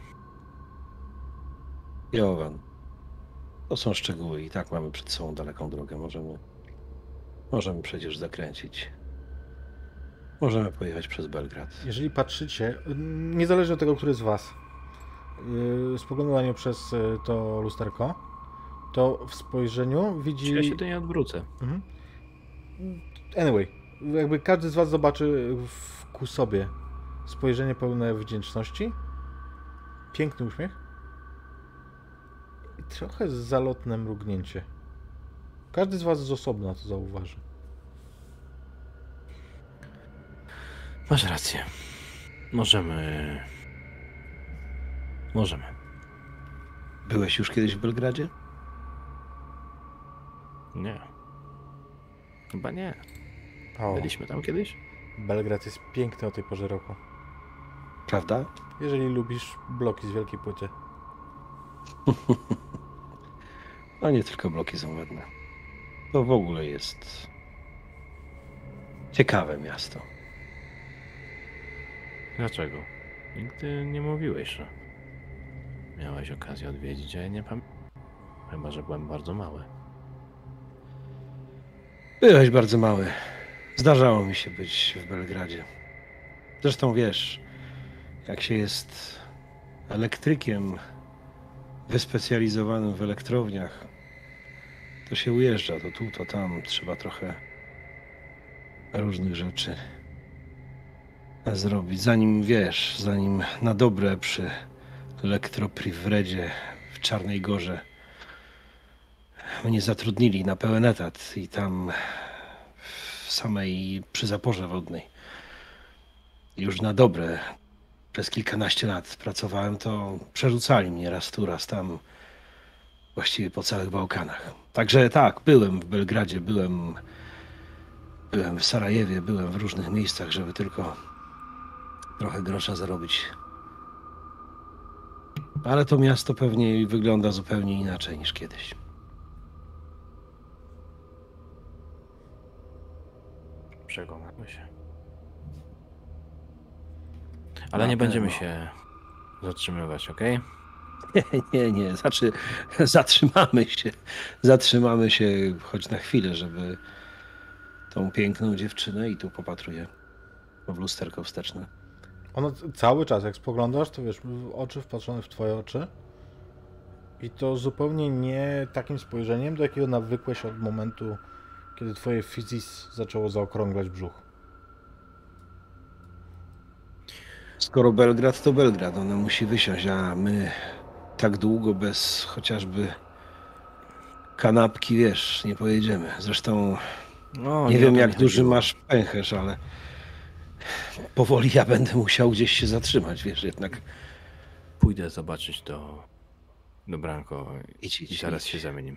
Jowan, to są szczegóły i tak mamy przed sobą daleką drogę. Możemy, możemy przecież zakręcić. Możemy pojechać przez Belgrad. Jeżeli patrzycie, niezależnie od tego, który z Was yy, spogląda na nią przez y, to lusterko, to w spojrzeniu widzi... Ja się to nie odwrócę. Mhm. Anyway, jakby każdy z was zobaczy w, ku sobie spojrzenie pełne wdzięczności, piękny uśmiech i trochę zalotne mrugnięcie. Każdy z was z osobna to zauważy. Masz rację. Możemy. Możemy. Byłeś już kiedyś w Belgradzie? Nie. Chyba nie. O, Byliśmy tam kiedyś? Belgrad jest piękny o tej porze roku. Prawda? Jeżeli lubisz bloki z wielkiej płyty. A nie tylko bloki są ładne. To w ogóle jest ciekawe miasto. Dlaczego? Nigdy nie mówiłeś, że miałeś okazję odwiedzić, a ja nie pamiętam. Chyba, że byłem bardzo mały. Byłeś bardzo mały. Zdarzało mi się być w Belgradzie. Zresztą wiesz, jak się jest elektrykiem wyspecjalizowanym w elektrowniach, to się ujeżdża to tu, to tam. Trzeba trochę różnych rzeczy zrobić. Zanim wiesz, zanim na dobre przy Elektroprivredzie w Czarnej Gorze mnie zatrudnili na pełen etat i tam w samej przy zaporze wodnej już na dobre przez kilkanaście lat pracowałem, to przerzucali mnie raz tu, raz tam, właściwie po całych Bałkanach. Także tak, byłem w Belgradzie, byłem, byłem w Sarajewie, byłem w różnych miejscach, żeby tylko trochę grosza zarobić. Ale to miasto pewnie wygląda zupełnie inaczej niż kiedyś. Przekonamy się. Ale Na nie będziemy pewno. się zatrzymywać, okej? Nie, nie, znaczy zatrzymamy się. Zatrzymamy się choć na chwilę, żeby tą piękną dziewczynę i tu popatruję w lusterko wsteczne. Ono cały czas, jak spoglądasz, to wiesz, oczy wpatrzone w twoje oczy. I to zupełnie nie takim spojrzeniem, do jakiego nawykłeś od momentu, kiedy twoje fizis zaczęło zaokrąglać brzuch. Skoro Belgrad to Belgrad, ona musi wysiąść, a my tak długo bez chociażby kanapki, wiesz, nie pojedziemy. Zresztą No, nie o wiem jak duży chodziło. masz pęcherz, ale powoli ja będę musiał gdzieś się zatrzymać, wiesz, jednak Pójdę zobaczyć do, do Branko idź, i idź, zaraz idź. się zamienimy.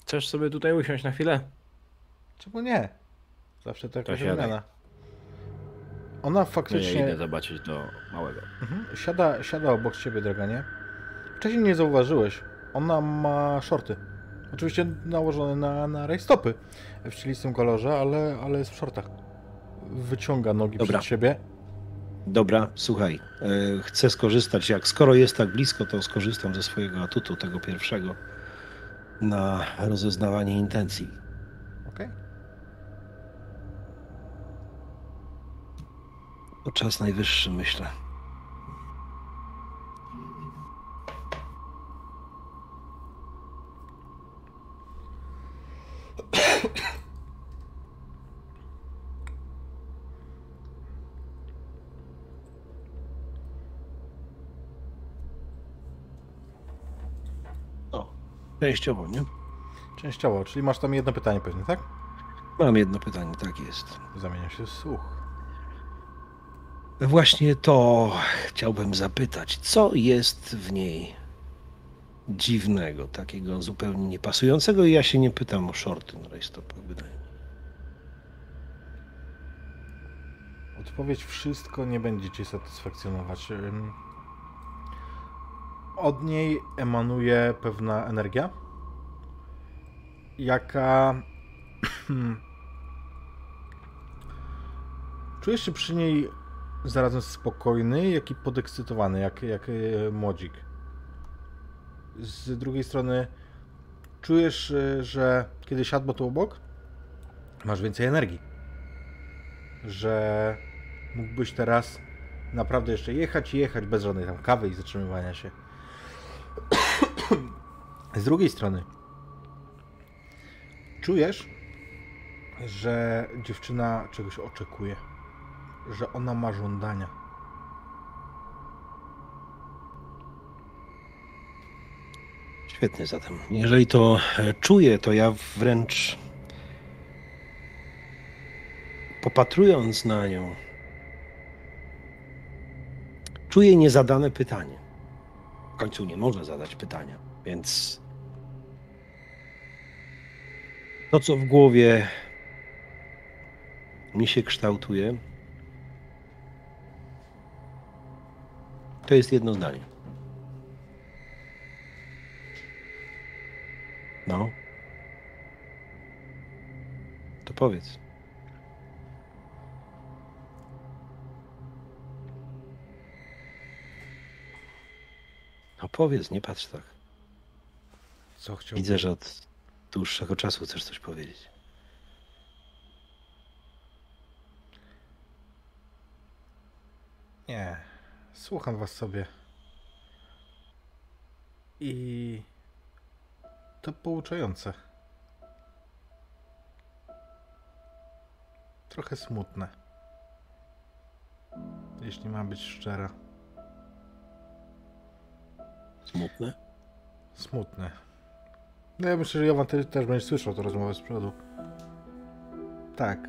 Chcesz sobie tutaj usiąść na chwilę? Czemu nie? Zawsze to jakaś wymiana. Ona To ja faktycznie idę zobaczyć do małego. mhm, siada, siada obok ciebie, Draganie. Wcześniej nie zauważyłeś. Ona ma shorty. Oczywiście nałożone na, na rajstopy w cielistym kolorze, ale, ale jest w shortach. Wyciąga nogi Dobra. przed siebie. Dobra, słuchaj, e, chcę skorzystać, jak skoro jest tak blisko, to skorzystam ze swojego atutu, tego pierwszego, na rozeznawanie intencji. Okej. To czas najwyższy, myślę. Częściowo, nie? Częściowo, czyli masz tam jedno pytanie pewnie, tak? Mam jedno pytanie, tak jest. Zamienia się w słuch. Właśnie to chciałbym zapytać, co jest w niej dziwnego, takiego zupełnie niepasującego i ja się nie pytam o shorty na rajstopach, wydaje mi. Odpowiedź wszystko nie będzie Cię satysfakcjonować. Od niej emanuje pewna energia, jaka. Czujesz się przy niej zarazem spokojny, jak i podekscytowany, jak, jak e, młodzik. Z drugiej strony czujesz, e, że kiedy siadło tu obok, masz więcej energii. Że mógłbyś teraz naprawdę jeszcze jechać i jechać bez żadnej tam kawy i zatrzymywania się. Z drugiej strony czujesz, że dziewczyna czegoś oczekuje, że ona ma żądania. Świetnie zatem. Jeżeli to e, czuję, to ja wręcz popatrując na nią, czuję niezadane pytanie. W końcu nie może zadać pytania, więc to, co w głowie mi się kształtuje, to jest jedno zdanie. No. To powiedz. No powiedz, nie patrz tak. Co chciał? Widzę, że od dłuższego czasu chcesz coś powiedzieć. Nie. Słucham was sobie. I to pouczające. Trochę smutne. Jeśli mam być szczera. Smutne? Smutne. No ja myślę, że Jowan też, też będzie słyszał tę rozmowę z przodu. Tak.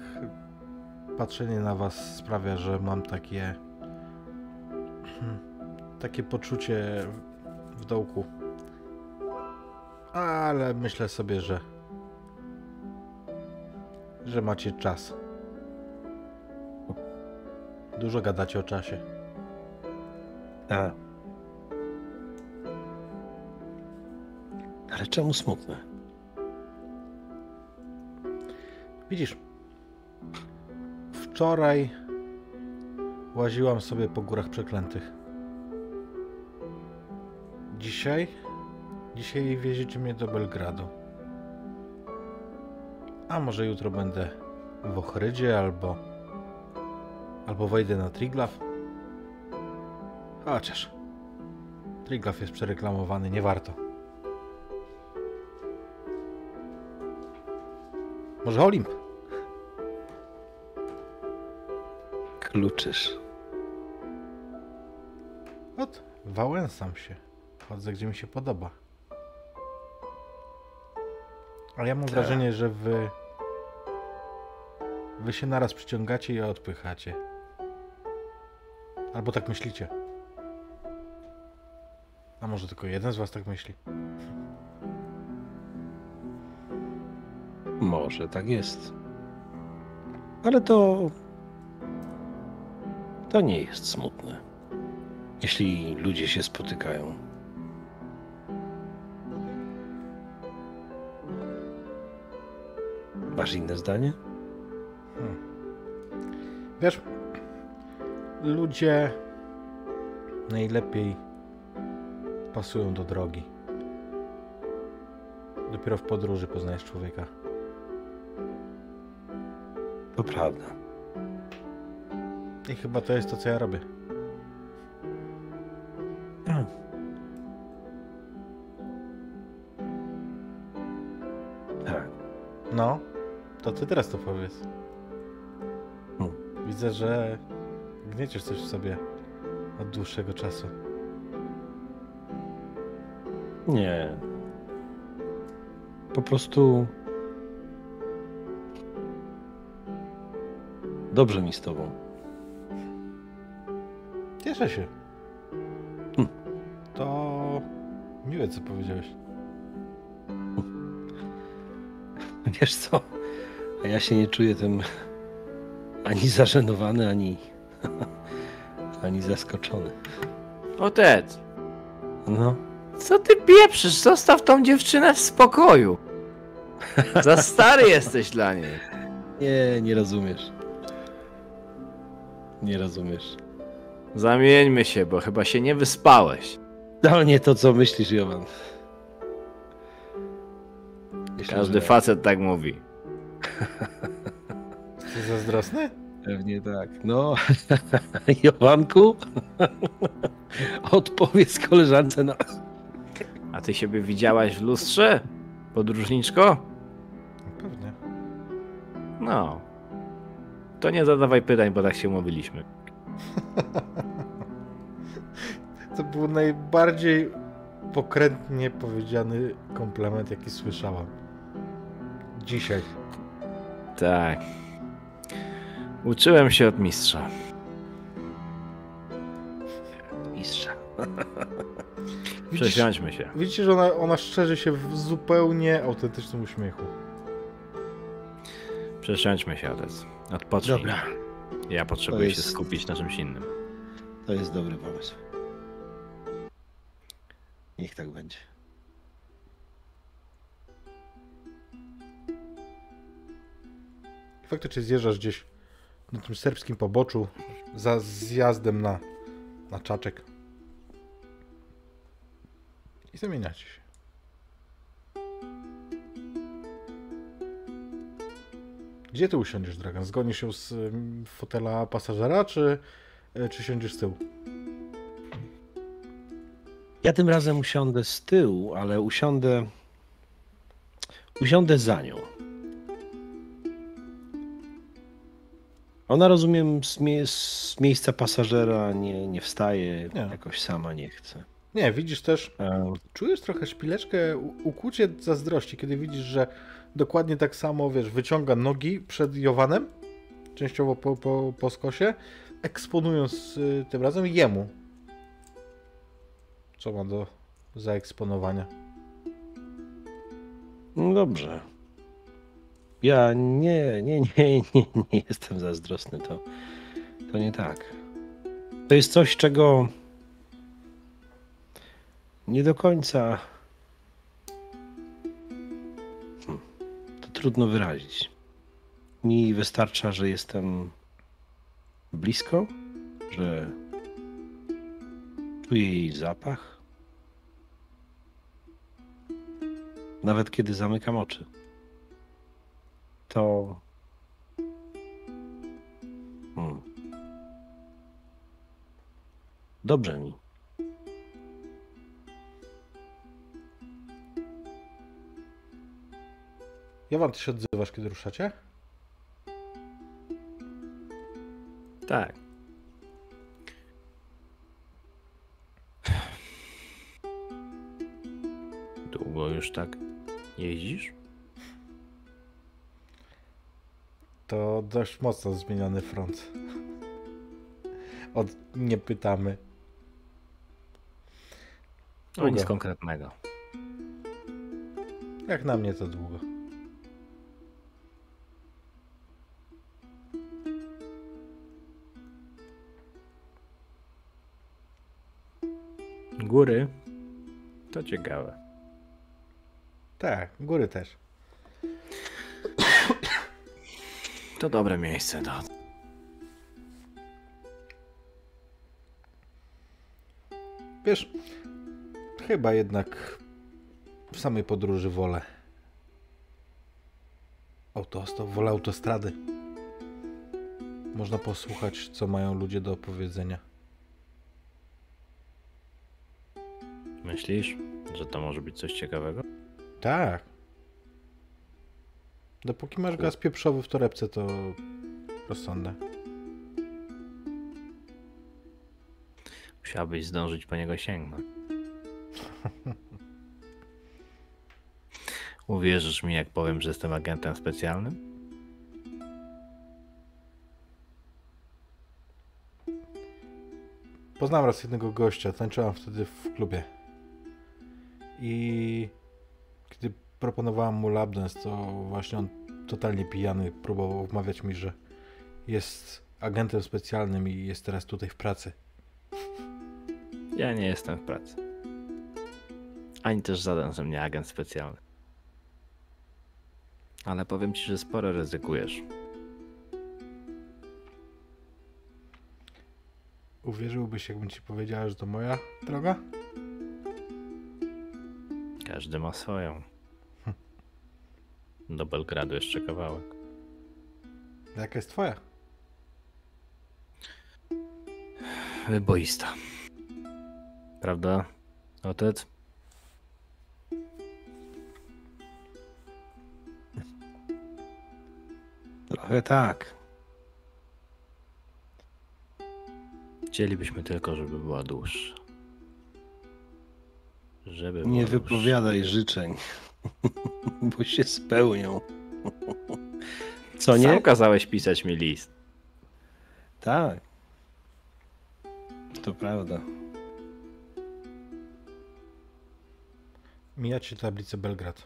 Patrzenie na was sprawia, że mam takie... Takie poczucie w dołku. Ale myślę sobie, że... Że macie czas. Dużo gadacie o czasie. A. Ale czemu smutne? Widzisz, wczoraj łaziłam sobie po górach przeklętych. Dzisiaj? Dzisiaj wieziecie mnie do Belgradu. A może jutro będę w Ochrydzie albo... Albo wejdę na Triglav? Chociaż... Triglav jest przereklamowany, nie warto. Może Olimp? Kluczysz. Ot, wałęsam się. Chodzę gdzie mi się podoba. Ale ja mam Tak. wrażenie, że wy... Wy się naraz przyciągacie i odpychacie. Albo tak myślicie. A może tylko jeden z was tak myśli? Może tak jest. Ale to. To nie jest smutne. Jeśli ludzie się spotykają. Masz inne zdanie? Wiesz, ludzie najlepiej pasują do drogi. Dopiero w podróży poznajesz człowieka. Prawda. I chyba to jest to, co ja robię. Tak. No, to ty teraz to powiedz. Hmm. Widzę, że gnieciesz coś w sobie od dłuższego czasu. Nie. Po prostu. Dobrze mi z tobą. Cieszę się. Hmm. To miłe, co powiedziałeś. Wiesz co? A ja się nie czuję tym ani zażenowany, ani. ani zaskoczony. Otec, No. co ty pieprzysz? Zostaw tą dziewczynę w spokoju. Za stary jesteś dla niej. Nie, nie rozumiesz. Nie rozumiesz. Zamieńmy się, bo chyba się nie wyspałeś. Ale nie to, co myślisz, Jowan. Myślę, Każdy że facet tak mówi. Jesteś zazdrosny? Pewnie tak. No, Jowanku, odpowiedz koleżance na... A ty siebie widziałaś w lustrze? Podróżniczko? To nie zadawaj pytań, bo tak się umówiliśmy. To był najbardziej pokrętnie powiedziany komplement, jaki słyszałam. Dzisiaj. Tak. Uczyłem się od mistrza. Mistrza. Przesiądźmy się. widzicie, że ona, ona szczerzy się w zupełnie autentycznym uśmiechu. Przesiądźmy się, Otec. Odpocznij. Dobra, Ja potrzebuję To się jest- skupić na czymś innym. to jest dobry pomysł. Niech tak będzie. Faktycznie zjeżdżasz gdzieś na tym serbskim poboczu za zjazdem na, na czaczek. I zamieniacie się. Gdzie ty usiądziesz, Dragan? Zgonisz się z ym, fotela pasażera, czy, y, czy siądziesz z tyłu? Ja tym razem usiądę z tyłu, ale usiądę. Usiądę za nią. Ona rozumiem z, mie- z miejsca pasażera nie, nie wstaje, Nie. jakoś sama nie chce. Nie, widzisz też, E, czujesz trochę szpileczkę, ukłucie zazdrości, kiedy widzisz, że dokładnie tak samo, wiesz, wyciąga nogi przed Jowanem, częściowo po, po, po skosie, eksponując y, tym razem jemu. Co ma do zaeksponowania. No dobrze. Ja nie, nie, nie, nie, nie jestem zazdrosny. To, to nie tak. To jest coś, czego nie do końca. Trudno wyrazić. Mi wystarcza, że jestem blisko, że czuję jej zapach. Nawet kiedy zamykam oczy. To. Hmm. Dobrze mi. Jowan, ty się odzywasz, kiedy ruszacie? Tak. Długo już tak jeździsz? To dość mocno zmieniony front. Od nie pytamy. No nic konkretnego. Jak na mnie to długo. Góry? To ciekawe. Tak, góry też. To dobre miejsce do... Wiesz, chyba jednak w samej podróży wolę autostop, wolę autostrady. Można posłuchać, co mają ludzie do opowiedzenia. Myślisz, że to może być coś ciekawego? Tak. Dopóki masz gaz pieprzowy w torebce, to rozsądne. Musiałbyś zdążyć po niego sięgnąć. Uwierzysz mi, jak powiem, że jestem agentem specjalnym? Poznałem raz jednego gościa, tańczyłam wtedy w klubie. I kiedy proponowałem mu lapdance, to właśnie on totalnie pijany próbował wmawiać mi, że jest agentem specjalnym i jest teraz tutaj w pracy. Ja nie jestem w pracy. Ani też żaden ze mnie agent specjalny. Ale powiem ci, że sporo ryzykujesz. Uwierzyłbyś, jakbym ci powiedziała, że to moja droga? Każdy ma swoją. Do Belgradu jeszcze kawałek. Jaka jest twoja? Wyboista. Prawda, otec? Trochę tak. Chcielibyśmy tylko, żeby była dłuższa. Żeby Nie wypowiadaj życzeń, bo się spełnią. Co nie? Sam kazałeś pisać mi list. Tak. To prawda. Mijacie tablicę Belgrad.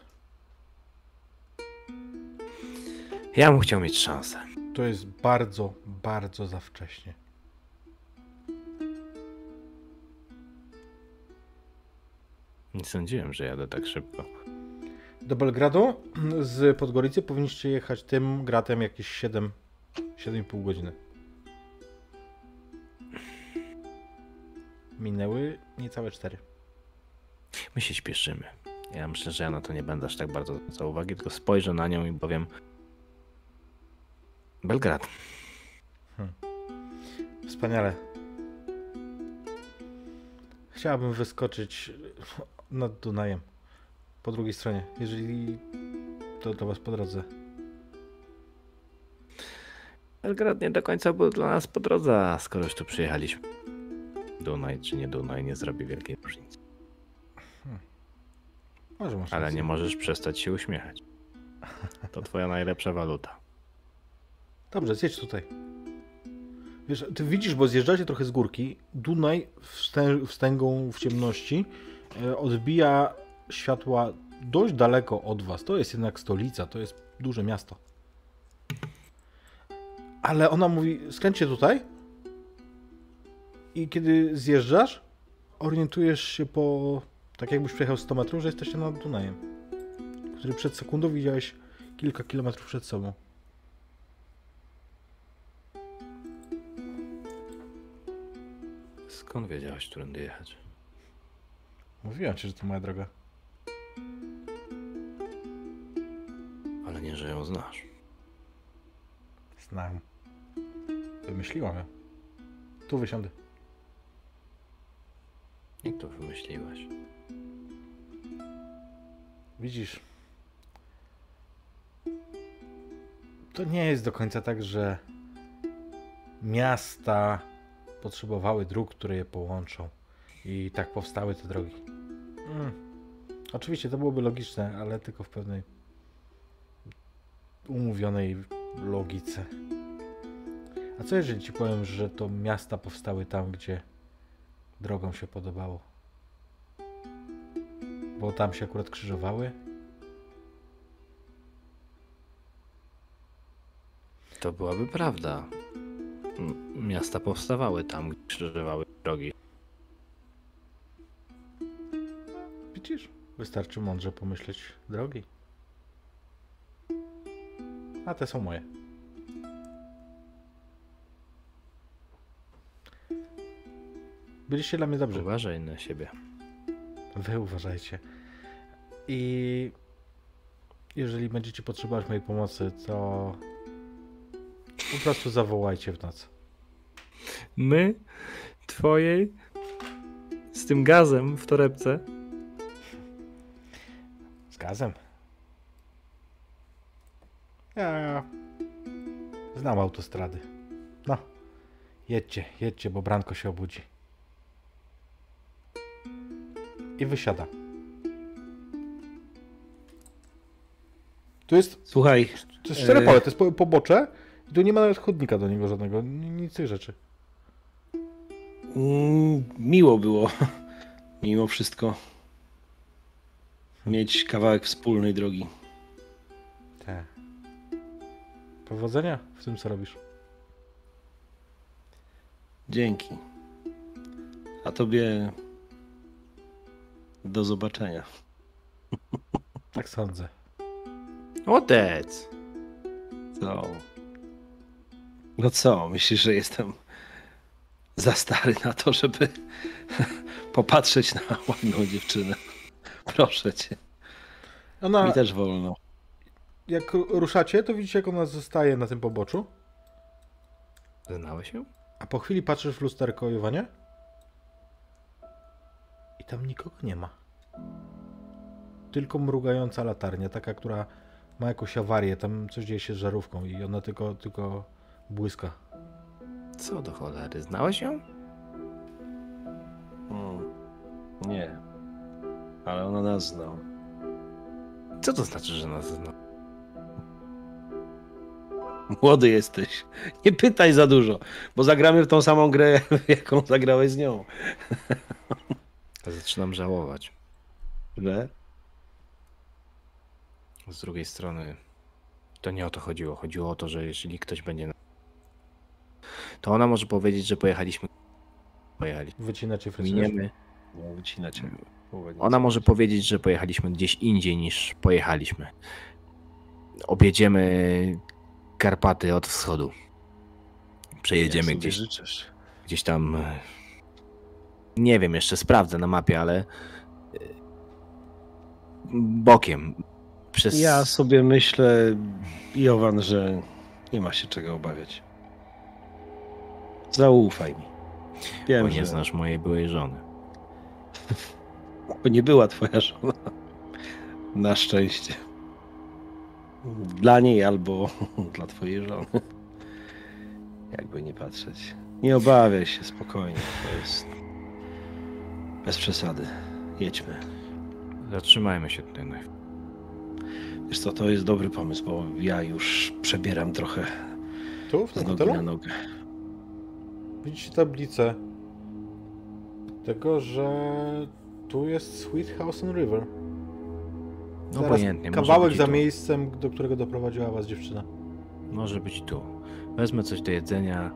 Ja bym chciał mieć szansę. To jest bardzo, bardzo za wcześnie. Nie sądziłem, że jadę tak szybko. Do Belgradu z Podgoricy powinniście jechać tym gratem jakieś 7, 7,5 godziny. Minęły niecałe 4. My się śpieszymy. Ja myślę, że ja na to nie będę aż tak bardzo zwracał uwagi, tylko spojrzę na nią i powiem Belgrad. Wspaniale. Chciałabym wyskoczyć nad Dunajem. Po drugiej stronie, jeżeli to do was po drodze. Belgrad nie do końca był dla nas po drodze, a skoro już tu przyjechaliśmy. Dunaj czy nie Dunaj nie zrobi wielkiej różnicy. Może masz Ale rację. nie możesz przestać się uśmiechać. To twoja najlepsza waluta. Dobrze, zjedź tutaj. Wiesz, ty widzisz, bo zjeżdżacie trochę z górki. Dunaj wstę, wstęgą w ciemności odbija światła dość daleko od was. To jest jednak stolica, to jest duże miasto. Ale ona mówi, skręćcie tutaj i kiedy zjeżdżasz, orientujesz się po, tak jakbyś przejechał 100 metrów, że jesteście nad Dunajem, który przed sekundą widziałeś kilka kilometrów przed sobą. Skąd wiedziałeś, którędy jechać? Mówiłem ci, że to moja droga. Ale nie, że ją znasz. Znam. Wymyśliłam ją. Tu wysiądę. Jak to wymyśliłeś? Widzisz. To nie jest do końca tak, że miasta potrzebowały dróg, które je połączą. I tak powstały te drogi. Mm. Oczywiście to byłoby logiczne, ale tylko w pewnej umówionej logice. A co jeżeli ci powiem, że to miasta powstały tam, gdzie drogom się podobało? Bo tam się akurat krzyżowały? To byłaby prawda. Miasta powstawały tam, gdzie krzyżowały drogi. Wystarczy mądrze pomyśleć drogi. A te są moje. Byliście dla mnie dobrzy. Uważaj na siebie. Wy uważajcie. I jeżeli będziecie potrzebować mojej pomocy, to po prostu zawołajcie w nocy. My? Twojej? Z tym gazem w torebce? Gazem. Ja znam autostrady. No, jedźcie, jedźcie, bo Branko się obudzi. I wysiada. Tu jest, Słuchaj, to jest czterepole, E. to jest po, pobocze i tu nie ma nawet chodnika do niego żadnego, ni- nic tych rzeczy. mm, miło było mimo wszystko mieć kawałek wspólnej drogi. Tak. Powodzenia w tym, co robisz. Dzięki. A tobie do zobaczenia. Tak sądzę. Otec! Co? No co, myślisz, że jestem za stary na to, żeby popatrzeć na ładną dziewczynę? Proszę cię, Ona, mi też wolno. jak ruszacie, to widzicie, jak ona zostaje na tym poboczu. Znałeś ją? A po chwili patrzysz w lusterko, Iwanie? I tam nikogo nie ma. Tylko mrugająca latarnia, taka, która ma jakąś awarię, tam coś dzieje się z żarówką i ona tylko, tylko błyska. Co do cholery, znałeś ją? Mm, nie. Ale ona nas znała. Co to znaczy, że nas zna? Młody jesteś. Nie pytaj za dużo, bo zagramy w tą samą grę, jaką zagrałeś z nią. Zaczynam żałować. Że? Z drugiej strony, to nie o to chodziło. Chodziło o to, że jeżeli ktoś będzie. na- To ona może powiedzieć, że pojechaliśmy. Pojechali. Wycinacie fryzjer. Miniemy. No, wycinacie. Ona może powiedzieć, że pojechaliśmy gdzieś indziej niż pojechaliśmy. Objedziemy Karpaty od wschodu. Przejedziemy gdzieś, życzysz. gdzieś tam. e, Nie wiem, jeszcze sprawdzę na mapie, ale. e, Bokiem. Przez. Ja sobie myślę, Jowan, że nie ma się czego obawiać. Zaufaj mi. Wiem, Bo nie że znasz mojej byłej żony. to nie była twoja żona. Na szczęście. Dla niej albo dla twojej żony. Jakby nie patrzeć. Nie obawiaj się, spokojnie. To jest bez przesady. Jedźmy. Zatrzymajmy się tutaj. Wiesz co, to jest dobry pomysł, bo ja już przebieram trochę Tu, w z tym nogi na hotelu? nogę. Widzicie tablicę tego, że tu jest Sweet House on River. Zaraz Obojętnie. Kawałek za tu. miejscem, do którego doprowadziła was dziewczyna. Może być tu. Wezmę coś do jedzenia,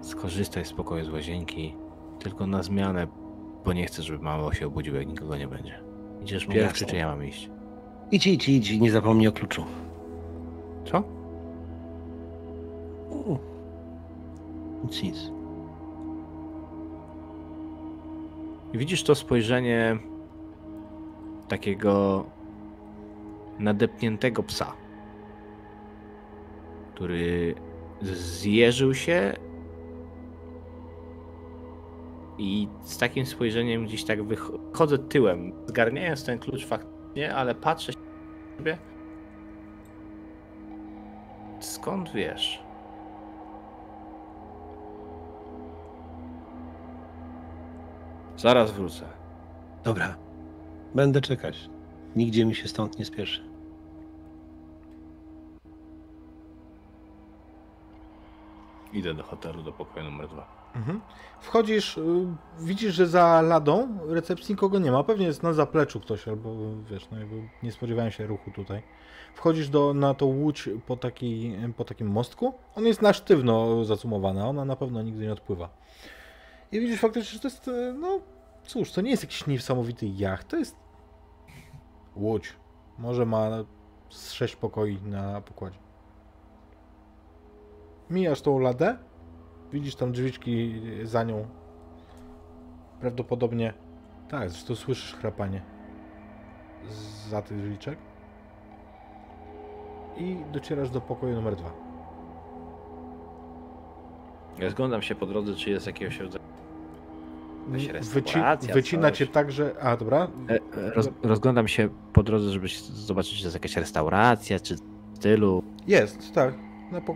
skorzystaj z pokoju z łazienki, tylko na zmianę, bo nie chcę, żeby mało się obudził, jak nikogo nie będzie. Idziesz No pierwszy, czy ja mam iść? Idź, idź, idź nie zapomnij o kluczu. Co? U. Nic, nic. Widzisz to spojrzenie takiego nadepniętego psa, który zjeżył się i z takim spojrzeniem gdzieś tak wychodzę tyłem, zgarniając ten klucz faktycznie, ale patrzę siebie. Skąd wiesz? Zaraz wrócę. Dobra. Będę czekać. Nigdzie mi się stąd nie spieszy. Idę do hotelu, do pokoju numer dwa. Mhm. Wchodzisz, y, widzisz, że za ladą recepcji nikogo nie ma. Pewnie jest na zapleczu ktoś, albo wiesz, no jakby nie spodziewałem się ruchu tutaj. Wchodzisz do, na tą łódź po, taki, po takim mostku. On jest na sztywno zacumowany, a ona na pewno nigdy nie odpływa. I widzisz faktycznie, że to jest, y, no cóż, to nie jest jakiś niesamowity jacht, to jest łódź. Może ma z sześć pokoi na pokładzie. Mijasz tą ladę, Widzisz tam drzwiczki za nią. Prawdopodobnie. Tak, zresztą słyszysz chrapanie. Za tych drzwiczek. I docierasz do pokoju numer dwa. Ja zglądam się po drodze, czy jest jakiegoś rodzaju. Jakaś Wyci wycina coś. cię tak, że. A, dobra. E, e, Roz, rozglądam się po drodze, żeby zobaczyć, czy jest jakaś restauracja, czy w stylu. Jest, tak.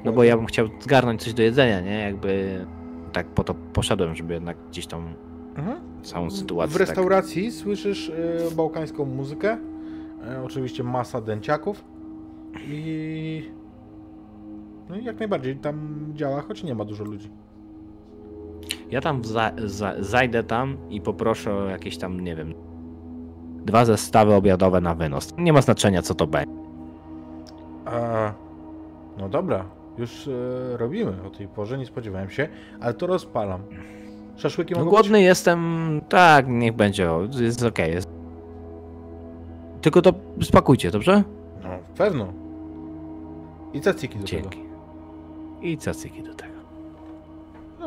No bo ja bym chciał zgarnąć coś do jedzenia, nie? Jakby tak po to poszedłem, żeby jednak gdzieś tą Mhm. całą sytuację. W restauracji słyszysz e, bałkańską muzykę. E, oczywiście masa dęciaków. I. No i jak najbardziej tam działa, choć nie ma dużo ludzi. Ja tam za, za, zajdę tam i poproszę o jakieś tam, nie wiem, dwa zestawy obiadowe na wynos. Nie ma znaczenia, co to będzie. A, no dobra, już e, robimy o tej porze, nie spodziewałem się, ale to rozpalam. Szaszłyki No mogą głodny jestem, tak, niech będzie, jest okej. jest. Tylko to spakujcie, dobrze? być? No, pewno. I caciki do tego. Dzięki. I cacyki do tego.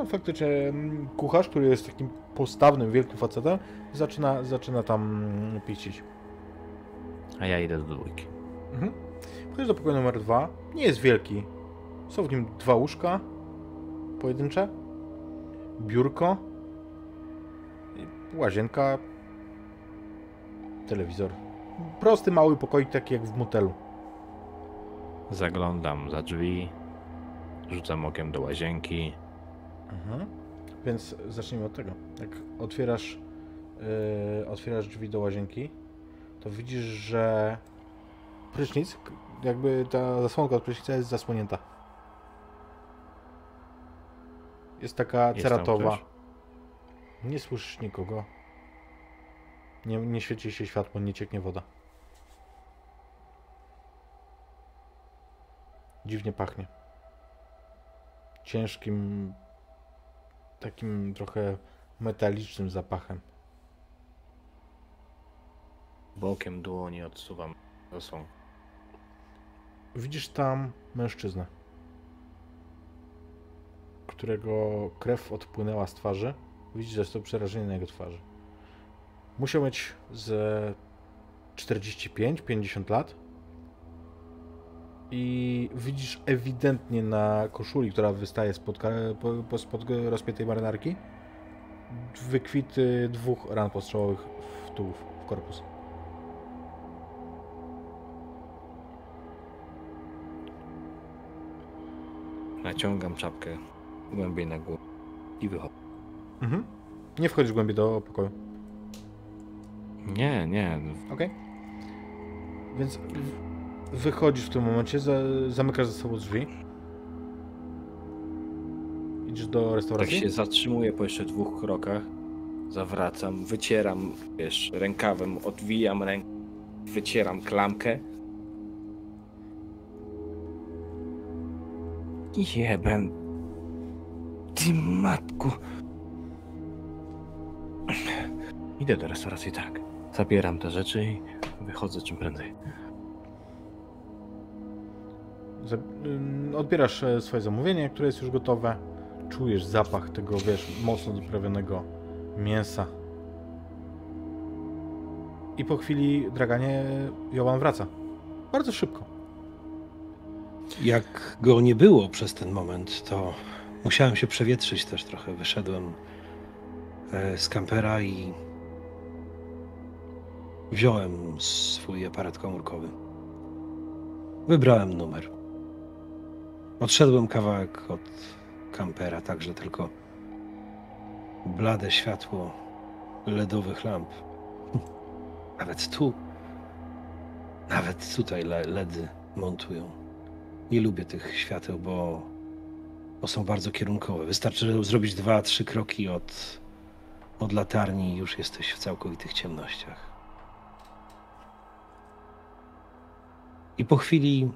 No faktycznie mm, kucharz, który jest takim postawnym, wielkim facetem, zaczyna, zaczyna tam mm, picić. A ja idę do dwójki. Mhm. Wchodzisz do pokoju numer dwa. Nie jest wielki. Są w nim dwa łóżka pojedyncze, biurko, łazienka, telewizor. Prosty, mały pokoik, taki jak w motelu. Zaglądam za drzwi, rzucam okiem do łazienki. Mhm. Więc zacznijmy od tego. Jak otwierasz, yy, otwierasz drzwi do łazienki, to widzisz, że prysznic, jakby ta zasłonka od prysznica jest zasłonięta. Jest taka Jest ceratowa. Nie słyszysz nikogo. Nie, nie świeci się światło, nie cieknie woda. Dziwnie pachnie. Ciężkim, takim trochę metalicznym zapachem. Bokiem dłoni odsuwam zasłonkę. Widzisz tam mężczyznę, którego krew odpłynęła z twarzy. Widzisz, to przerażenie na jego twarzy. Musiał mieć ze 45-50 lat. I widzisz ewidentnie na koszuli, która wystaje spod, spod rozpiętej marynarki, wykwity dwóch ran postrzałowych w tułów, w korpus. Naciągam czapkę głębiej na głowę i wychodzę. Mhm. Nie wchodzisz głębiej do pokoju. Nie, nie. Okej. Więc w- wychodzisz w tym momencie, za, zamykasz za sobą drzwi. Idziesz do Tak restauracji? się zatrzymuję po jeszcze dwóch krokach. Zawracam, wycieram, wiesz, rękawem, odwijam rękę, wycieram klamkę. Jeben. Ty matku. Idę do restauracji, tak. Zabieram te rzeczy i wychodzę czym prędzej. Odbierasz e, swoje zamówienie, które jest już gotowe. Czujesz zapach tego, wiesz, mocno doprawionego mięsa. I po chwili, draganie, Jovan wraca. Bardzo szybko. Jak go nie było przez ten moment, to musiałem się przewietrzyć też trochę. Wyszedłem e, z kampera i wziąłem swój aparat komórkowy. Wybrałem numer. Odszedłem kawałek od kampera, tak że tylko blade światło LEDowych lamp. Nawet tu, nawet tutaj le- LEDy montują. Nie lubię tych świateł, bo, bo są bardzo kierunkowe. Wystarczy zrobić dwa, trzy kroki od, od latarni i już jesteś w całkowitych ciemnościach. I po chwili.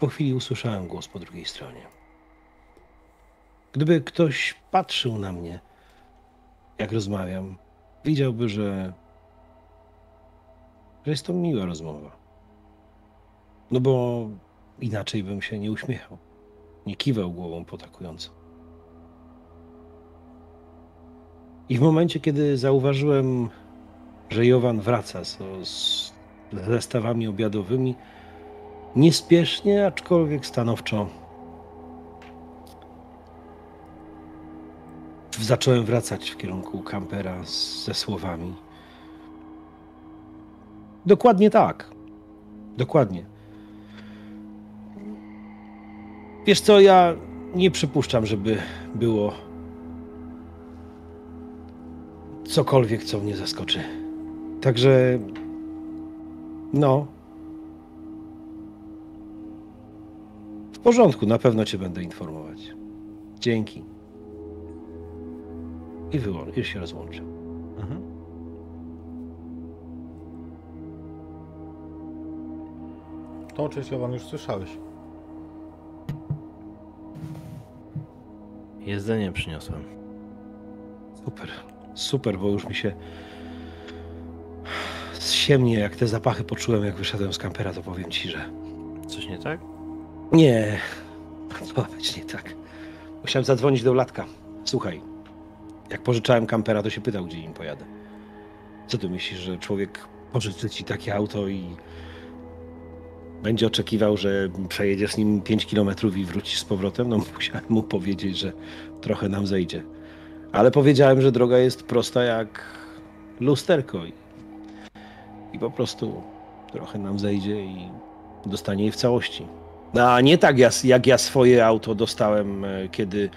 Po chwili usłyszałem głos po drugiej stronie. Gdyby ktoś patrzył na mnie, jak rozmawiam, widziałby, że, że jest to miła rozmowa. No bo inaczej bym się nie uśmiechał. Nie kiwał głową potakująco. I w momencie, kiedy zauważyłem, że Jowan wraca z, z zestawami obiadowymi, niespiesznie, aczkolwiek stanowczo, zacząłem wracać w kierunku kampera ze słowami. Dokładnie tak. Dokładnie. Wiesz co, ja nie przypuszczam, żeby było cokolwiek, co mnie zaskoczy. Także, no. W porządku, na pewno cię będę informować. Dzięki. I wyłącz, już się rozłączę. Mhm. To część Jovan już słyszałeś. Jedzenie przyniosłem. Super, super, bo już mi się zsiemnie, jak te zapachy poczułem, jak wyszedłem z kampera, to powiem ci, że Coś nie tak? Nie, to być nie tak. Musiałem zadzwonić do Latka. Słuchaj, jak pożyczałem kampera, to się pytał, gdzie im pojadę. Co ty myślisz, że człowiek pożyczy ci takie auto i będzie oczekiwał, że przejedziesz nim 5 km i wrócisz z powrotem? No musiałem mu powiedzieć, że trochę nam zejdzie. Ale powiedziałem, że droga jest prosta jak lusterko i, i po prostu Trochę nam zejdzie i dostanie jej w całości. A nie tak ja, jak ja swoje auto dostałem, e, kiedy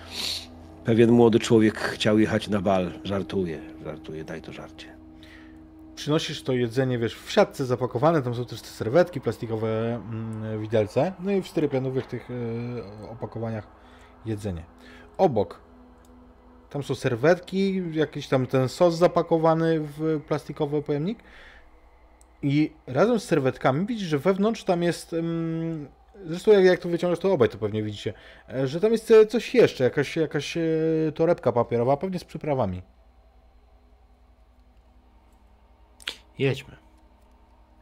pewien młody człowiek chciał jechać na bal. Żartuję, żartuję, daj to żarcie. Przynosisz to jedzenie, wiesz, w siatce zapakowane, tam są też te serwetki, plastikowe mm, widelce, no i w styropianowych tych e, opakowaniach jedzenie. Obok tam są serwetki, jakiś tam ten sos zapakowany w plastikowy pojemnik i razem z serwetkami widzisz, że wewnątrz tam jest mm, Zresztą jak, jak to wyciągasz, to obaj to pewnie widzicie, e, że tam jest e, coś jeszcze, jakaś, jakaś e, torebka papierowa, pewnie z przyprawami. Jedźmy.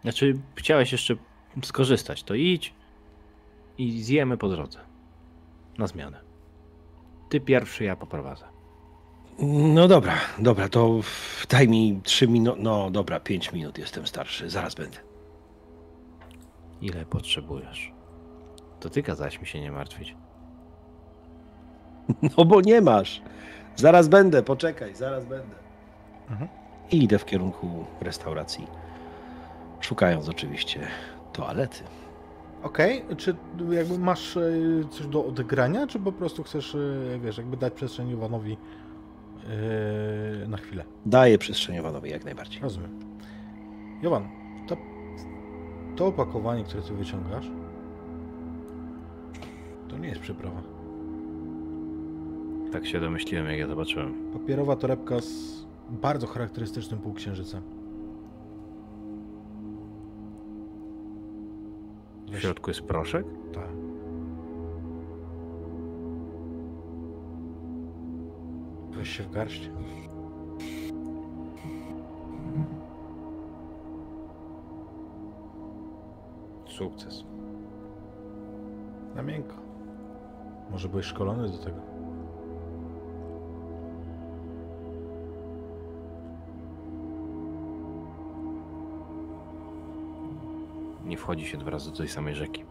Znaczy, chciałeś jeszcze skorzystać, to idź i zjemy po drodze. Na zmianę. Ty pierwszy, ja poprowadzę. No dobra, dobra, to daj mi trzy minuty. No dobra, pięć minut, jestem starszy, zaraz będę. Ile potrzebujesz? To ty kazałeś mi się nie martwić. No bo nie masz. Zaraz będę, poczekaj, zaraz będę. Mhm. I idę w kierunku restauracji. Szukając oczywiście toalety. Okej, czy jakby masz e, coś do odegrania, czy po prostu chcesz, e, wiesz, jakby dać przestrzeń Iwanowi e, na chwilę? Daję przestrzeniowanowi jak najbardziej. Rozumiem. Jowan, to, to opakowanie, które ty wyciągasz, nie jest przyprawa. Tak się domyśliłem, jak ja zobaczyłem. Papierowa torebka z bardzo charakterystycznym półksiężycem. W środku jest proszek? Tak. Weź się w garść. Sukces. Na miękko. Może byłeś szkolony do tego. Nie wchodzi się dwa razy do tej samej rzeki.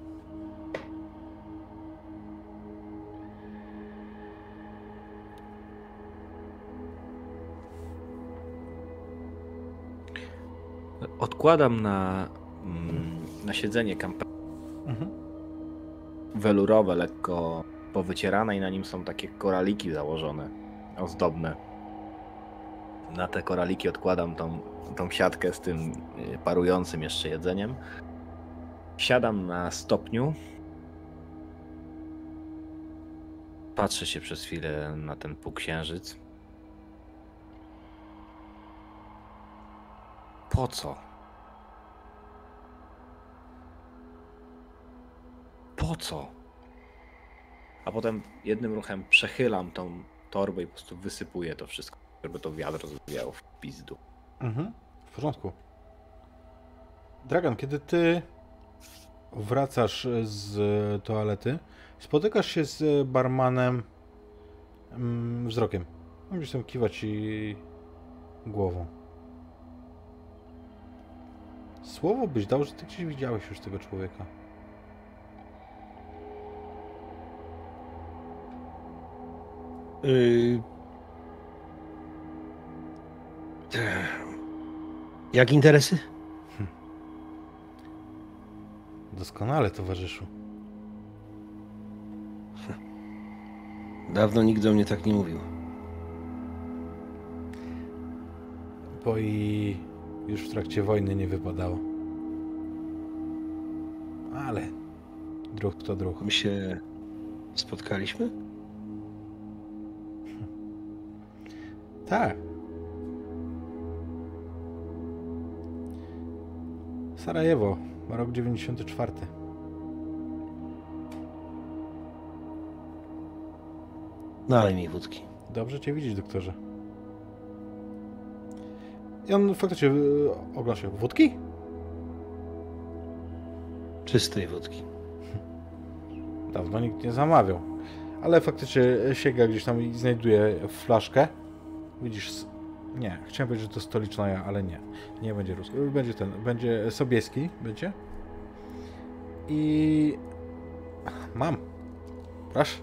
Odkładam na, mm, na siedzenie kamper Mhm. welurowe, lekko powycierane i na nim są takie koraliki założone, ozdobne. Na te koraliki odkładam tą, tą siatkę z tym y, parującym jeszcze jedzeniem. Siadam na stopniu. Patrzę się przez chwilę na ten półksiężyc. Po co? Po co? A potem jednym ruchem przechylam tą torbę i po prostu wysypuję to wszystko, żeby to wiatr rozwijało w pizdu. Mhm. W porządku. Dragan, kiedy ty wracasz z toalety, spotykasz się z barmanem mm, wzrokiem. Gdzieś tam kiwa ci głową. Słowo byś dał, że ty gdzieś widziałeś już tego człowieka. Jak interesy? Doskonale, towarzyszu. Dawno nikt do mnie tak nie mówił. Bo i już w trakcie wojny nie wypadało. Ale druh to druh. My się spotkaliśmy? Tak. Sarajewo, rok 94. Nalej mi wódki. Dobrze cię widzieć, doktorze. I on faktycznie y, ogłaszał. Wódki? Czystej wódki. Dawno nikt nie zamawiał. Ale faktycznie sięga gdzieś tam i znajduje flaszkę. Widzisz, nie, chciałem powiedzieć, że to stoliczna ja, ale nie. Nie będzie ruski. Będzie ten, będzie Sobieski, będzie. I... Mam. Proszę.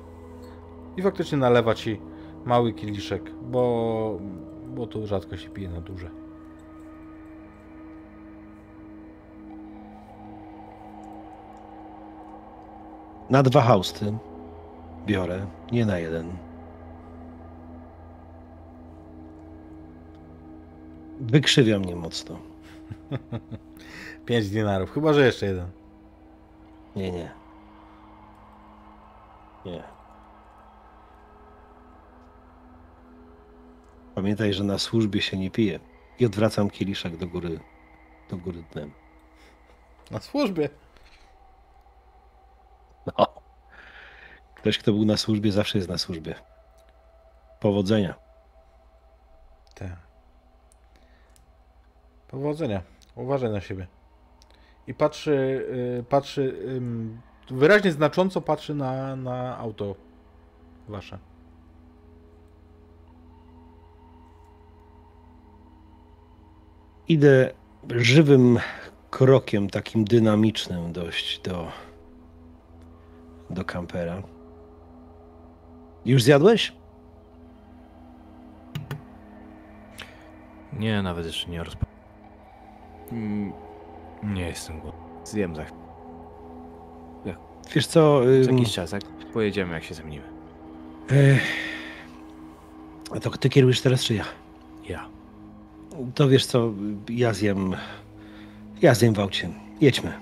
I faktycznie nalewa ci mały kieliszek, bo... bo tu rzadko się pije na duże. Na dwa hausty biorę, nie na jeden. Wykrzywia mnie mocno. 5 dinarów, chyba że jeszcze jeden. Nie, nie. Nie. Pamiętaj, że na służbie się nie pije. I odwracam kieliszek do góry, do góry dnem. Na służbie. No. Ktoś, kto był na służbie, zawsze jest na służbie. Powodzenia. Tak. Powodzenia. Uważaj na siebie. I patrzy, y, patrzy, wyraźnie znacząco patrzy na, na auto wasze. Idę żywym krokiem, takim dynamicznym dość do, do kampera. Już zjadłeś? Nie, nawet jeszcze nie rozpo... Mm, Nie jestem głodny. Zjem za chwilę. Wiesz co? Za ym, jakiś czas, jak pojedziemy, jak się zemnimy. Ech, a to ty kierujesz teraz, czy ja? Ja. To wiesz co, ja zjem. Ja zjem w aucie. Jedźmy.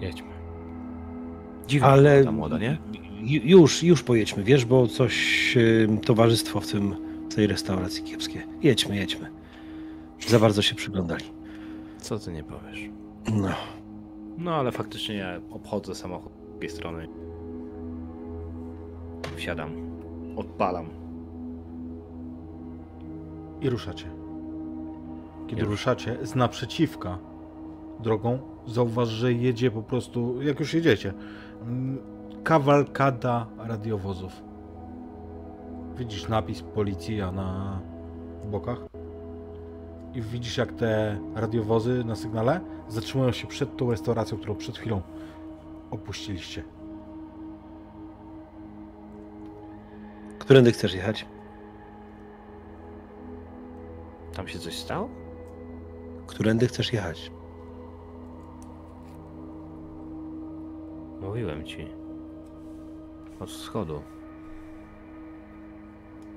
Jedźmy. Dziwna Ale. ta młoda, nie? Ju- Już, już pojedźmy, wiesz, bo coś towarzystwo w tym w tej restauracji kiepskie. Jedźmy, jedźmy. Za bardzo się przyglądali. Co ty nie powiesz? No. No ale faktycznie ja obchodzę samochód z drugiej strony. Wsiadam. Odpalam. I ruszacie. Kiedy Nie. ruszacie z naprzeciwka drogą, zauważ, że jedzie po prostu, jak już jedziecie, mm, kawalkada radiowozów. Widzisz napis policja na bokach i widzisz, jak te radiowozy na sygnale zatrzymują się przed tą restauracją, którą przed chwilą opuściliście. Którędy chcesz jechać? Tam się coś stało? Którędy chcesz jechać? Mówiłem ci. Od wschodu.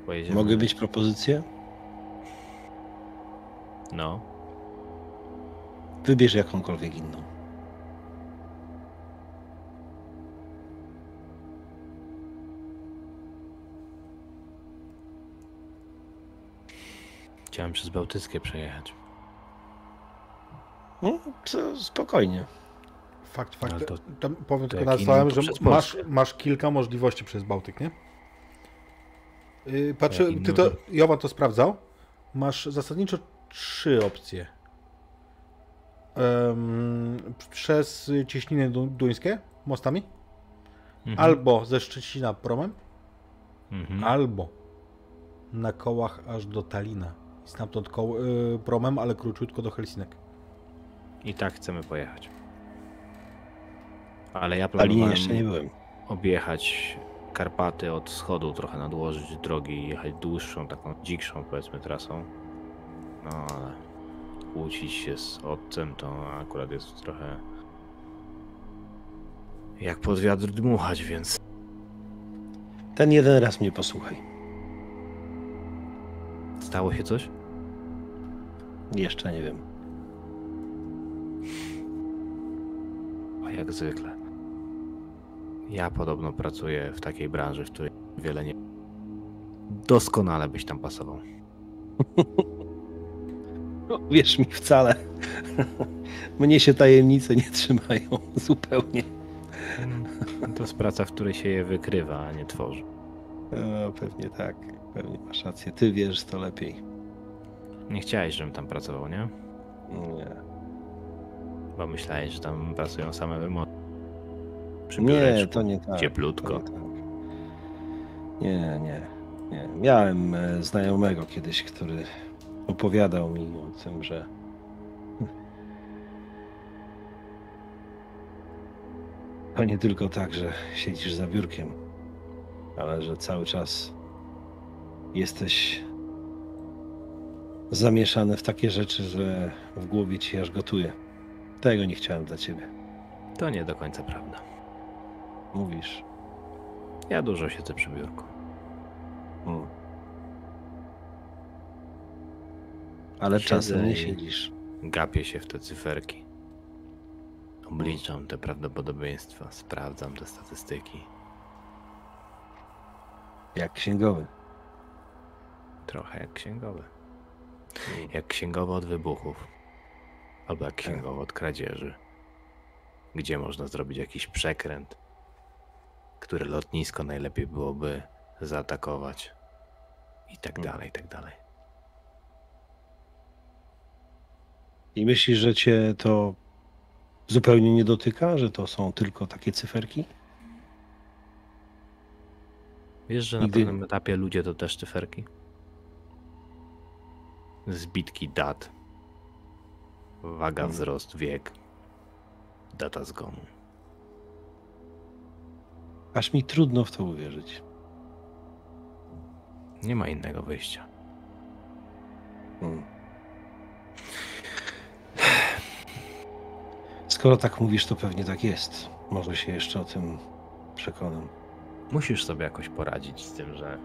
Pojedziemy. Mogę mieć propozycję? No. Wybierz jakąkolwiek inną. Chciałem przez Bałtyckie przejechać. No, to spokojnie. Fakt, fakt. Ale to- Tam powiem to tylko to że masz, masz kilka możliwości przez Bałtyk, nie? Yy, Patrzę, ty to- Jowa to sprawdzał. Masz zasadniczo trzy opcje. Em, przez cieśniny du- duńskie, mostami, Mhm. albo ze Szczecina promem, Mhm. albo na kołach aż do Talina. I stamtąd koł, y, promem, ale króciutko do Helsinek. I tak chcemy pojechać. Ale ja planowałem jeszcze nie byłem. objechać Karpaty od wschodu, trochę nadłożyć drogi i jechać dłuższą, taką dzikszą powiedzmy trasą. No ale kłócić się z ojcem to akurat jest trochę jak pod wiatr dmuchać, więc Ten jeden raz mnie posłuchaj. stało się coś? Jeszcze nie wiem. A jak zwykle. Ja podobno pracuję w takiej branży, w której wiele nie. Doskonale byś tam pasował. No, wierz mi wcale. Mnie się tajemnice nie trzymają zupełnie. To jest praca, w której się je wykrywa, a nie tworzy. No, pewnie tak. Pewnie masz rację. Ty wiesz to lepiej. Nie chciałeś, żebym tam pracował, nie? Nie. Bo myślałeś, że tam pracują same emocje. Nie, to nie tak. Cieplutko. Tak. nie, nie, nie. Miałem e, znajomego kiedyś, który opowiadał mi o tym, że to nie tylko tak, że siedzisz za biurkiem, ale że cały czas jesteś zamieszany w takie rzeczy, że w głowie ci aż gotuje. Tego nie chciałem dla ciebie. To nie do końca prawda. Mówisz. Ja dużo siedzę przy biurku. Mm. Ale Siedzę czasem nie siedzisz. Gapię się w te cyferki. Obliczam te prawdopodobieństwa, sprawdzam te statystyki. Jak księgowy. Trochę jak księgowy. Jak księgowy od wybuchów. Albo jak księgowy od kradzieży. Gdzie można zrobić jakiś przekręt, które lotnisko najlepiej byłoby zaatakować. I tak dalej, i tak dalej. I myślisz, że cię to zupełnie nie dotyka, że to są tylko takie cyferki? Wiesz, że na Nigdy- pewnym etapie ludzie to też cyferki? Zbitki dat. Waga, Mhm. wzrost, wiek. Data zgonu. Aż mi trudno w to uwierzyć. Nie ma innego wyjścia. Mm. Skoro tak mówisz, to pewnie tak jest. Może się jeszcze o tym przekonam. Musisz sobie jakoś poradzić z tym, że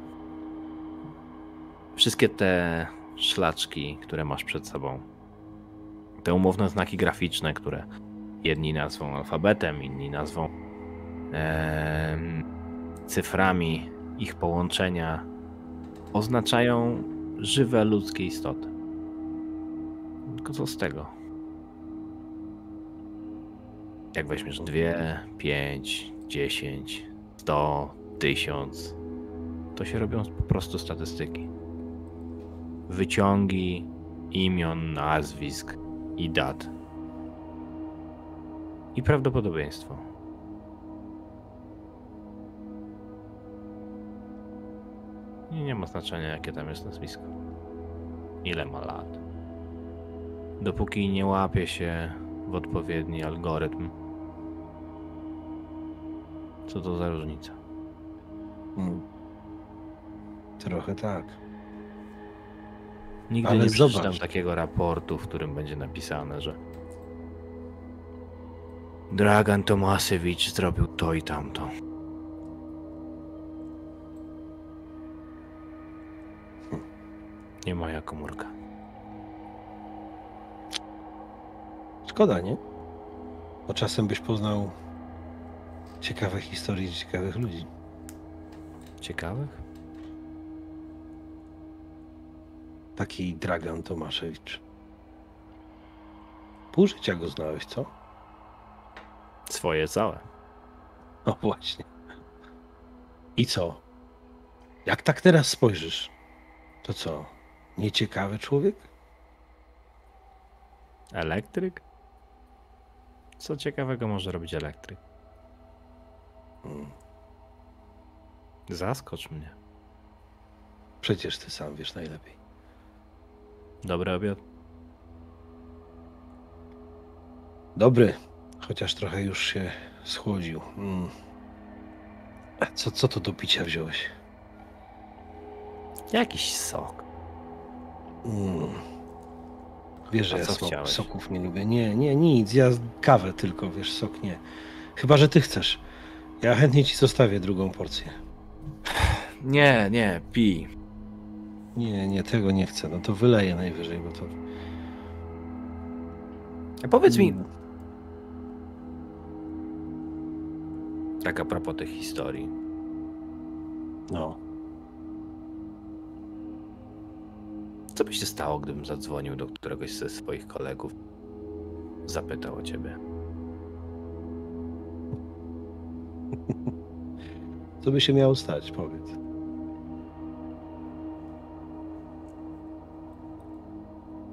wszystkie te szlaczki, które masz przed sobą, te umowne znaki graficzne, które jedni nazwą alfabetem, inni nazwą cyframi, ich połączenia oznaczają żywe ludzkie istoty. Tylko co z tego? Jak weźmiesz dwie, pięć, dziesięć, 100, 1000, to się robią po prostu statystyki. Wyciągi imion, nazwisk i dat. I prawdopodobieństwo. I nie ma znaczenia, jakie tam jest nazwisko. Ile ma lat. Dopóki nie łapie się w odpowiedni algorytm, co to za różnica? Mm. Trochę tak. Nigdy Ale nie przeczytam zobacz. takiego raportu, w którym będzie napisane, że Dragan Tomasewicz zrobił to i tamto. Nie moja komórka. Szkoda, nie? Bo czasem byś poznał ciekawe historie ciekawych ludzi. Ciekawych? Taki Dragan Tomaszewicz. Pół życia go znałeś, co? Swoje całe. No właśnie. I co? Jak tak teraz spojrzysz, to co? Nieciekawy człowiek? Elektryk? Co ciekawego może robić elektryk? Mm. Zaskocz mnie. Przecież ty sam wiesz najlepiej. Dobry obiad? Dobry, chociaż trochę już się schłodził. Mm. A Co, co to do picia wziąłeś? Jakiś sok. Mm. Wiesz, że ja chciałeś? soków nie lubię. Nie, nie, nic. Ja kawę tylko, wiesz, sok nie. Chyba, że ty chcesz. Ja chętnie ci zostawię drugą porcję. Nie, nie, pij. Nie, nie, tego nie chcę. No to wyleję najwyżej, bo to... A powiedz mi, Mm. tak a propos tych historii. No. Co by się stało, gdybym zadzwonił do któregoś ze swoich kolegów? Zapytał o ciebie. Co by się miało stać, powiedz.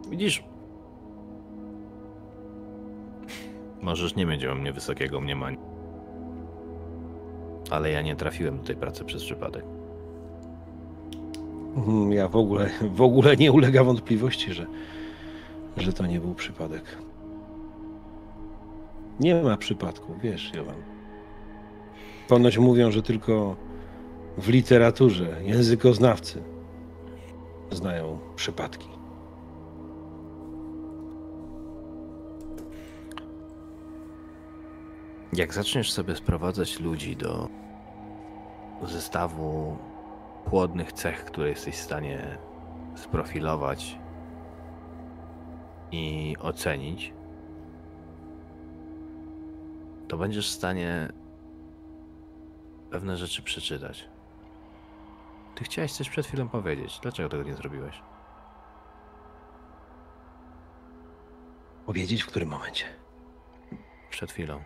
Widzisz? Możesz nie mieć o mnie wysokiego mniemania. Ale ja nie trafiłem do tej pracy przez przypadek. Mhm, Ja w ogóle, w ogóle nie ulega wątpliwości, że, że to nie był przypadek. Nie ma przypadku, wiesz, Jowan. Ponoć mówią, że tylko w literaturze językoznawcy znają przypadki. Jak zaczniesz sobie sprowadzać ludzi do zestawu płodnych cech, które jesteś w stanie sprofilować i ocenić, to będziesz w stanie pewne rzeczy przeczytać. Ty chciałeś coś przed chwilą powiedzieć. Dlaczego tego nie zrobiłeś? Powiedzieć w którym momencie? Przed chwilą.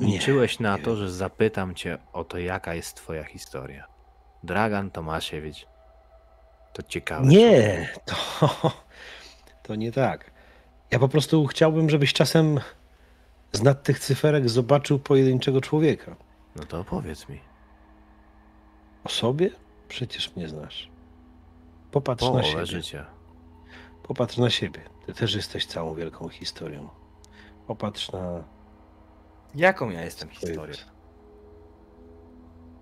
Nie, Liczyłeś na nie to, że zapytam cię o to, jaka jest twoja historia. Dragan Tomasiewicz. To ciekawe. Nie, to, to nie tak. Ja po prostu chciałbym, żebyś czasem z nad tych cyferek zobaczył pojedynczego człowieka. No to opowiedz mi. O sobie? Przecież mnie znasz. Popatrz na Połowę siebie. życia. Popatrz na siebie. Ty też jesteś całą wielką historią. Popatrz na Jaką ja jestem historię?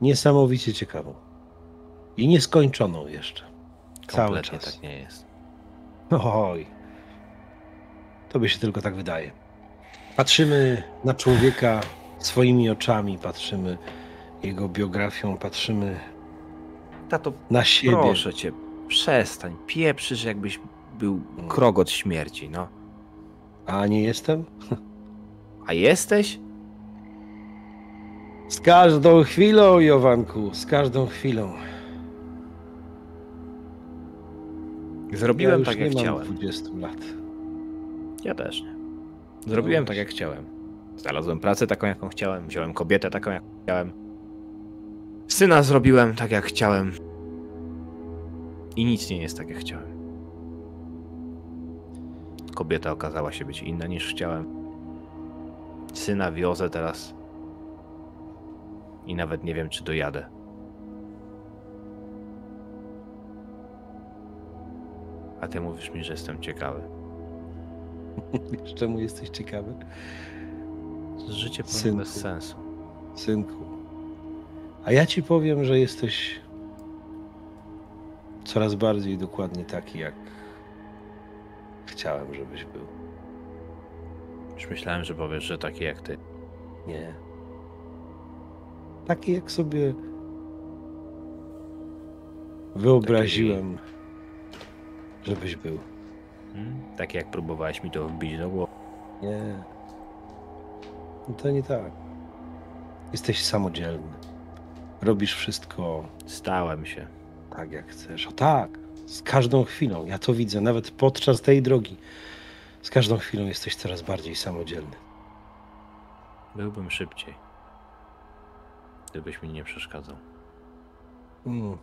Niesamowicie ciekawą. I nieskończoną jeszcze. Cały Kompletnie czas. tak nie jest. Oj. Tobie się tylko tak wydaje. Patrzymy na człowieka swoimi oczami, patrzymy jego biografią, patrzymy Tato, na siebie. proszę cię, przestań. Pieprzysz, jakbyś był krok od śmierci, no. A nie jestem? A jesteś? Z każdą chwilą, Jowanku, z każdą chwilą. Zrobiłem ja już tak, nie jak mam chciałem. 20 lat. Ja też nie. Zrobiłem tak, jak chciałem. Znalazłem pracę taką, jaką chciałem. Wziąłem kobietę taką, jak chciałem. Syna zrobiłem tak, jak chciałem. I nic nie jest tak, jak chciałem. Kobieta okazała się być inna niż chciałem. Syna wiozę teraz. I nawet nie wiem, czy dojadę. A ty mówisz mi, że jestem ciekawy. Wiesz, czemu jesteś ciekawy? Życie Synku. bez sensu. Synku. A ja ci powiem, że jesteś coraz bardziej dokładnie taki, jak chciałem, żebyś był. Już myślałem, że powiesz, że taki jak ty. Nie. Taki, jak sobie wyobraziłem, żebyś był. Hmm? Taki jak próbowałeś mi to wbić do głowy. Nie. No To nie tak. Jesteś samodzielny. Robisz wszystko Stałem się. tak, jak chcesz. O tak, z każdą chwilą. Ja to widzę, nawet podczas tej drogi. Z każdą chwilą jesteś coraz bardziej samodzielny. Byłbym szybciej. Gdybyś mi nie przeszkadzał. Mm.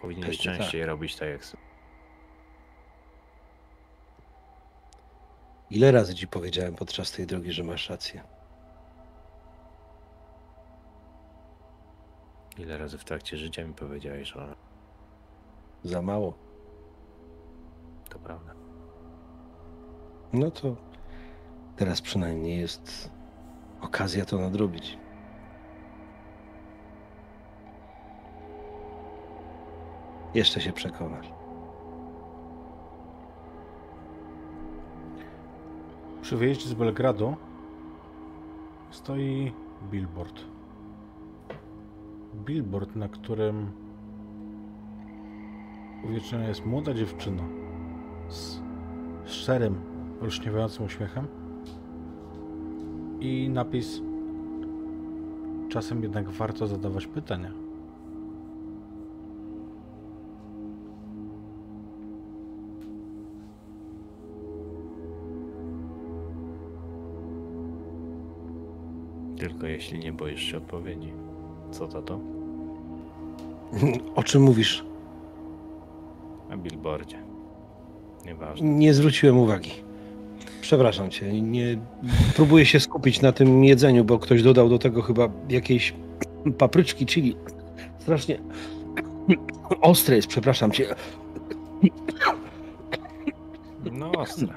Powinieneś Pewnie częściej robić tak jak chcę. Ile razy ci powiedziałem podczas tej drogi, że masz rację? Ile razy w trakcie życia mi powiedziałeś, że Za mało. to prawda. No to teraz przynajmniej jest okazja to nadrobić. Jeszcze się przekonasz. Przy wyjeździe z Belgradu stoi billboard. Billboard, na którym uwieczniona jest młoda dziewczyna z szczerym, olśniewającym uśmiechem i napis Czasem jednak warto zadawać pytania. Tylko jeśli nie boisz się odpowiedzi. Co to to? O czym mówisz? Na billboardzie. Nieważne. Nie zwróciłem uwagi. Przepraszam cię. Nie próbuję się skupić na tym jedzeniu, bo ktoś dodał do tego chyba jakiejś papryczki, chili. Strasznie ostre jest, przepraszam cię. No ostre.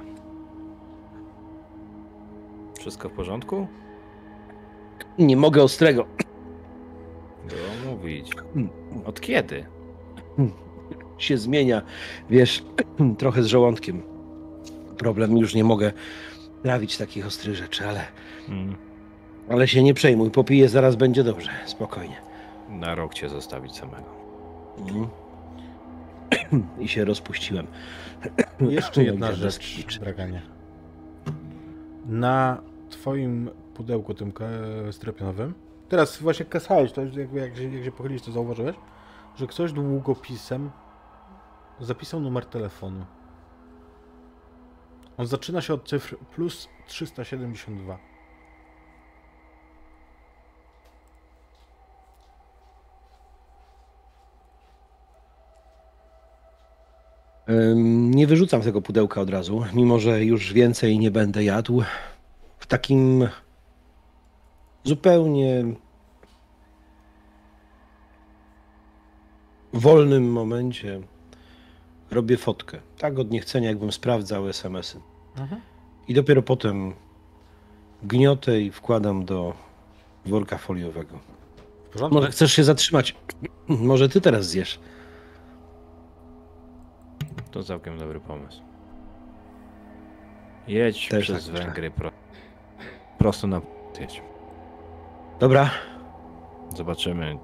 Wszystko w porządku? Nie mogę ostrego. Było mówić. Od kiedy? Się zmienia, wiesz, trochę z żołądkiem. problem. Już nie mogę trawić takich ostrych rzeczy, ale, Mm. ale się nie przejmuj. Popiję, zaraz będzie dobrze. Spokojnie. Na rok cię zostawić samego. Mhm. I się rozpuściłem. Jeszcze jedna rzecz. Draganie. Na twoim pudełku tym stropionowym, teraz właśnie kasałeś, to jakby jak, się- jak się pochylisz, to zauważyłeś, że ktoś długopisem zapisał numer telefonu. On zaczyna się od cyfr plus 372. Ym, Nie wyrzucam tego pudełka od razu, mimo że już więcej nie będę jadł. W takim zupełnie wolnym momencie robię fotkę. Tak od niechcenia, jakbym sprawdzał SMS-y. I dopiero potem gniotę i wkładam do worka foliowego. Może chcesz się zatrzymać? Może ty teraz zjesz? To całkiem dobry pomysł. Jedź Też przez tak. Węgry pro... prosto na jedź. Dobra, Zobaczymy.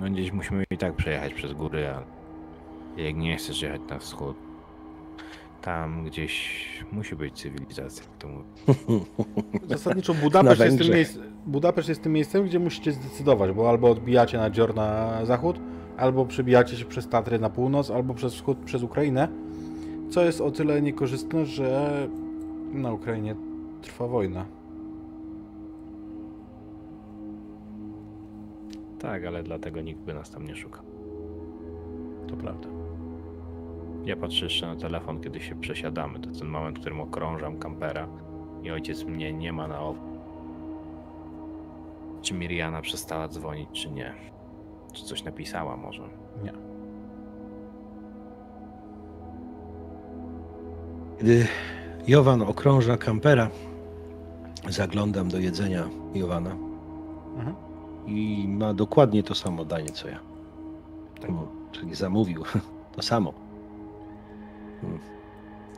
No gdzieś musimy i tak przejechać przez góry, ale jak nie chcesz jechać na wschód, tam gdzieś musi być cywilizacja, jak to mówię. Zasadniczo Budapeszt jest, tym miejsc, Budapeszt jest tym miejscem, gdzie musicie zdecydować, bo albo odbijacie na dzior na zachód, albo przebijacie się przez Tatry na północ, albo przez wschód, przez Ukrainę, co jest o tyle niekorzystne, że na Ukrainie trwa wojna. Tak, ale dlatego nikt by nas tam nie szukał. To prawda. Ja patrzę jeszcze na telefon, kiedy się przesiadamy. To ten moment, w którym okrążam kampera i ojciec mnie nie ma na oku. Czy Miriana przestała dzwonić, czy nie? Czy coś napisała może? Nie. Gdy Jowan okrąża kampera, zaglądam do jedzenia Jowana Mhm. I ma dokładnie to samo danie co ja. Tak. No, czyli zamówił to samo. Hmm.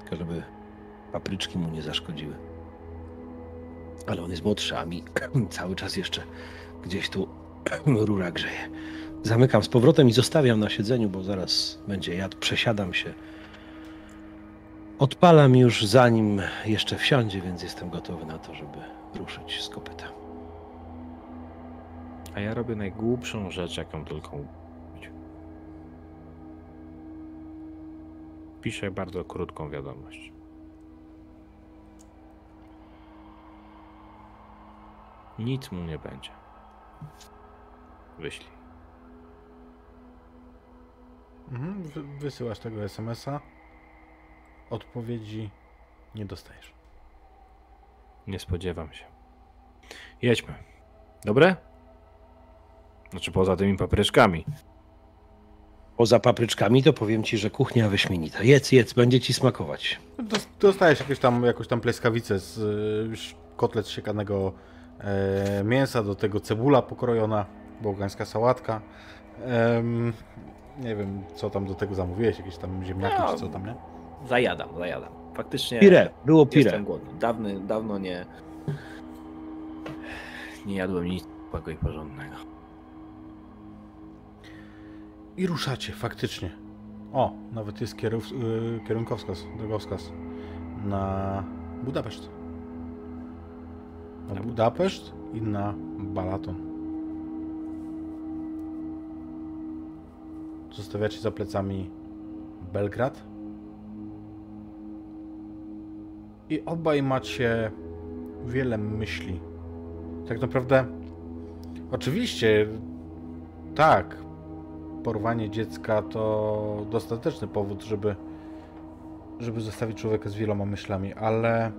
Tylko żeby papryczki mu nie zaszkodziły. Ale on jest młodszy, a mi cały czas jeszcze gdzieś tu rura grzeje. Zamykam z powrotem i zostawiam na siedzeniu, bo zaraz będzie jadł. Przesiadam się. Odpalam już zanim jeszcze wsiądzie, więc jestem gotowy na to, żeby ruszyć z kopyta. A ja robię najgłupszą rzecz, jaką tylko. Piszę bardzo krótką wiadomość. Nic mu nie będzie. Wyślij. Mhm. wy- Wysyłasz tego SMS-a. Odpowiedzi nie dostajesz. Nie spodziewam się. Jedźmy. Dobre? Znaczy poza tymi papryczkami. Poza papryczkami to powiem ci, że kuchnia wyśmienita. Jedz, jedz, będzie ci smakować. Dos- Dostajesz jakieś tam, jakąś tam pleskawicę z kotlet z siekanego e, mięsa, do tego cebula pokrojona, bułgańska sałatka. Em, nie wiem, co tam do tego zamówiłeś, jakieś tam ziemniaki No. czy co tam, nie? Zajadam, zajadam. Faktycznie Pire, było pire. jestem głodny. Dawny, dawno nie... Nie jadłem nic złego i porządnego. I ruszacie, faktycznie. O, nawet jest kierów, y, kierunkowskaz, drogowskaz na Budapeszt. Na Na Budapeszt i na Balaton. Zostawiacie za plecami Belgrad. I obaj macie wiele myśli. Tak naprawdę, oczywiście, tak, porwanie dziecka to dostateczny powód, żeby, żeby zostawić człowieka z wieloma myślami, ale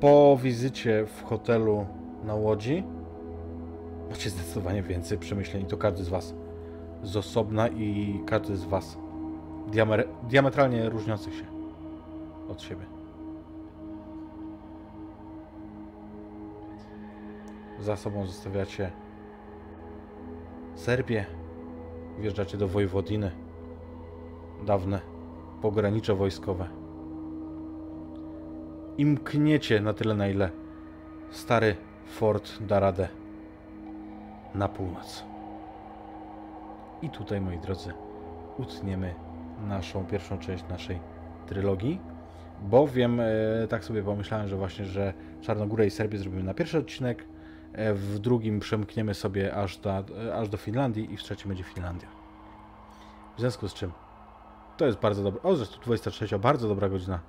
po wizycie w hotelu na Łodzi macie zdecydowanie więcej przemyśleń i to każdy z Was z osobna i każdy z Was diamer- diametralnie różniących się od siebie. Za sobą zostawiacie Serbię. Wjeżdżacie do Wojwodiny. Dawne pogranicze wojskowe. i mkniecie na tyle, na ile stary fort da radę na północ. I tutaj, moi drodzy, utniemy naszą pierwszą część naszej trylogii, bowiem e, tak sobie pomyślałem, że właśnie, że Czarnogórę i Serbię zrobimy na pierwszy odcinek, w drugim przemkniemy sobie aż do, e, aż do Finlandii i w trzecim będzie Finlandia. W związku z czym to jest bardzo dobre. O, zresztą 23, bardzo dobra godzina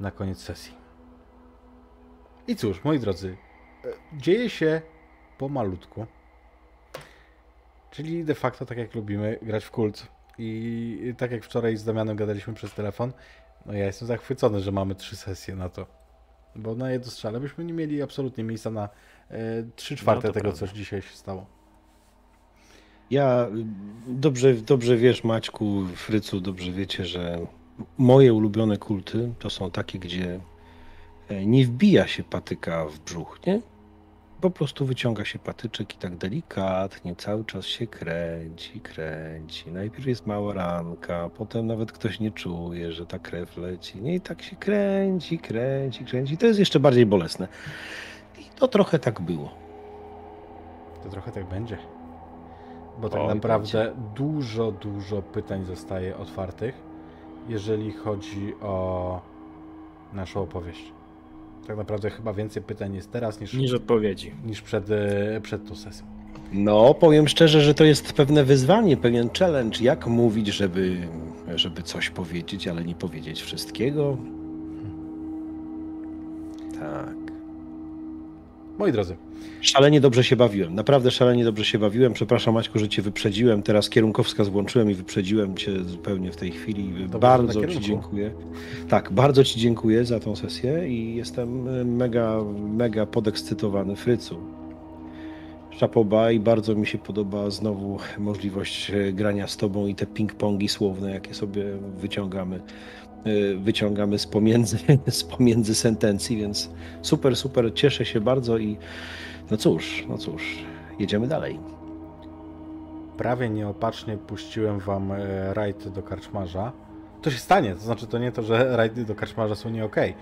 na koniec sesji. I cóż, moi drodzy, e, dzieje się pomalutku. Czyli de facto tak jak lubimy grać w kult. I tak jak wczoraj z Damianem gadaliśmy przez telefon, no ja jestem zachwycony, że mamy trzy sesje na to. Bo na jedno strzale byśmy nie mieli absolutnie miejsca na e, trzy czwarte No tego, prawda. co dzisiaj się stało. Ja dobrze, dobrze wiesz, Maćku, Frycu, dobrze wiecie, że moje ulubione kulty to są takie, gdzie e, nie wbija się patyka w brzuch, nie? Po prostu wyciąga się patyczek i tak delikatnie cały czas się kręci, kręci. Najpierw jest mała ranka, potem nawet ktoś nie czuje, że ta krew leci. Nie? I tak się kręci, kręci, kręci. To jest jeszcze bardziej bolesne. I to trochę tak było. To trochę tak będzie. Bo tak Oj, naprawdę dużo, dużo pytań zostaje otwartych, jeżeli chodzi o naszą opowieść. Tak naprawdę chyba więcej pytań jest teraz niż, Niż odpowiedzi. niż przed, e, przed tą sesją. No, powiem szczerze, że to jest pewne wyzwanie, pewien challenge, jak mówić, żeby, żeby coś powiedzieć, ale nie powiedzieć wszystkiego. Tak. Moi drodzy, Szalenie dobrze się bawiłem, naprawdę szalenie dobrze się bawiłem. Przepraszam Maćku, że cię wyprzedziłem. Teraz kierunkowskaz włączyłem i wyprzedziłem cię zupełnie w tej chwili. Dobrze, bardzo ci dziękuję. Tak, bardzo ci dziękuję za tą sesję i jestem mega, mega podekscytowany Frycu. Szapoba i bardzo mi się podoba znowu możliwość grania z tobą i te ping-pongi słowne, jakie sobie wyciągamy, wyciągamy z pomiędzy, z pomiędzy sentencji, więc super, super, cieszę się bardzo i no cóż, no cóż, jedziemy dalej. prawie nieopatrznie puściłem wam e, rajd do karczmarza. To się stanie, to znaczy to nie to, że rajdy do karczmarza są nie okej.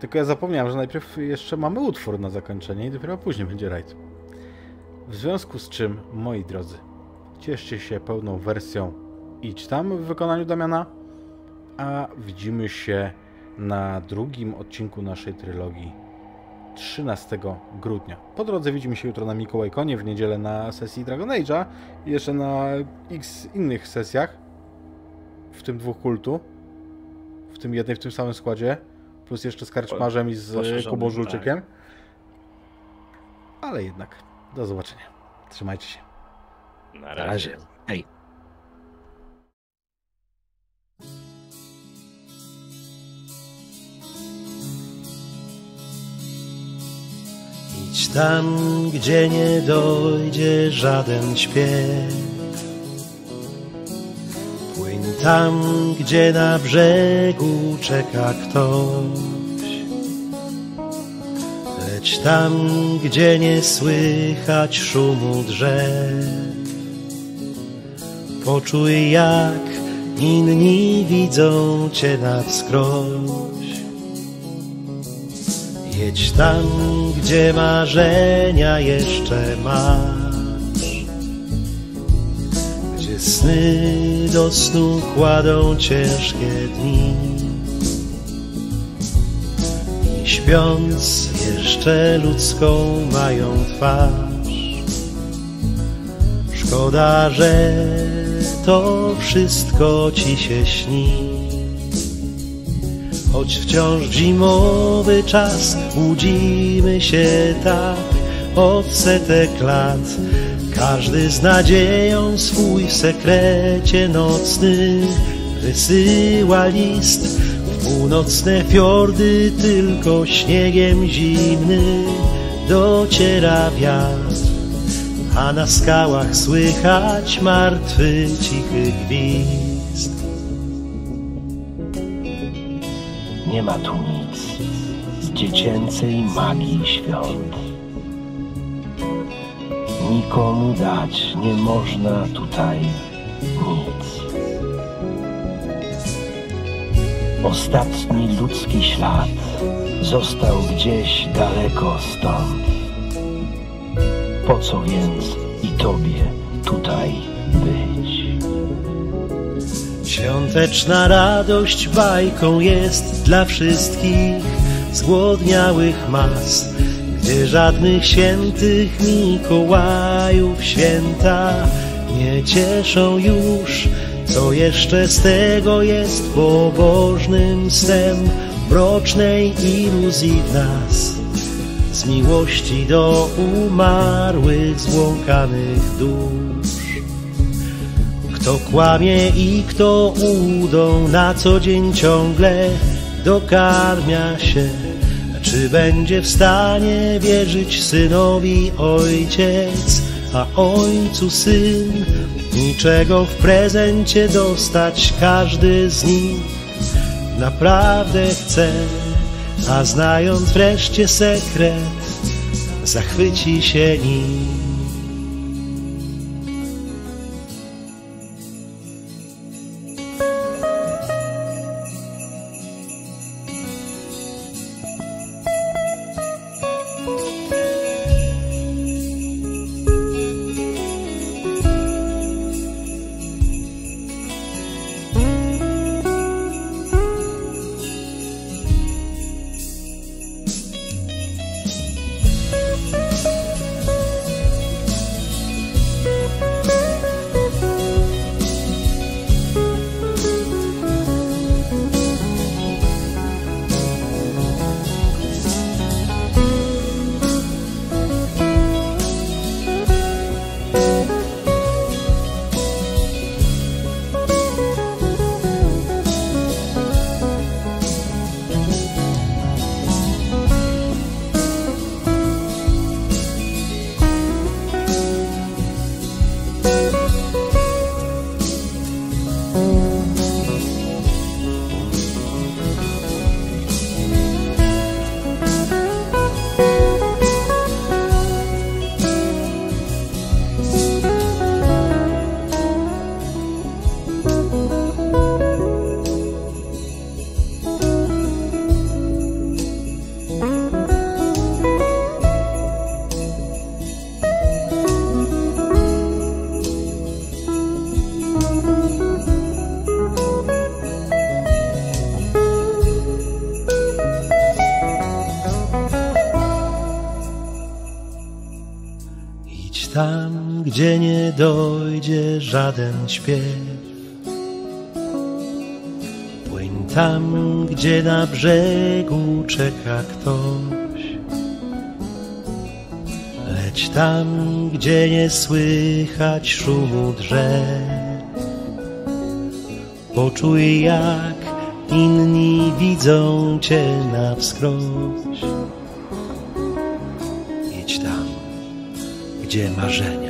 Tylko ja zapomniałem, że najpierw jeszcze mamy utwór na zakończenie i dopiero później będzie rajd. W związku z czym, moi drodzy, cieszcie się pełną wersją Idź tam w wykonaniu Damiana, a widzimy się na drugim odcinku naszej trylogii 13 grudnia. Po drodze widzimy się jutro na Mikołajkonie, w niedzielę na sesji Dragon Age'a i jeszcze na x innych sesjach, w tym dwóch kultu, w tym jednej w tym samym składzie, plus jeszcze z Karczmarzem i z Kubą tak. Żulczykiem. Ale jednak, do zobaczenia. Trzymajcie się. Na Na razie. Hej. Idź tam, gdzie nie dojdzie żaden śpiew. Płyń tam, gdzie na brzegu czeka ktoś. Leć tam, gdzie nie słychać szumu drzew. Poczuj, jak inni widzą cię na wskroś. Jedź tam, gdzie marzenia jeszcze masz, gdzie sny do snu kładą ciężkie dni. I śpiąc jeszcze ludzką mają twarz. Szkoda, że to wszystko ci się śni. Choć wciąż zimowy czas, łudzimy się tak od setek lat. Każdy z nadzieją swój w sekrecie nocny wysyła list w północne fiordy, tylko śniegiem zimny dociera wiatr, a na skałach słychać martwy, cichy gwizd. Nie ma tu nic z dziecięcej magii świąt. Nikomu dać nie można tutaj nic. Ostatni ludzki ślad został gdzieś daleko stąd. Po co więc i tobie tutaj być? Świąteczna radość bajką jest dla wszystkich zgłodniałych mas, gdy żadnych świętych Mikołajów święta nie cieszą już. Co jeszcze z tego jest pobożnym snem mrocznej iluzji w nas? Z miłości do umarłych, zbłąkanych dusz. Kto kłamie i kto udą na co dzień ciągle dokarmia się. Czy będzie w stanie wierzyć synowi ojciec, a ojcu syn? Niczego w prezencie dostać każdy z nich naprawdę chce, a znając wreszcie sekret, zachwyci się nim. Śpiew. Płyń tam, gdzie na brzegu czeka ktoś. Leć tam, gdzie nie słychać szumu drzew. Poczuj, jak inni widzą cię na wskroś. Idź tam, gdzie marzenia